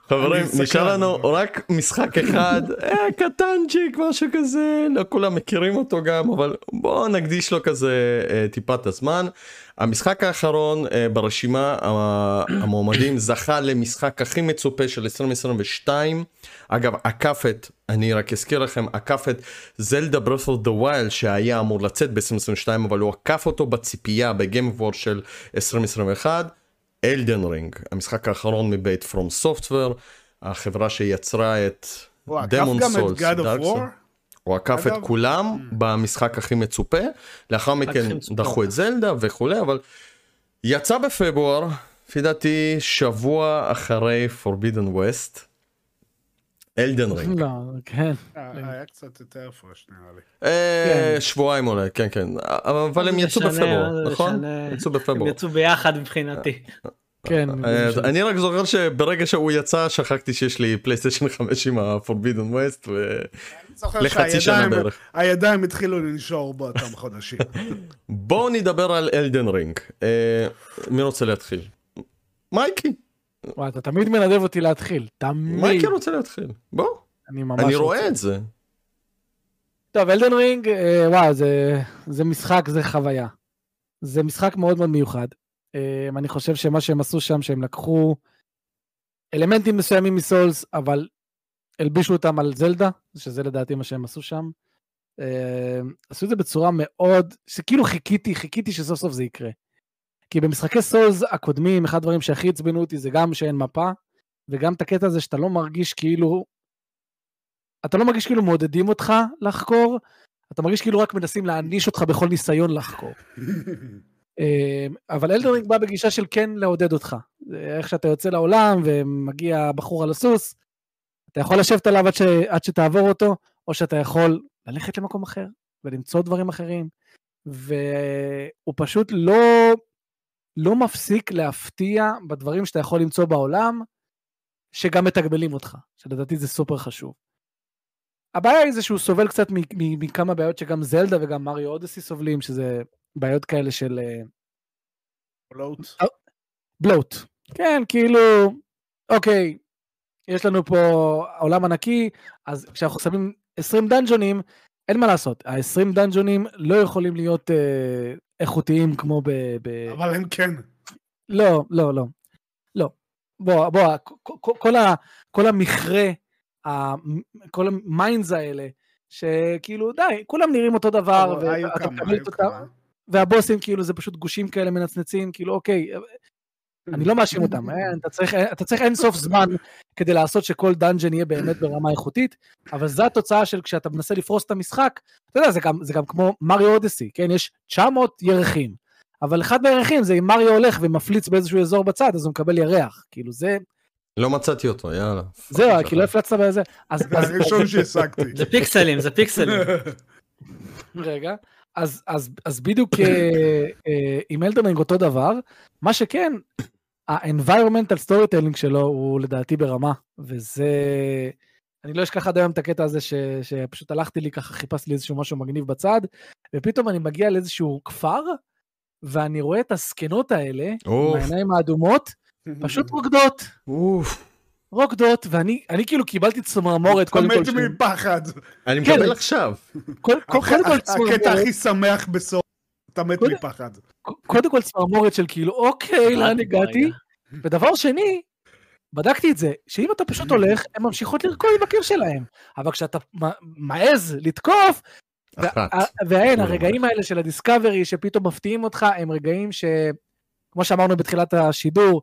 חברים. נשאר לנו רק משחק אחד, אה, קטנצ'יק, משהו כזה, לא כולם מכירים אותו גם, אבל בואו נקדיש לו כזה אה, טיפת הזמן. המשחק האחרון אה, ברשימה המועמדים <coughs> זכה למשחק הכי מצופה של 2022. אגב, עקף את, אני רק אזכיר לכם, עקף את Zelda Breath of the Wild שהיה אמור לצאת ב-2022, אבל הוא עקף אותו בציפייה ב Game Awards של 2021. Elden Ring, המשחק האחרון מבית FromSoftware, החברה שיצרה את הוא עקף Demon גם את Souls, God of War? הוא עקף את אגב- כולם Mm. במשחק הכי מצופה, לאחר מכן. דחו את זלדה וכולי, אבל יצא בפברואר, לפי דעתי שבוע אחרי Forbidden West, אלדן רינג. לא, כן. אה, היה קצת יותר הפרש נראה לי. אה, כן. שבועיים אולי, כן כן, אבל הם יצאו בפברואר, נכון? יצאו הם בפברואר. יצאו ביחד מבחינתי. כן. אה, אני רק זוכר שברגע שהוא יצא שכחתי שיש לי פלייסטיישן 5 עם ה-Forbidden West אני זוכר לחצי שנה בערך. הידיים התחילו לנשור באותם חודשים. <laughs> בואו נדבר על אלדן רינג. אה, מי רוצה להתחיל? מייקי. וואי, אתה תמיד מנדב אותי להתחיל. תמיד. מייקי רוצה להתחיל. בוא. אני ממש אני רוצה. רואה את זה. טוב, אלדן רינג, אה, וואו, זה, זה משחק, זה חוויה. זה משחק מאוד מאוד מיוחד. אה, אני חושב שמה שהם עשו שם, שהם לקחו אלמנטים מסוימים מסולס, אבל הלבישו אותם על זלדה, שזה לדעתי מה שהם עשו שם. אה, עשו את זה בצורה מאוד, שכאילו חיכיתי, חיכיתי שסוף סוף זה יקרה. כי במשחקי סולס הקודמים, אחד הדברים שהכי עצבנו אותי זה גם שאין מפה, וגם את הקטע הזה שאתה לא מרגיש כאילו אתה לא מרגיש כאילו מעודדים אותך לחקור, אתה מרגיש כאילו רק מנסים להעניש אותך בכל ניסיון לחקור. <laughs> אה, אבל אלדרינג בא בגישה של כן לעודד אותך. איך שאתה יוצא לעולם ומגיע בחור על הסוס, אתה יכול לשבת עליו עד, ש... עד שתעבור אותו, או שאתה יכול ללכת למקום אחר ולמצוא דברים אחרים. והוא פשוט לא, לא מפסיק להפתיע בדברים שאתה יכול למצוא בעולם, שגם מתגמלים אותך, שלדעתי זה סופר חשוב. הבעיה היא זה שהוא סובל קצת מכמה בעיות שגם זלדה וגם מריו אודסי סובלים, שזה בעיות כאלה של אה, פלוט. בלוט. כן, כאילו, אוקיי, יש לנו פה עולם ענקי, אז כשאנחנו שמים 20 דאנג'ונים, אין מה לעשות, ה-20 דאנג'ונים לא יכולים להיות אה, איכותיים כמו ב... ב... אבל הם כן. לא, לא, לא. לא. בוא, בוא, כל, כל, ה, כל המכרה, ה, כל ה mines האלה, שכאילו, די, כולם נראים אותו דבר, ואתה מקבל את אותם. והבוסים כאילו זה פשוט גושים כאלה מנצנצים, כאילו אוקיי, אני לא מאשים אותם, אה, אתה צריך, אתה צריך אין סוף זמן כדי לעשות שכל dungeon יהיה באמת ברמה איכותית, אבל זו התוצאה של כשאתה מנסה לפרוס את המשחק, אתה יודע, זה גם, זה גם כמו Mario Odyssey, כן, יש 900 ירחים, אבל אחד מהירחים זה אם מריו הולך ומפליץ באיזשהו אזור בצד, אז הוא מקבל ירח, כאילו זה, לא מצאתי אותו, יאללה. זהו, כי לא הפלצת בזה, אז, זה אז, הראשון שהשגתי. זה פיקסלים, זה פיקסלים. רגע, אז, אז, אז בדיוק אה, אה, עם Elden Ring אותו דבר, מה שכן, ה-environmental storytelling שלו הוא לדעתי ברמה, וזה... אני לא אשכח עד היום את הקטע הזה ש, שפשוט הלכתי לי ככה, חיפשתי לי איזשהו משהו מגניב בצד, ופתאום אני מגיע לאיזשהו כפר, ואני רואה את הזקנות האלה, עם העיניים האדומות, פשוט רוקדות, אוף. רוקדות, ואני אני כאילו קיבלתי צמרמורת, קודם כל, מת מפחד. אני כן. מקבל עכשיו. הקטע הכי שמח בסוף. אתה מת מפחד. קודם כל צמרמורת של כאילו, אוקיי, לאן הגעתי? ודבר שני, בדקתי את זה, שאם אתה פשוט הולך, הן ממשיכות לרקוד עם הקיר שלהם. אבל כשאתה מעז לתקוף, אחת. וה- ואין, לא, הרגעים האלה של הדיסקאברי שפתאום מפתיעים אותך, הם רגעים ש... כמו שאמרנו בתחילת השידור,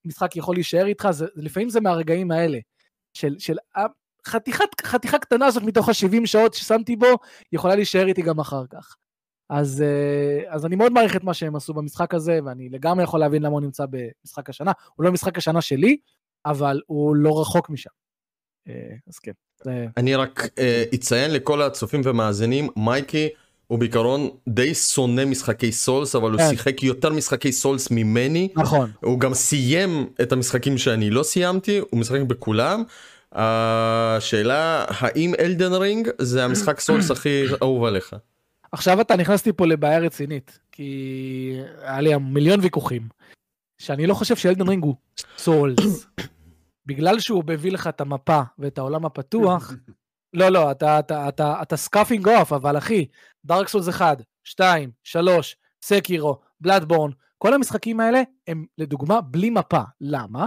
שכשמשחק יכול להישאר איתך, זה, לפעמים זה מהרגעים האלה. של, של החתיכת, חתיכה קטנה הזאת מתוך ה-70 שעות ששמתי בו, יכולה להישאר איתי גם אחר כך. אז, אה, אז אני מאוד מעריך את מה שהם עשו במשחק הזה, ואני לגמרי יכול להבין למה הוא נמצא במשחק השנה. הוא לא משחק השנה שלי, אבל הוא לא רחוק משם. אה, אז כן. אני רק אה, אציין לכל הצופים ומאזינים, מייקי הוא בעיקרון די שונא משחקי Souls, אבל הוא כן. שיחק יותר משחקי Souls ממני. נכון. הוא גם סיים את המשחקים שאני לא סיימתי, הוא משחק בכולם. השאלה, האם Elden Ring זה המשחק Souls <clears throat> הכי אהוב עליך? עכשיו אתה נכנס לי פה לבעיה רצינית, כי היה לי מיליון ויכוחים, שאני לא חושב ש Elden Ring הוא Souls. <clears throat> בגלל שהוא מביא לך את המפה ואת העולם הפתוח, <laughs> לא, לא, אתה, אתה, אתה, אתה scoffing off, אבל אחי, Dark Souls 1, 2, 3, Sekiro, Bloodborne, כל המשחקים האלה הם לדוגמה בלי מפה. למה?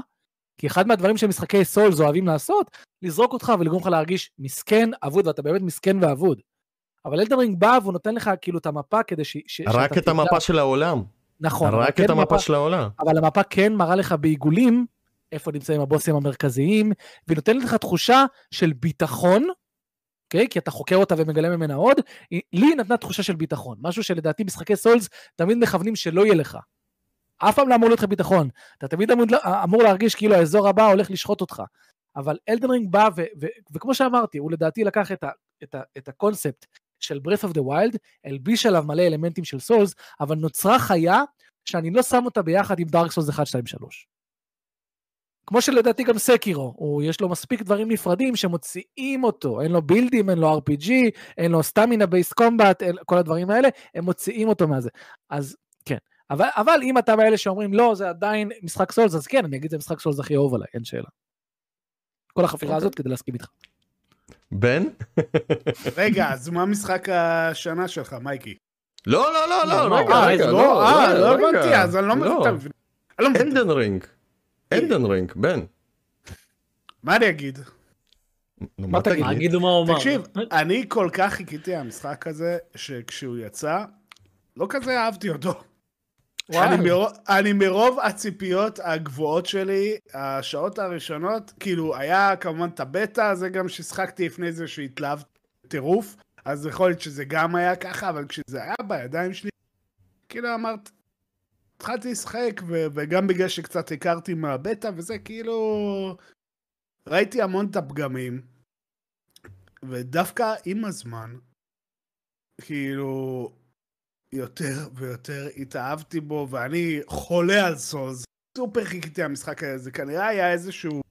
כי אחד מהדברים שמשחקי Souls אוהבים לעשות, לזרוק אותך ולגרום לך להרגיש מסכן, אבוד, ואתה באמת מסכן ואבוד. אבל Elden Ring בא והוא נותן לך כאילו את המפה כדי ש... ש רק את המפה של העולם. נכון. רק כן את המפה מפה- של העולם. אבל המפה כן מראה לך בעיגולים איפה נמצאים הבוסים המרכזיים, והיא נותנת לך תחושה של ביטחון אוקיי? כי אתה חוקר אותה ומגלה ממנה עוד, לי היא נתנה תחושה של ביטחון, משהו שלדעתי משחקי סולס תמיד מכוונים שלא יהיה לך. אף פעם לא אמור להיות לך ביטחון, אתה תמיד אמור, אמור להרגיש כאילו האזור הבא הולך לשחוט אותך. אבל אלדן רינג בא, ו- ו- וכמו שאמרתי, הוא לדעתי לקח את, ה- את, ה- את הקונספט של Breath of the Wild, הלביש עליו מלא אלמנטים של סולס, אבל נוצרה חיה שאני לא שם אותה ביחד עם Dark Souls 1, 2, 3. כמו שלדעתי גם Sekiro, הוא, יש לו מספיק דברים נפרדים שמוציאים אותו, אין לו בילדים, אין לו RPG, אין לו stamina based combat, כל הדברים האלה, הם מוציאים אותו מהזה. אז כן, אבל, אבל אם אתה מאלה שאומרים לא, זה עדיין משחק Souls, אז כן, אני אגיד זה משחק Souls הכי אהוב עליי, אין שאלה. כל החפירה הזאת כדי להסכים איתך. בן? רגע, אז מה משחק השנה שלך, מייקי? לא, לא, לא, לא, לא, רגע, אה, רגע, לא, לא, אה, לא, לא רגע. הבנתי, אז אני לא מבין. לא. אתה מבין? לא מבין. אלדן רינג. אלדן רינג, בן. מה אני אגיד? נו, מה תגיד? מה, גידו מה הוא אמר. תקשיב, אני כל כך חיכיתי המשחק הזה, שכשהוא יצא, לא כזה אהבתי אותו. אני מרוב, אני מרוב הציפיות הגבוהות שלי, השעות הראשונות, כאילו, היה כמובן את הבטא, זה גם ששחקתי לפני זה שהתלהבתי טירוף, אז יכול להיות שזה גם היה ככה, אבל כשזה היה בידיים שלי, כאילו אמרת, התחלתי לשחק, וגם בגלל שקצת הכרתי מהבטא, וזה כאילו... ראיתי המון את הפגמים, ודווקא עם הזמן, כאילו, יותר ויותר התאהבתי בו, ואני חולה על סוז. סופר חיכיתי למשחק הזה, זה כנראה היה איזשהו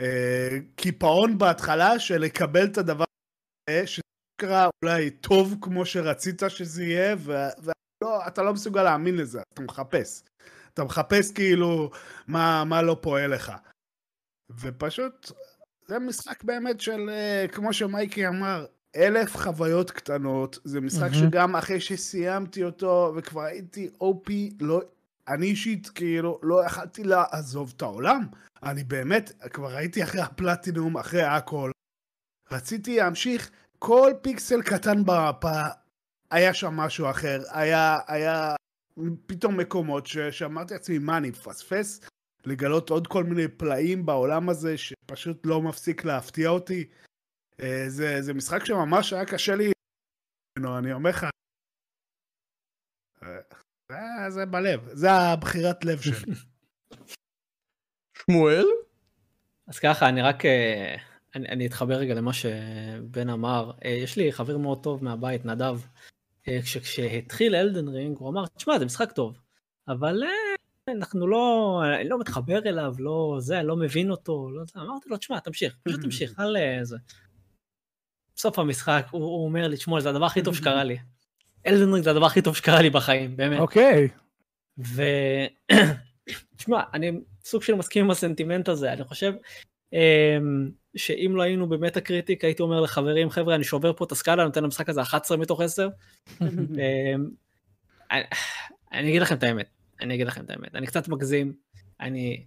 אה, קיפאון בהתחלה של לקבל את הדבר הזה, שקרה אולי טוב כמו שרצית שזה יהיה, ואתה לא מסוגל להאמין לזה, אתה מחפש. אתה מחפש כאילו מה, מה לא פועל לך. ופשוט, זה משחק באמת של, אה, כמו שמייקי אמר, אלף חוויות קטנות, זה משחק מהמם. שגם אחרי שסיימתי אותו וכבר הייתי OP, לא, אני אישית כאילו לא יכלתי לעזוב את העולם. אני באמת, כבר הייתי אחרי הפלטינום, אחרי הכל. רציתי להמשיך, כל פיקסל קטן במפה, היה שם משהו אחר, היה, היה פתאום מקומות ש- שאמרתי לעצמי, מה, אני מפספס? לגלות עוד כל מיני פלאים בעולם הזה שפשוט לא מפסיק להפתיע אותי. אה, זה, זה משחק שממש היה קשה לי, ממנו, אני אומר לך. אה, זה, זה בלב, זה הבחירת לב שלי. <laughs> שמואל? אז ככה, אני רק, אה, אני, אני אתחבר רגע למה שבן אמר. אה, יש לי חבר מאוד טוב מהבית, נדב, אה, כשהתחיל אלדן רינג, הוא אמר, תשמע, זה משחק טוב, אבל אה, אנחנו לא, אני לא מתחבר אליו, לא זה, לא מבין אותו, לא זה. אמרתי לו, תשמע, תמשיך, פשוט <laughs> תמשיך, אל אה, זה. בסוף המשחק, הוא, הוא אומר לי, תשמע, זה הדבר הכי טוב שקרה לי. Elden Ring זה הדבר הכי טוב שקרה לי בחיים, באמת. אוקיי. ו... <clears throat> תשמע, אני סוג של מסכים עם הסנטימנט הזה, אני חושב שאם לא היינו ב Metacritic הייתי אומר לחברים, חבר'ה, אני שובר פה את הסקאלה, נותן למשחק הזה 11 מתוך 10. <laughs> אמ, אני- אגיד לכם את האמת, אני אגיד לכם את האמת, אני קצת מגזים, אני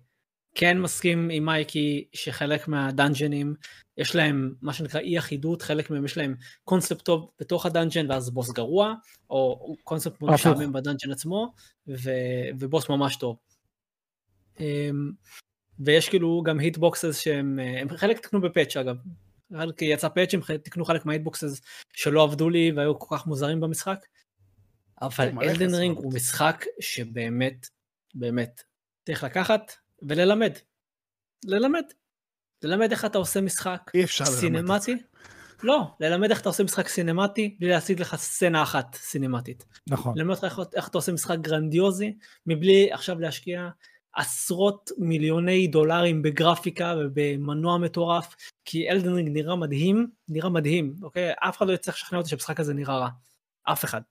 כן מסכים עם מייקי שחלק מהדאנג'נים יש להם מה שנקרא אי אחידות, חלק מהם יש להם קונספט טוב בתוך ה dungeon ואז בוס גרוע, או קונספט מאוד. משעמם ב dungeon עצמו, ו... ובוס ממש טוב. ויש כאילו גם hitboxes שהם, אה, הם חלק תקנו ב patch אגב, חלק יצא patch הם תקנו חלק מה hitboxes שלא עבדו לי והיו כל כך מוזרים במשחק. אבל Elden Ring. הוא משחק שבאמת, באמת, צריך לקחת וללמד. ללמד. ללמד איך אתה עושה משחק אי אפשר ללמד. סינמטי. לא, ללמד איך אתה עושה משחק סינמטי בלי להציג לך סצנה אחת סינמטית. נכון. ללמד איך, איך אתה עושה משחק גרנדיוזי, מבלי עכשיו להשקיע עשרות מיליוני דולרים בגרפיקה ובמנוע מטורף, כי Elden Ring נראה מדהים, נראה מדהים, אוקיי? אף אחד לא יצטרך לשכנע אותי שהמשחק הזה נראה רע. אף אחד.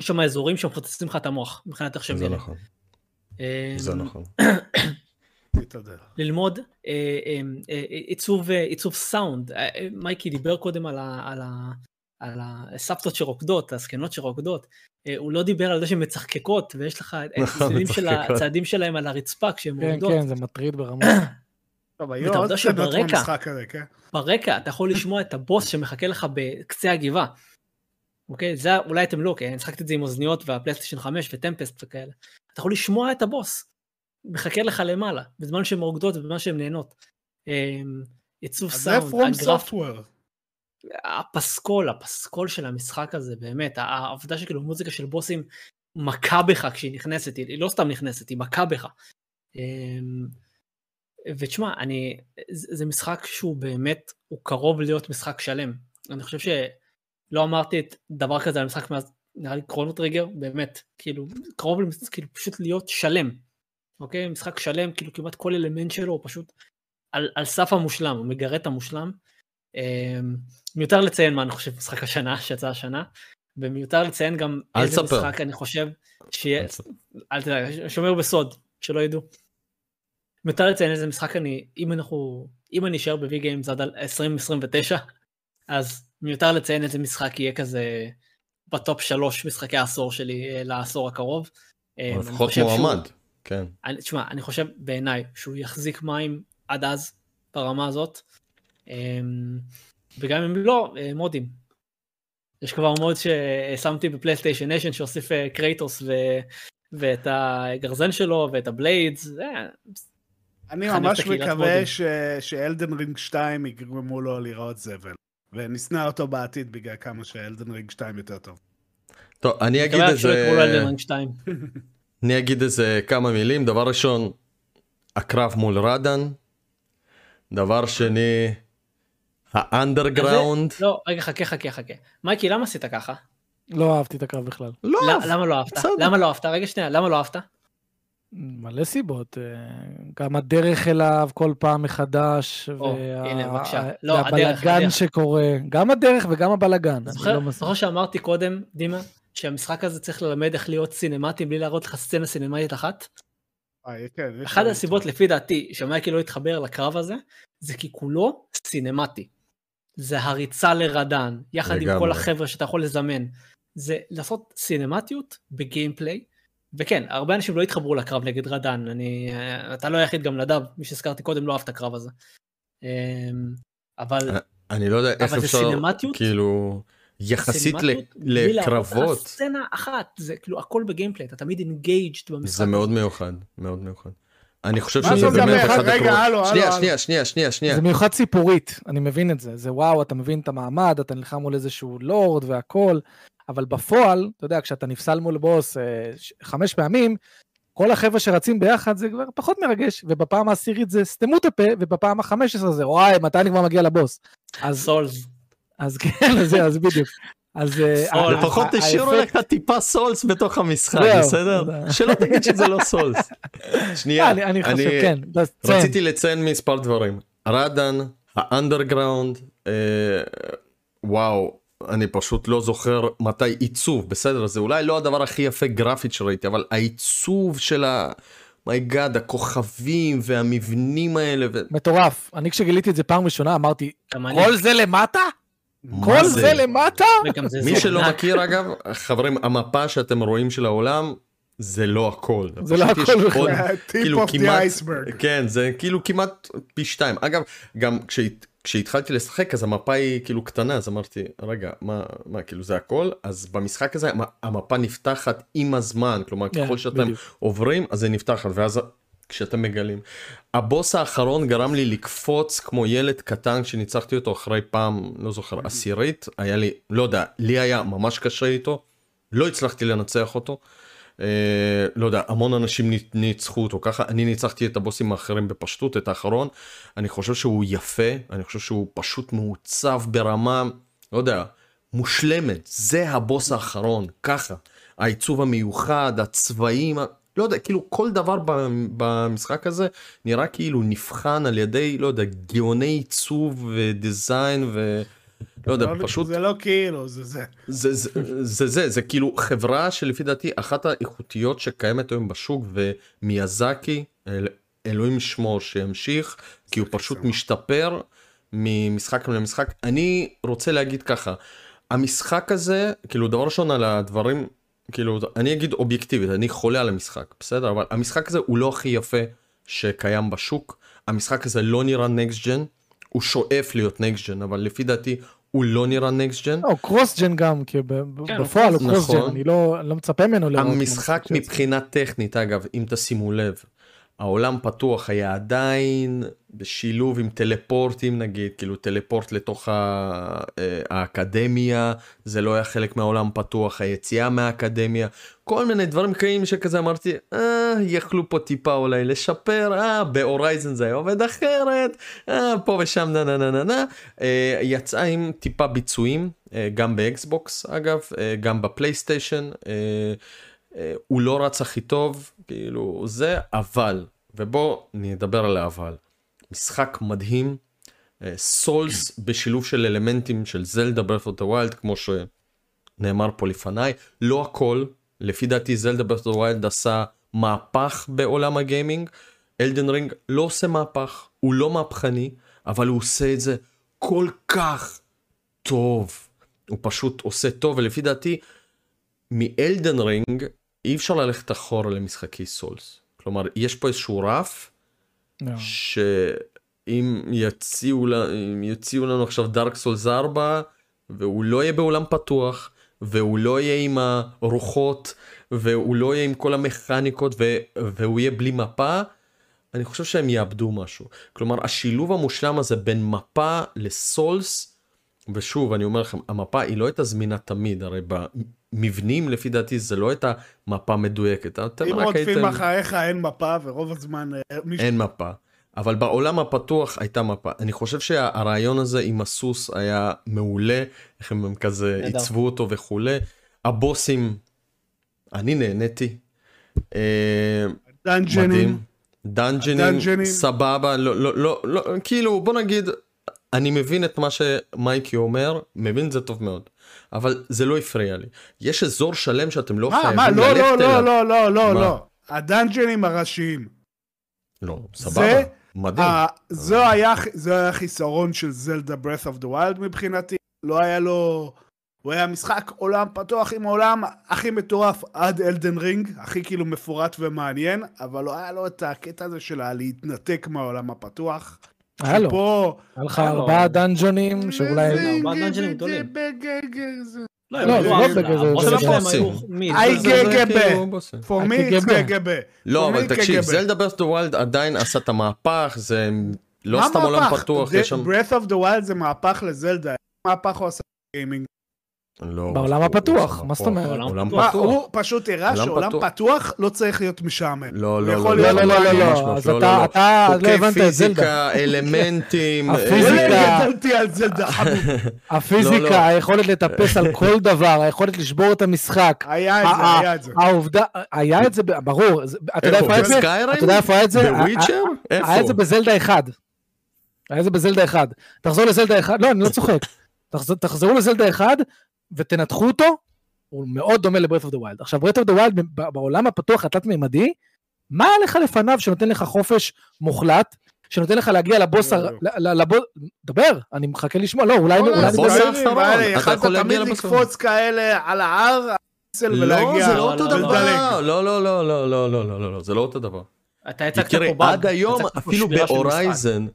יש שם אזורים שמפוצצים לך את המוח, מבחינת איך שהם זה נראים. נכון, אה, זה נכון. תתהדר. ללמוד אה, אה, אה, עיצוב, אה, עיצוב סאונד. מייקי דיבר קודם על הסבתות שרוקדות, הזקנות שרוקדות. אה, הוא לא דיבר על זה שהן מצחקקות, ויש לך את נכון. הצעדים שלהם על הרצפה כשהן כן, רוקדות. כן, זה מטריד ברמות. טוב, ואתה היו עוד שברקע- במשחק הזה, כן? ברקע אתה יכול לשמוע את הבוס שמחכה לך בקצה הגבעה. אוקיי? זה אולי אתם לא, כי אני שחקתי את זה עם אוזניות והפלייסטיישן 5 וטמפסט וכאלה. אתה יכול לשמוע את הבוס. מחכה לך למעלה, בזמן שהן רוקדות ובזמן שהן נהנות. אמ, עיצוב אז זה סאונד, הגרף-. הפסקול, הפסקול של המשחק הזה, באמת, העובדה שכאילו מוזיקה של בוסים מכה בך כשהיא נכנסת, היא לא סתם נכנסת, היא מכה בך. אמ, ותשמע, אני, זה משחק שהוא באמת, הוא קרוב להיות משחק שלם. אני חושב שלא אמרתי את דבר כזה על משחק מאז, נראה לי Chrono Trigger, באמת, כאילו, קרוב כאילו פשוט להיות שלם. אוקיי? משחק שלם, כאילו כמעט כל אלמנט שלו הוא פשוט על, על סף המושלם, הוא מגרה את המושלם. אמ, מיותר לציין מה אני חושב משחק השנה, שיצא השנה, ומיותר לציין גם איזה ספר. משחק אני חושב שיהיה, אל תדע, שומר בסוד, שלא ידעו. מיותר לציין איזה משחק אני, אם אנחנו, אם אני אשאר ב Vgames עד 2029, אז מיותר לציין איזה משחק יהיה כזה ב top שלוש משחקי העשור שלי אה, לעשור הקרוב. אמ, לפחות מועמד, שהוא, כן. תשמע, אני חושב בעיניי שהוא יחזיק מים עד אז, ברמה הזאת. וגם אם לא, אה, מודים. יש כבר mod ששמתי ב PlayStation Nation שהוסיף אה, Kratos ו... ואת הגרזן שלו ואת ה blades. אני ממש מקווה ש... שאלדן רינג 2 יגרמו לו לראות זבל. ונשנא אותו בעתיד בגלל כמה שאלדן רינג 2 יותר טוב. טוב, אני אגיד איזה... <laughs> אני אגיד איזה כמה מילים. דבר ראשון, הקרב מול רדן. דבר שני, האנדרגראונד. לא, רגע, חכה, חכה, חכה. מייקי, למה עשית ככה? לא אהבתי את הקרב בכלל. לא, למה לא אהבת? למה לא אהבת? רגע, שנייה, למה לא אהבת? מלא סיבות, אה, גם הדרך אליו כל פעם מחדש, לא, והבלגן שקורה, גם הדרך וגם הבלגן. לא זוכר שאמרתי קודם, דימה, שהמשחק הזה צריך ללמד איך להיות סינמטי בלי להראות לך סצנה סינמטית אחת? אה, כן, אחת הסיבות לפי דעתי שמייקי לא התחבר לקרב הזה, זה כי כולו סינמטי. זה הריצה לרדן, יחד לגמרי. עם כל החבר'ה שאתה יכול לזמן. זה לעשות סינמטיות ב gameplay, וכן, הרבה אנשים לא התחברו לקרב נגד Radahn, אני, אתה לא היחיד, גם נדב, מי שהזכרתי קודם לא אהב את הקרב הזה. אמ, אבל, אני לא יודע איך אפשר, סינמטיות, כאילו, יחסית לקרבות. סצנה אחת, זה כאילו הכל ב gameplay, אתה תמיד engaged במשחק. זה מאוד מיוחד, מאוד מיוחד. אני חושב שזה באמת אחד הקרבות. שנייה, שנייה, שנייה, שנייה, שנייה. זה מיוחד סיפורית, אני מבין את זה. זה וואו, אתה מבין את המעמד, אתה נלחם מול איזשהו לורד והכל, אבל בפועל, אתה יודע, כשאתה נפסל מול בוס אה, חמש פעמים, כל החבר'ה שרצים ביחד זה כבר פחות מרגש, ובפעם העשירית זה סתמו את הפה, ובפעם החמש עשרה זה וואי, מתי אני כבר מגיע לבוס. אז... סולס. אז כן, <laughs> אז זה, אז בדיוק. אז אה, לפחות תשאירו לך טיפה סולס בתוך המשחק, בסדר? שלא תגיד שזה לא סולס. <laughs> שנייה, אני חושב, כן. רציתי לציין מספר דברים. רדן, האנדרגראונד, אה, וואו, אני פשוט לא זוכר מתי עיצוב, בסדר? זה אולי לא הדבר הכי יפה גרפית שראיתי, אבל העיצוב של ה... my god, הכוכבים והמבנים האלה. מטורף. אני כשגיליתי את זה פעם ראשונה אמרתי, כל זה למטה? כל זה? זה למטה? מי שלא מכיר אגב, חברים, המפה שאתם רואים של העולם, זה לא הכל. זה לא הכל בכלל. <laughs> כאילו כמעט, כן, זה כאילו כמעט פי שתיים. אגב, גם כשהתחלתי לשחק אז המפה היא כאילו קטנה, אז אמרתי, רגע, מה, מה, כאילו זה הכל? אז במשחק הזה המפה נפתחת עם הזמן, כלומר כן, ככל שאתם עוברים אז זה נפתחת, ואז כשאתם מגלים. הבוס האחרון גרם לי לקפוץ כמו ילד קטן כשניצחתי אותו אחרי פעם, לא זוכר, עשירית, היה לי, לא יודע, לי היה ממש קשה איתו, לא הצלחתי לנצח אותו. אה, לא יודע, המון אנשים ניצחו אותו ככה, אני ניצחתי את הבוסים האחרים בפשטות, את האחרון. אני חושב שהוא יפה, אני חושב שהוא פשוט מעוצב ברמה, לא יודע, מושלמת. זה הבוס האחרון, ככה. העיצוב המיוחד, הצבעים, לא יודע, כאילו כל דבר במשחק הזה נראה כאילו נבחן על ידי, לא יודע, גאוני עיצוב ודיזיין ו... לא יודע, לא, פשוט... זה לא כאילו, זה זה. זה זה, זה זה, זה כאילו חברה שלפי דעתי אחת האיכותיות שקיימת היום בשוק ומיאזקי, אל, אלוהים שמו שימשיך, כי הוא פשוט משתפר ממשחק למשחק. אני רוצה להגיד ככה, המשחק הזה, כאילו דבר ראשון על הדברים כאילו אני אגיד אובייקטיבית אני חולה על המשחק בסדר אבל המשחק הזה הוא לא הכי יפה שקיים בשוק המשחק הזה לא נראה נקסט ג'ן הוא שואף להיות next gen אבל לפי דעתי הוא לא נראה next gen. הוא cross gen גם כי כן, בפועל הוא cross gen נכון. אני לא, לא מצפה ממנו לראות. המשחק מבחינה טכנית אגב אם תשימו לב העולם פתוח היה עדיין בשילוב עם טלפורטים נגיד, כאילו טלפורט לתוך אה, האקדמיה, זה לא היה חלק מהעולם פתוח, היציאה מהאקדמיה, כל מיני דברים כאלה שכזה אמרתי, אה, יכלו פה טיפה אולי לשפר, אה, ב Horizon זה היה עובד אחרת, אה, פה ושם נה נה נה נה נה, אה, יצאה עם טיפה ביצועים, אה, גם ב Xbox אגב, אה, גם ב PlayStation. אה, הוא לא רץ הכי טוב, כאילו זה, אבל, ובוא נדבר על האבל. משחק מדהים, Souls בשילוב של אלמנטים של Zelda Breath of Wild, כמו שנאמר פה לפניי, לא הכל, לפי דעתי Zelda Breath of Wild עשה מהפך בעולם הגיימינג, Elden Ring לא עושה מהפך, הוא לא מהפכני, אבל הוא עושה את זה כל כך טוב. הוא פשוט עושה טוב, ולפי דעתי, מ Elden Ring אי אפשר ללכת אחורה למשחקי Souls. כלומר, יש פה איזשהו רף, לא. שאם יציעו, יציעו לנו עכשיו Dark Souls 4, והוא לא יהיה בעולם פתוח, והוא לא יהיה עם הרוחות, והוא לא יהיה עם כל המכניקות, והוא יהיה בלי מפה, אני חושב שהם יאבדו משהו. כלומר, השילוב המושלם הזה בין מפה לסולס, ושוב, אני אומר לכם, המפה היא לא הייתה זמינה תמיד, הרי במבנים לפי דעתי זה לא הייתה מפה מדויקת. אם רק רודפים. אחריך אין מפה, ורוב הזמן אה, מישהו... אין מפה. אבל בעולם הפתוח הייתה מפה. אני חושב שהרעיון הזה עם הסוס היה מעולה, איך הם כזה. עיצבו אותו וכולי. הבוסים, אני נהניתי. אה, דאנג'נים. דאנג'נים. סבבה, לא, לא, לא, לא, כאילו בוא נגיד, אני מבין את מה שמייקי אומר, מבין את זה טוב מאוד. אבל זה לא הפריע לי. יש אזור שלם שאתם לא מה, חייבים מה, לא, ללכת לא, אליו. לא, לא, לא, לא, מה? לא. הדאנג'נים הראשיים. לא, סבבה, זה- מדהים. אה, זו היה- זה היה החיסרון של Zelda Breath of the Wild מבחינתי. לא היה לו... הוא היה משחק עולם פתוח עם העולם הכי מטורף עד Elden Ring, הכי כאילו מפורט ומעניין, אבל לא היה לו את הקטע הזה של להתנתק מהעולם הפתוח. היה לו, היה לך ארבעה דאנג'ונים שאולי... ארבעה דאנג'ונים גדולים. לא, זה לא, לא בגלל זה, לא לא זה איי גגבה, כאילו for me גגבה. לא, אבל תקשיב, זלדה Breath of the Wild עדיין עשה את המהפך, זה לא סתם עולם פתוח, מה מהפך? Breath of the Wild זה מהפך לזלדה, מהפך הוא עשה? גיימינג. לא, בעולם הוא- הפתוח, הוא מה זאת אומרת? עולם פתוח. הוא פשוט הראה עולם שעולם פתוח. פתוח לא צריך להיות משעמם. לא, לא, לא, לא, לא, לא. לא, אז לא, אתה לא, לא. אתה לא הבנת את זלדה. פיזיקה, אלמנטים, <laughs> <laughs> הפיזיקה. לא אה, גדלתי על זלדה חמוד. לא, לא. הפיזיקה, היכולת לטפס על כל דבר, היכולת לשבור את המשחק. היה את זה, היה את זה. העובדה, היה את זה, ברור, אתה יודע איפה היה את זה? ב Skyrim? אתה יודע איפה היה את זה? ב Witcher? איפה? היה את זה בזלדה 1. היה את זה בזלדה 1. תחזור לזלדה 1, לא, אני לא צוחק. תחז- תחזרו לזלדה 1 ותנתחו אותו, הוא מאוד דומה ל Breath of the Wild. עכשיו, Breath of the Wild בעולם הפתוח התלת-מימדי, מה היה לך לפניו שנותן לך חופש מוחלט, שנותן לך להגיע לבוס, לא, לא. לבוס, דבר, אני מחכה לשמוע, לא, אולי לבוס האחרון. אתה יכול להגיע לבוס לקפוץ כאלה על ההר, לא. זה לא אותו לא, לא, דבר. לא, לא, לא, לא, לא, לא, לא, לא, לא, זה לא אותו דבר. אתה תראי, פה באג. עד היום, אפילו. בהורייזן,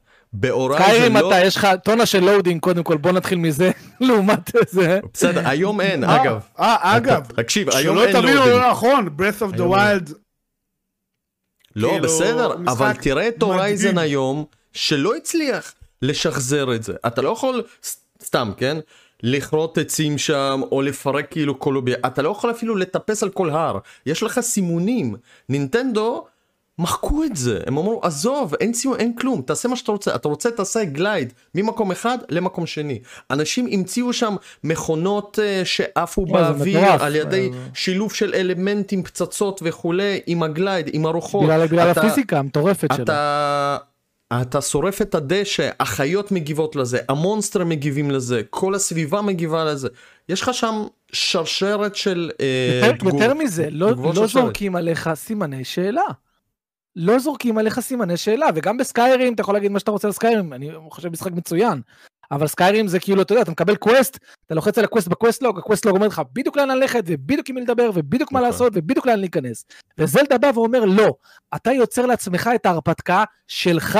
סקיירים לא... אתה, יש לך טונה של לואודינג קודם כל, בוא נתחיל מזה, <laughs> לעומת זה. בסדר, היום אין, אה, אגב. אה, אגב, תקשיב, היום שלא אין תבינו לואודינג. לא נכון, Breath of the. Wild, לא, כאילו, בסדר, אבל תראה את הורייזן. היום, שלא הצליח לשחזר את זה. אתה לא יכול, סתם, כן? לכרות עצים שם, או לפרק כאילו קולוביה, אתה לא יכול אפילו לטפס על כל הר. יש לך סימונים. נינטנדו מחקו את זה, הם אמרו, עזוב, אין סיום, אין כלום, תעשה מה שאתה רוצה. אתה רוצה, תעשה גלייד ממקום אחד למקום שני. אנשים המציאו שם מכונות אה, שעפו זה באוויר מטורף. על ידי אה, שילוב של אלמנטים, פצצות וכולי, עם הגלייד, עם הרוחות. בגלל בגלל אתה- הפיזיקה המטורפת שלו. אתה... אתה שורף את הדשא, החיות מגיבות לזה, ה monster מגיבים לזה, כל הסביבה מגיבה לזה. יש לך שם שרשרת של אה, יותר- תגוב- יותר מזה, לא לא שרשרת. זורקים עליך סימני שאלה. לא זורקים עליך סימני שאלה, וגם ב Skyrim, אתה יכול להגיד מה שאתה רוצה על Skyrim, אני חושב משחק מצוין. אבל Skyrim זה כאילו, אתה יודע, אתה מקבל quest, אתה לוחץ על ה quest ב quest log, ה quest log אומר לך בדיוק לאן ללכת, ובדיוק עם מי לדבר, ובדיוק מה נכון. לעשות, ובדיוק לאן להיכנס. וזלדה בא ואומר, לא, אתה יוצר לעצמך את ההרפתקה שלך.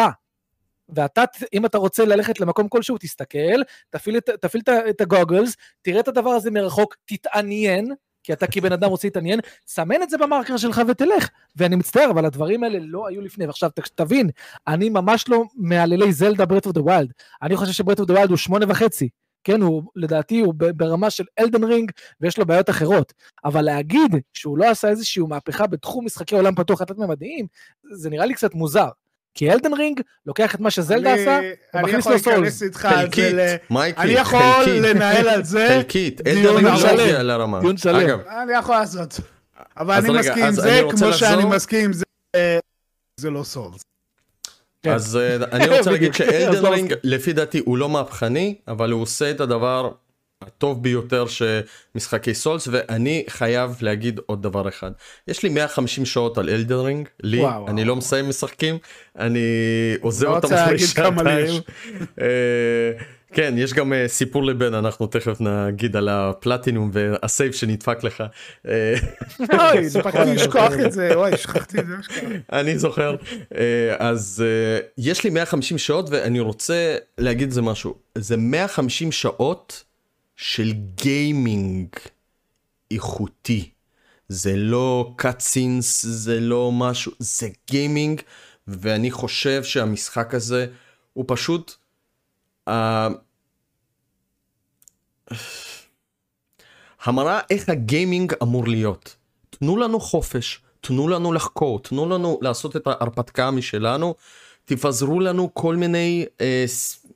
ואתה, אם אתה רוצה ללכת למקום כלשהו, תסתכל, תפעיל את, תפעיל את, את ה goggles, תראה את הדבר הזה מרחוק, תתעניין, כי אתה כבן אדם רוצה להתעניין, סמן את זה במרקר שלך ותלך. ואני מצטער, אבל הדברים האלה לא היו לפני. ועכשיו תבין, אני ממש לא מהללי זלדה Breath of the Wild. אני חושב ש Breath of the Wild הוא שמונה וחצי. כן, הוא, לדעתי הוא ברמה של Elden Ring, ויש לו בעיות אחרות. אבל להגיד שהוא לא עשה איזושהי מהפכה בתחום משחקי עולם פתוח חד-ממדיים, זה נראה לי קצת מוזר. כי אלדן רינג לוקח את מה שזלדה אני- עשה, אני ומכניס יכול לו סולס. להיכנס איתך על חלקית. מייקי, אני יכול. לנהל על זה חלקית, דיון אלדן רינג לא שלם. הגיע לרמה. דיון שלם. אגב, אני יכול לעשות. אבל אני רגע, מסכים עם זה כמו שאני. מסכים עם זה. זה לא סולס. כן. אז אה, אני רוצה <laughs> להגיד שאלדן <laughs> לא רינג. לפי דעתי, הוא לא מהפכני, אבל הוא עושה את הדבר הטוב ביותר שמשחקי Souls, ואני חייב להגיד עוד דבר אחד. יש לי 150 שעות על Elden Ring, לי, וואו, אני וואו. לא מסיים משחקים, אני עוזב לא אותם אחרי שעתיים. אה, כן, יש גם אה, סיפור לבן, אנחנו תכף נגיד על הפלטינום וה save שנדפק לך. אה, אוי, הספקתי לשכוח את זה, אוי, שכחתי את זה. אני זוכר. אז יש לי 150 שעות ואני רוצה להגיד זה משהו. זה 150 שעות של גיימינג איכותי. זה לא cutscenes, זה לא משהו, זה גיימינג, ואני חושב שהמשחק הזה הוא פשוט... אה, המראה איך הגיימינג אמור להיות. תנו לנו חופש, תנו לנו לחקור, תנו לנו לעשות את ההרפתקה משלנו, תפזרו לנו כל מיני, אה, ס...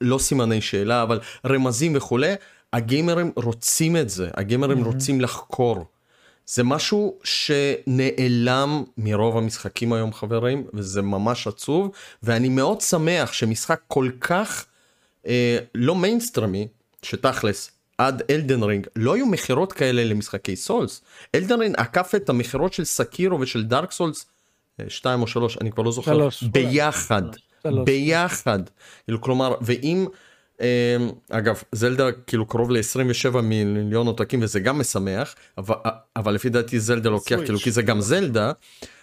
לא סימני שאלה, אבל רמזים וכולי, הגיימרים רוצים את זה, הגיימרים רוצים לחקור. זה משהו שנעלם מרוב המשחקים היום חברים, וזה ממש עצוב, ואני מאוד שמח שמשחק כל כך אה, לא מיינסטרמי, שתכלס, עד Elden Ring, לא היו מכירות כאלה למשחקי Souls. Elden Ring עקף את המכירות של Sekiro ושל Dark Souls, 2 או 3, אני כבר לא זוכר, שלוש. ביחד, שלוש. ביחד. כאילו, כלומר, ואם, אגב, זלדה כאילו קרוב ל-27 מיליון עותקים וזה גם משמח, אבל, אבל לפי דעתי זלדה לוקח, סוויץ'. כאילו, כי זה גם זלדה,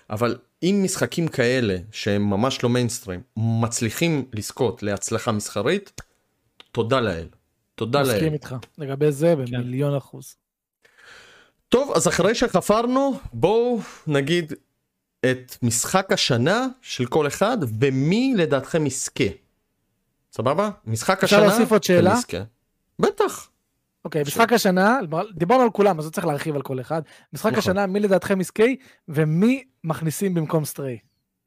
אבל אם משחקים כאלה שהם ממש לא מיינסטרים מצליחים לזכות להצלחה מסחרית, תודה לאל. תודה לאל. מסכים איתך. לגבי זה במיליון אחוז. טוב, אז אחרי שחפרנו, בואו נגיד את משחק השנה של כל אחד, ומי לדעתכם יזכה. סבבה? משחק אפשר השנה, להוסיף עוד שאלה? בטח. אוקיי, משחק השנה, דיברנו על כולם, אז לא צריך להרחיב על כל אחד. משחק נכון. השנה, מי לדעתכם יזכה, ומי מכניסים במקום סטריי?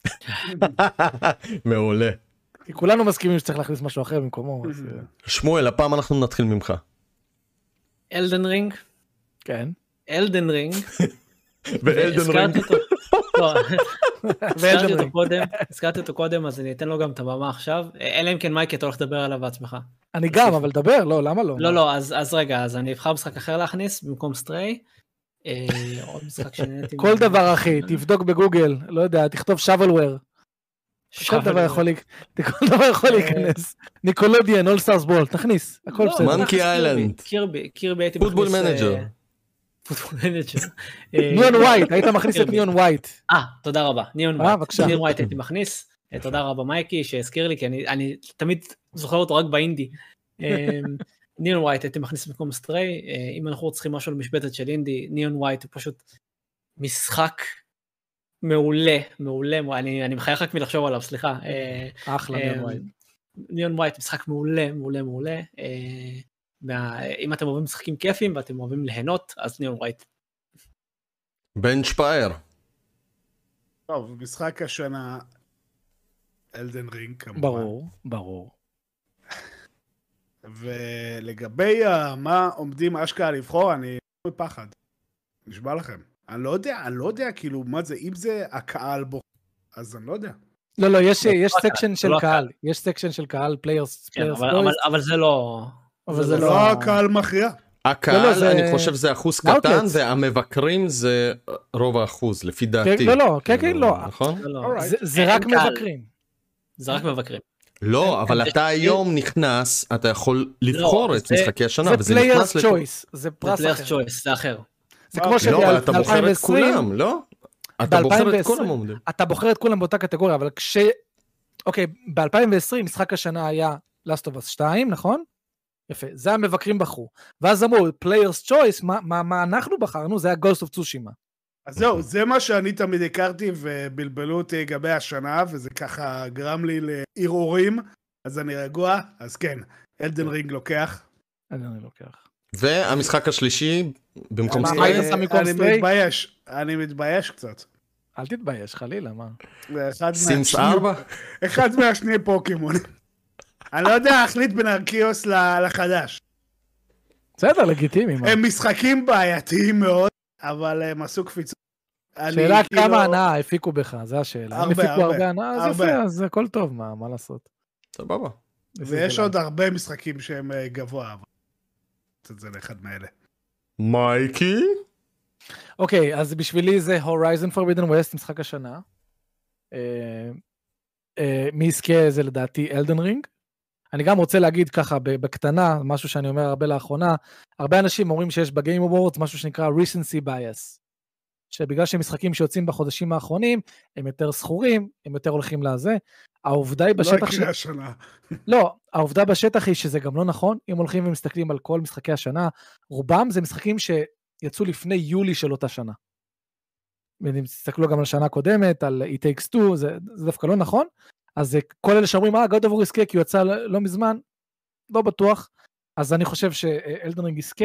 <laughs> מעולה. כי כולנו מסכימים שצריך להכניס משהו אחר במקומו. אז, אה, שמואל, הפעם אנחנו נתחיל ממך. Elden Ring, כן. Elden Ring, ו Elden הזכרתי Ring. אותו- לא, <laughs> הזכרתי אותו. קודם, הזכרתי אותו קודם, אז אני אתן לו גם את הבמה עכשיו, אלא אם כן מייקי אתה הולך לדבר עליו בעצמך. אני גם, אבל דבר, לא, למה לא? לא, לא, אז אז רגע, אז אני אבחר משחק אחר להכניס במקום Stray. אה. כל. דבר אחי, תבדוק בגוגל, לא יודע, תכתוב shovelware. כל דבר. יכול להיכ- כל דבר יכול להיכנס. Nickelodeon, All-Star Brawl, תכניס, הכל לא, בסדר. Monkey Island. Kirby, Kirby הייתי מכניס. אה, Football Manager. אה, Neon White, היית מכניס את Kirby. Neon White. אה, תודה רבה, Neon אה, White. Neon White הייתי מכניס. אה, תודה רבה מייקי שהזכיר לי, כי אני, אני תמיד זוכר אותו רק באינדי. אה, <laughs> Neon White הייתי מכניס במקום Stray, אה, אם אנחנו צריכים משהו למשבצת של אינדי, Neon White הוא פשוט משחק מעולה, מעולה. אני, אני מחייך רק מלחשוב עליו, סליחה. אה, אחלה Neon White. Neon White משחק מעולה, מעולה, מעולה. אה, מה, אם אתם אוהבים משחקים כיפים ואתם אוהבים ליהנות, אז Neon White. בן שפייר. טוב, משחק השנה, Elden Ring כמובן. ברור, ברור. <laughs> ולגבי ה- מה עומדים אשכרה לבחור, אני בפחד. נשבע לכם. אני לא יודע, אני לא יודע, כאילו, מה זה, אם זה הקהל בוחר, אז אני לא יודע. לא, לא, יש סקשן של לא קהל, יש סקשן של קהל, פליירס, פליירס אבל זה לא... אבל זה זה זה לא... לא הקהל מכריע. הקהל, לא, זה- אני חושב זה אחוז Outlets. קטן, והמבקרים זה רוב האחוז, לפי דעתי. לא, לא, כן, כן, לא. נכון? זה לא. זה- זה רק. מבקרים. זה רק מבקרים. לא, אבל זה- אתה היום נכנס, אתה יכול לבחור את זה- משחקי השנה, זה וזה פליירס נכנס. צ'ויס, זה זה פרס פליירס אחר. צ'וייס, זה אחר. זה כמו לא, אבל אתה בוחר את שב-2020, כולם, לא? אתה בוחר את כל ב-2020. המועמדים. אתה בוחר את כולם באותה קטגוריה, אבל כש... אוקיי, ב-2020 משחק השנה היה Last of Us 2, נכון? יפה, זה המבקרים בחרו. ואז אמרו, players choice, מה, מה, מה אנחנו בחרנו? זה היה Ghost of Tsushima. אז זהו, זה מה שאני תמיד הכרתי ובלבלו אותי לגבי השנה, וזה ככה גרם לי לערעורים, אז אני רגוע, אז כן, אלדן רינג לוקח. אני לוקח. והמשחק השלישי במקום מה, סטריי? מה היית שם במקום אני? מתבייש, אני מתבייש קצת. אל תתבייש, חלילה, מה? סימס מהשני- 4? אחד מהשני פוקימון. אני לא יודע להחליט בין ארקיוס ל- לחדש. בסדר, לגיטימי. הם משחקים בעייתיים מאוד, אבל הם עשו קפיצות. שאלה כאילו- כמה הנאה הפיקו בך, זה השאלה. אם הרבה, הפיקו הרבה, הרבה הנאה, אז הרבה. יפה, אז הכל טוב, מה מה לעשות? סבבה. ויש עוד הרבה משחקים שהם אה, גבוה, אבל... את זה לאחד מאלה. מייקי? אוקיי, אז בשבילי זה Horizon Forbidden West, משחק השנה. אה, אה, מי יזכה זה לדעתי Elden Ring. אני גם רוצה להגיד ככה בקטנה, משהו שאני אומר הרבה לאחרונה, הרבה אנשים אומרים שיש ב Game Awards משהו שנקרא recency bias. שבגלל שהם משחקים שיוצאים בחודשים האחרונים, הם יותר זכורים, הם יותר הולכים לזה. העובדה היא לא בשטח ש... יקרה השנה. <laughs> לא, העובדה בשטח היא שזה גם לא נכון. אם הולכים ומסתכלים על כל משחקי השנה, רובם זה משחקים שיצאו לפני יולי של אותה שנה. ואם תסתכלו גם על שנה קודמת, על It Takes Two, זה, זה דווקא לא נכון. אז זה כל אלה שאומרים, אה, God of War יזכה כי הוא יצא לא מזמן, לא בטוח. אז אני חושב שאלדנרינג יזכה,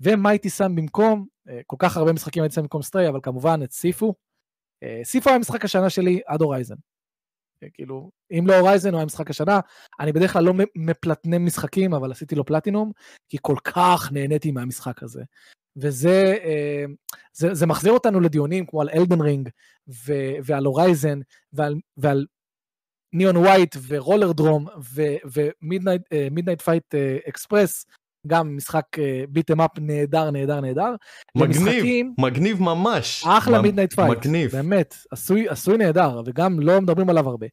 ומה הייתי שם במקום, אה, כל כך הרבה משחקים הייתי שם במקום סטריי, אבל כמובן את סיפו. אה, Sifu היה משחק השנה שלי עד Horizon. אה, כאילו, אם לא Horizon הוא היה משחק השנה, אני בדרך כלל לא מפלטנם משחקים, אבל עשיתי לו פלטינום, כי כל כך נהניתי מהמשחק הזה. וזה אה, זה, זה מחזיר אותנו לדיונים כמו על Elden Ring ועל Horizon ועל, ועל Neon White ו Rollerdrome ו Midnight Fight Express, גם משחק beat 'em up נהדר, נהדר, נהדר. מגניב, למשחקים- מגניב ממש. אחלה Midnight Fight, מגניב. באמת, עשוי, עשוי נהדר, וגם לא מדברים עליו הרבה.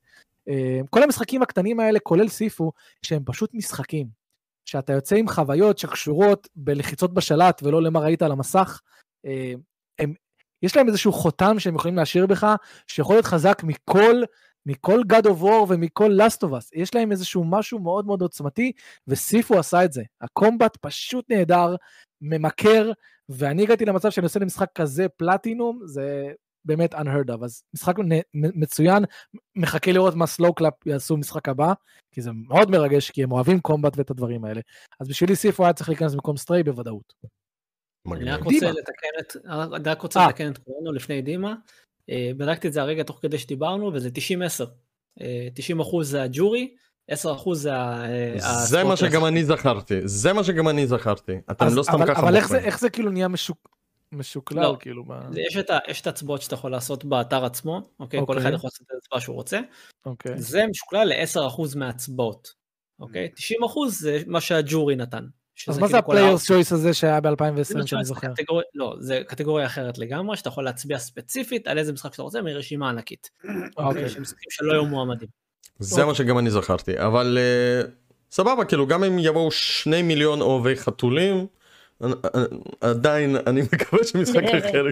אה, כל המשחקים הקטנים האלה, כולל Sifu, שהם פשוט משחקים. שאתה יוצא עם חוויות שקשורות בלחיצות בשלט ולא למה ראית על המסך, אה, הם, יש להם איזשהו חותם שהם יכולים להשאיר בך, שיכול להיות חזק מכל, מכל God of War ומכל Last of Us. יש להם איזשהו משהו מאוד מאוד עוצמתי, ו Sifu עשה את זה. ה combat פשוט נהדר, ממכר, ואני הגעתי למצב שאני עושה למשחק כזה פלטינום, זה באמת unheard of. אז משחק מצוין, מחכה לראות מה Sloclap יעשו במשחק הבא, כי זה מאוד מרגש, כי הם אוהבים combat ואת הדברים האלה. אז בשבילי Sifu היה צריך להיכנס במקום Stray בוודאות. אני. רק רוצה דימה. לתקן את, אני רק רוצה אה. לתקן את כולנו לפני דימה. אה, בדקתי את זה הרגע תוך כדי שדיברנו, וזה 90-10. אה, 90% זה הג'ורי, 10% זה ה... אה, זה מה שגם אני זכרתי, זה מה שגם אני זכרתי. אתם אז- לא סתם אבל, ככה אבל איך זה. איך זה כאילו נהיה משוק, משוקלל, לא. כאילו, ב... יש את, ה, יש את ההצבעות שאתה יכול לעשות באתר עצמו, אוקיי? כל אוקיי. אחד יכול לעשות את ההצבעה שהוא רוצה. אוקיי. זה משוקלל ל-10% מההצבעות, אוקיי? 90% זה מה שהג'ורי נתן. אז מה זה כאילו ה-players choice הזה שהיה זה ב-2020 שאני זוכר? קטגוריה- לא, זה קטגוריה אחרת לגמרי, שאתה יכול להצביע ספציפית על איזה משחק שאתה רוצה מרשימה ענקית. אוקיי. של משחקים שלא היו מועמדים. זה מה שגם אני זכרתי, אבל אה, סבבה, כאילו גם אם יבואו שני מיליון אוהבי חתולים, אני- עדיין אני מקווה שמשחק אחר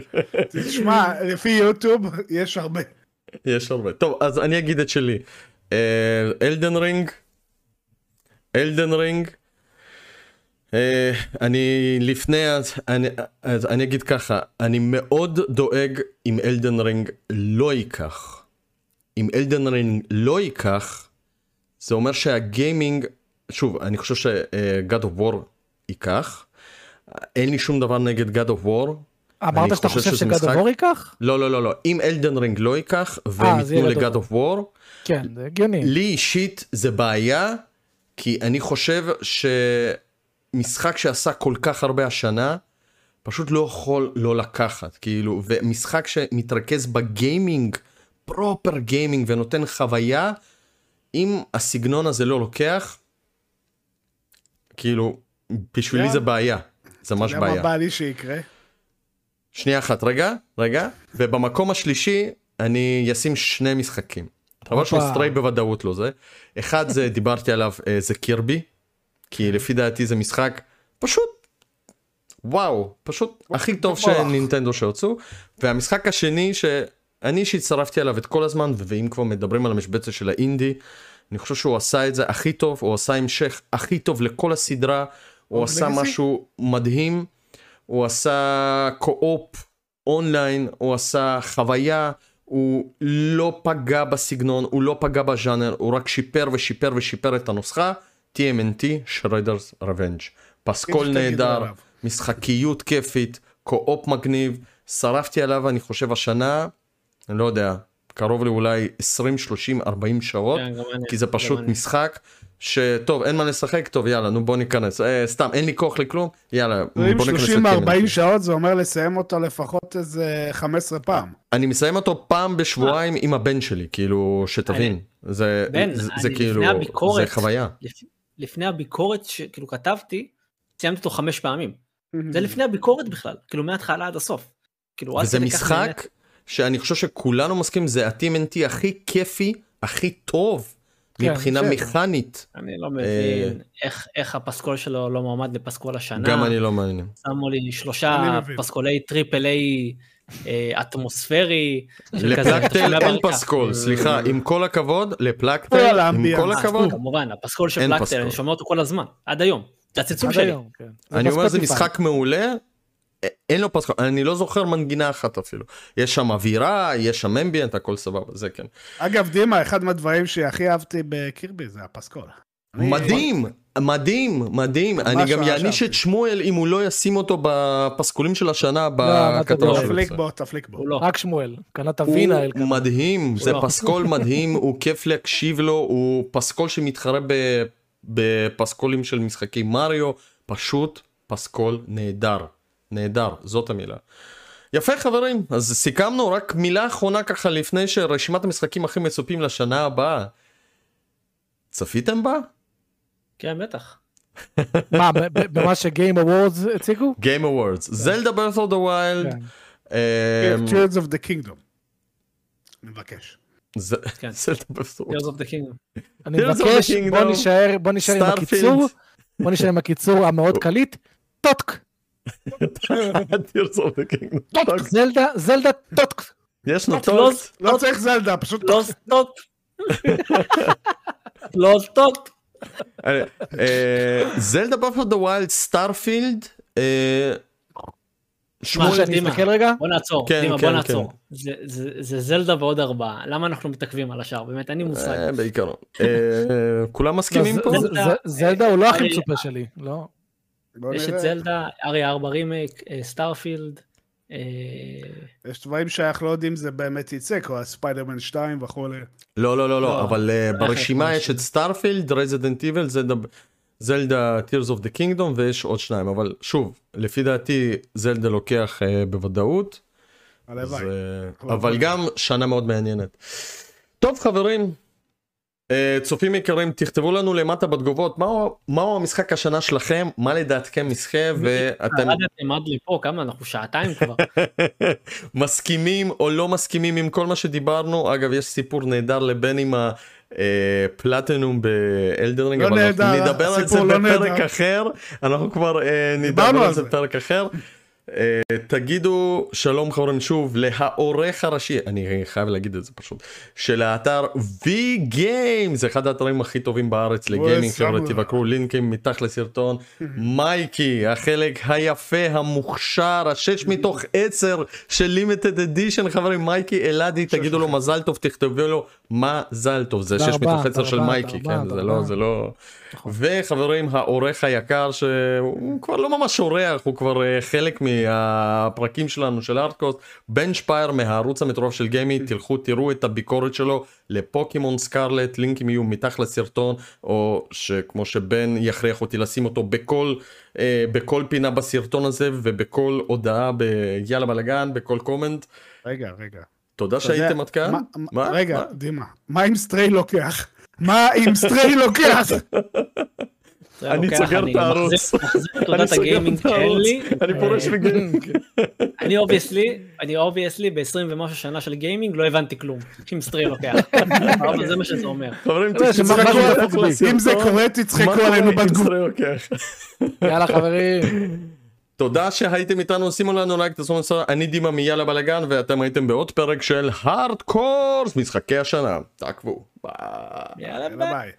תשמע, לפי יוטיוב יש הרבה. יש הרבה. טוב, אז אני אגיד את שלי. אלדן רינג, אלדן רינג, אה, אני לפני, אז אני, אז אני אגיד ככה, אני מאוד דואג אם Elden Ring לא ייקח. אם Elden Ring לא ייקח, זה אומר שהגיימינג, שוב, אני חושב ש-God of War ייקח. אין לי שום דבר נגד God of War, אמרת שאתה חושב ש God משחק- of War ייקח? לא לא לא לא אם Elden Ring לא ייקח והם אה, ייתנו ל God of War כן, זה הגיוני. לי אישית זה בעיה כי אני חושב שמשחק שעשה כל כך הרבה השנה פשוט לא יכול לא לקחת כאילו ומשחק שמתרכז בגיימינג proper גיימינג ונותן חוויה אם הסגנון הזה לא לוקח כאילו בשבילי כן. זה בעיה זה ממש אתה בעיה. מה בא לי שיקרה? שנייה אחת, רגע, רגע, ובמקום השלישי אני אשים שני משחקים. דבר שהוא הופה. Stray בוודאות לא זה. אחד זה, דיברתי עליו, אה, זה קירבי, כי לפי דעתי זה משחק פשוט, וואו, פשוט הכי טוב. שנינטנדו שהוצאו. והמשחק השני שאני אישית שרפתי עליו את כל הזמן, ואם כבר מדברים על המשבצת של האינדי, אני חושב שהוא עשה את זה הכי טוב, הוא עשה המשך הכי טוב לכל הסדרה, הוא עשה? משהו מדהים, הוא עשה קו-אופ אונליין, הוא עשה חוויה, הוא לא פגע בסגנון, הוא לא פגע בז'אנר, הוא רק שיפר ושיפר ושיפר את הנוסחה, TMNT, שרדרס רבנג'. פסקול נהדר. משחקיות כיפית, קו-אופ מגניב, שרפתי עליו אני חושב השנה, אני לא יודע, קרוב לאולי 20, 30, 40 שעות, כן, כי זה פשוט. משחק שטוב אין מה לשחק טוב יאללה נו בוא ניכנס אה, סתם אין לי כוח לכלום יאללה בוא ניכנס 30-40 לטים. שעות זה אומר לסיים אותו לפחות איזה 15 פעם. אני מסיים אותו פעם בשבועיים עם הבן שלי כאילו שתבין זה בן, זה, אני זה כאילו הביקורת- זה חוויה לפ- לפני הביקורת שכאילו כתבתי, סיימתי אותו חמש פעמים. זה לפני הביקורת בכלל, כאילו מההתחלה עד הסוף. כאילו, וזה משחק. שאני חושב שכולנו מסכימים זה ה-TMNT הכי כיפי הכי טוב כן, מבחינה. מכנית אני לא מבין איך, איך הפסקול שלו לא מועמד לפסקול השנה. גם אני לא מעניין שמו לי שלושה. פסקולי טריפל איי אה, אטמוספרי. כזה, אתה לפלקטל אין. פסקול סליחה עם כל הכבוד לפלקטל עם האמביאנס. כל הכבוד כמובן, הפסקול של פלקטל. אני שומע אותו כל הזמן, עד היום. זה הצלצול שלי. כן. אני אומר זה. משחק מעולה. א- אין לו פסקול, אני לא זוכר מנגינה אחת אפילו. יש שם אווירה, יש שם אמביאנט, הכל סבבה, זה כן. אגב, דימה, אחד מהדברים שהכי אהבתי בקירבי זה הפסקול. מדהים, מדהים, מדהים. אני גם יעניש. את שמואל אם הוא לא ישים אותו בפסקולים של השנה בכתבה מדבר? שלו. תפליק בו, תפליק בו. לא. רק שמואל, קנה את הוויניל. הוא. מדהים, זה לא. פסקול <laughs> מדהים, הוא כיף להקשיב לו, הוא פסקול שמתחרה ב- בפסקולים של משחקי מריו, פשוט פסקול נהדר, נהדר, זאת המילה. יפה חברים, אז סיכמנו רק מילה אחרונה ככה לפני שרשימת המשחקים הכי מצופים לשנה הבאה. צפיתם בה? כן, בטח. מה, במה ש Game Awards הציגו? Game Awards, זלדה Breath of the Wild, כן. אמ, Tears of the Kingdom. אני מבקש. כן. זלדה of Tears of the Kingdom. אני Tears of the מבקש, Kingdom, בוא נישאר בוא נישאר עם. הקיצור, בוא נישאר עם הקיצור המאוד קליט, טוטק, Tears of the Kingdom. טוטק, זלדה, זלדה טוטק. יש לו לא, טוקס. לא צריך זלדה, פשוט... לא סטוק. <laughs> לא. זלדה Breath of the Wild Starfield. רגע? בוא נעצור, כן, דימה, כן, בוא נעצור. זה- זה זה זלדה ועוד ארבעה, למה אנחנו מתעכבים על השאר? באמת, אין לי מושג. אה, בעיקרון. אה, כולם מסכימים לא, פה? זלדה הוא לא הכי מצופה שלי, לא. יש את. זלדה, RE 4 רימייק, אה, Starfield. אה, יש דברים שאנחנו לא יודעים זה באמת יצא, כמו הספיידרמן 2 וכולי. לא לא לא לא לא, אבל אה, ברשימה יש את Starfield Resident Evil זלדה Tears of the Kingdom ויש עוד שניים אבל שוב לפי דעתי זלדה לוקח אה, בוודאות. הלוואי. אבל גם שנה מאוד מעניינת. טוב חברים, צופים יקרים תכתבו לנו למטה בתגובות מהו, מהו המשחק השנה שלכם מה לדעתכם משחק ואתם ירדתם עד לפה, כמה אנחנו שעתיים כבר. <laughs> מסכימים או לא מסכימים עם כל מה שדיברנו אגב יש סיפור נהדר לבן עם הפלטינום באלדרינג לא אבל נדבר על זה לא בפרק. אחר אנחנו כבר אה, נדבר על זה. בפרק אחר. אה, תגידו שלום חברים שוב לעורך הראשי אני חייב להגיד את זה פשוט של האתר V Game זה אחד האתרים הכי טובים בארץ לגיימינג חבר'ה. תבקרו לינקים מתחת לסרטון <laughs> מייקי החלק היפה המוכשר השש מתוך עשר של limited edition חברים מייקי אלעדי תגידו לו מזל טוב תכתבו לו מזל טוב זה שש מתוך עשר של מייקי כן זה לא. זה לא נכון. וחברים האורח היקר שהוא כבר לא ממש אורח הוא כבר אה, חלק מהפרקים שלנו של הארדקאסט בנצ'פייר מהערוץ המטורף של גיימי תלכו תראו את הביקורת שלו ל Pokemon Scarlet לינקים יהיו מתחת לסרטון או שכמו שבן יכריח אותי לשים אותו בכל אה, בכל פינה בסרטון הזה ובכל הודעה ביאללה בלאגן בכל comment רגע, רגע. תודה שהייתם עד כאן. רגע, מה? דימה, מה אם Stray לוקח? מה אם Stray לוקח? אני סוגר את הערוץ. אני סוגר את הערוץ. אני פורש אה, מגיימינג. אני obviously, אני obviously ב-20 ומשהו שנה של גיימינג לא הבנתי כלום. אם Stray לוקח. אבל זה מה שזה אומר. חברים תצחקו. אם זה קורה, תצחקו מה עלינו בתגובה. יאללה חברים. תודה שהייתם איתנו שימו לנו לייק תעשו סרט אני דימה מיאללה בלאגן ואתם הייתם בעוד פרק של הארדקאסט משחקי השנה תעקבו ביי. יאללה יאללה ביי. ביי.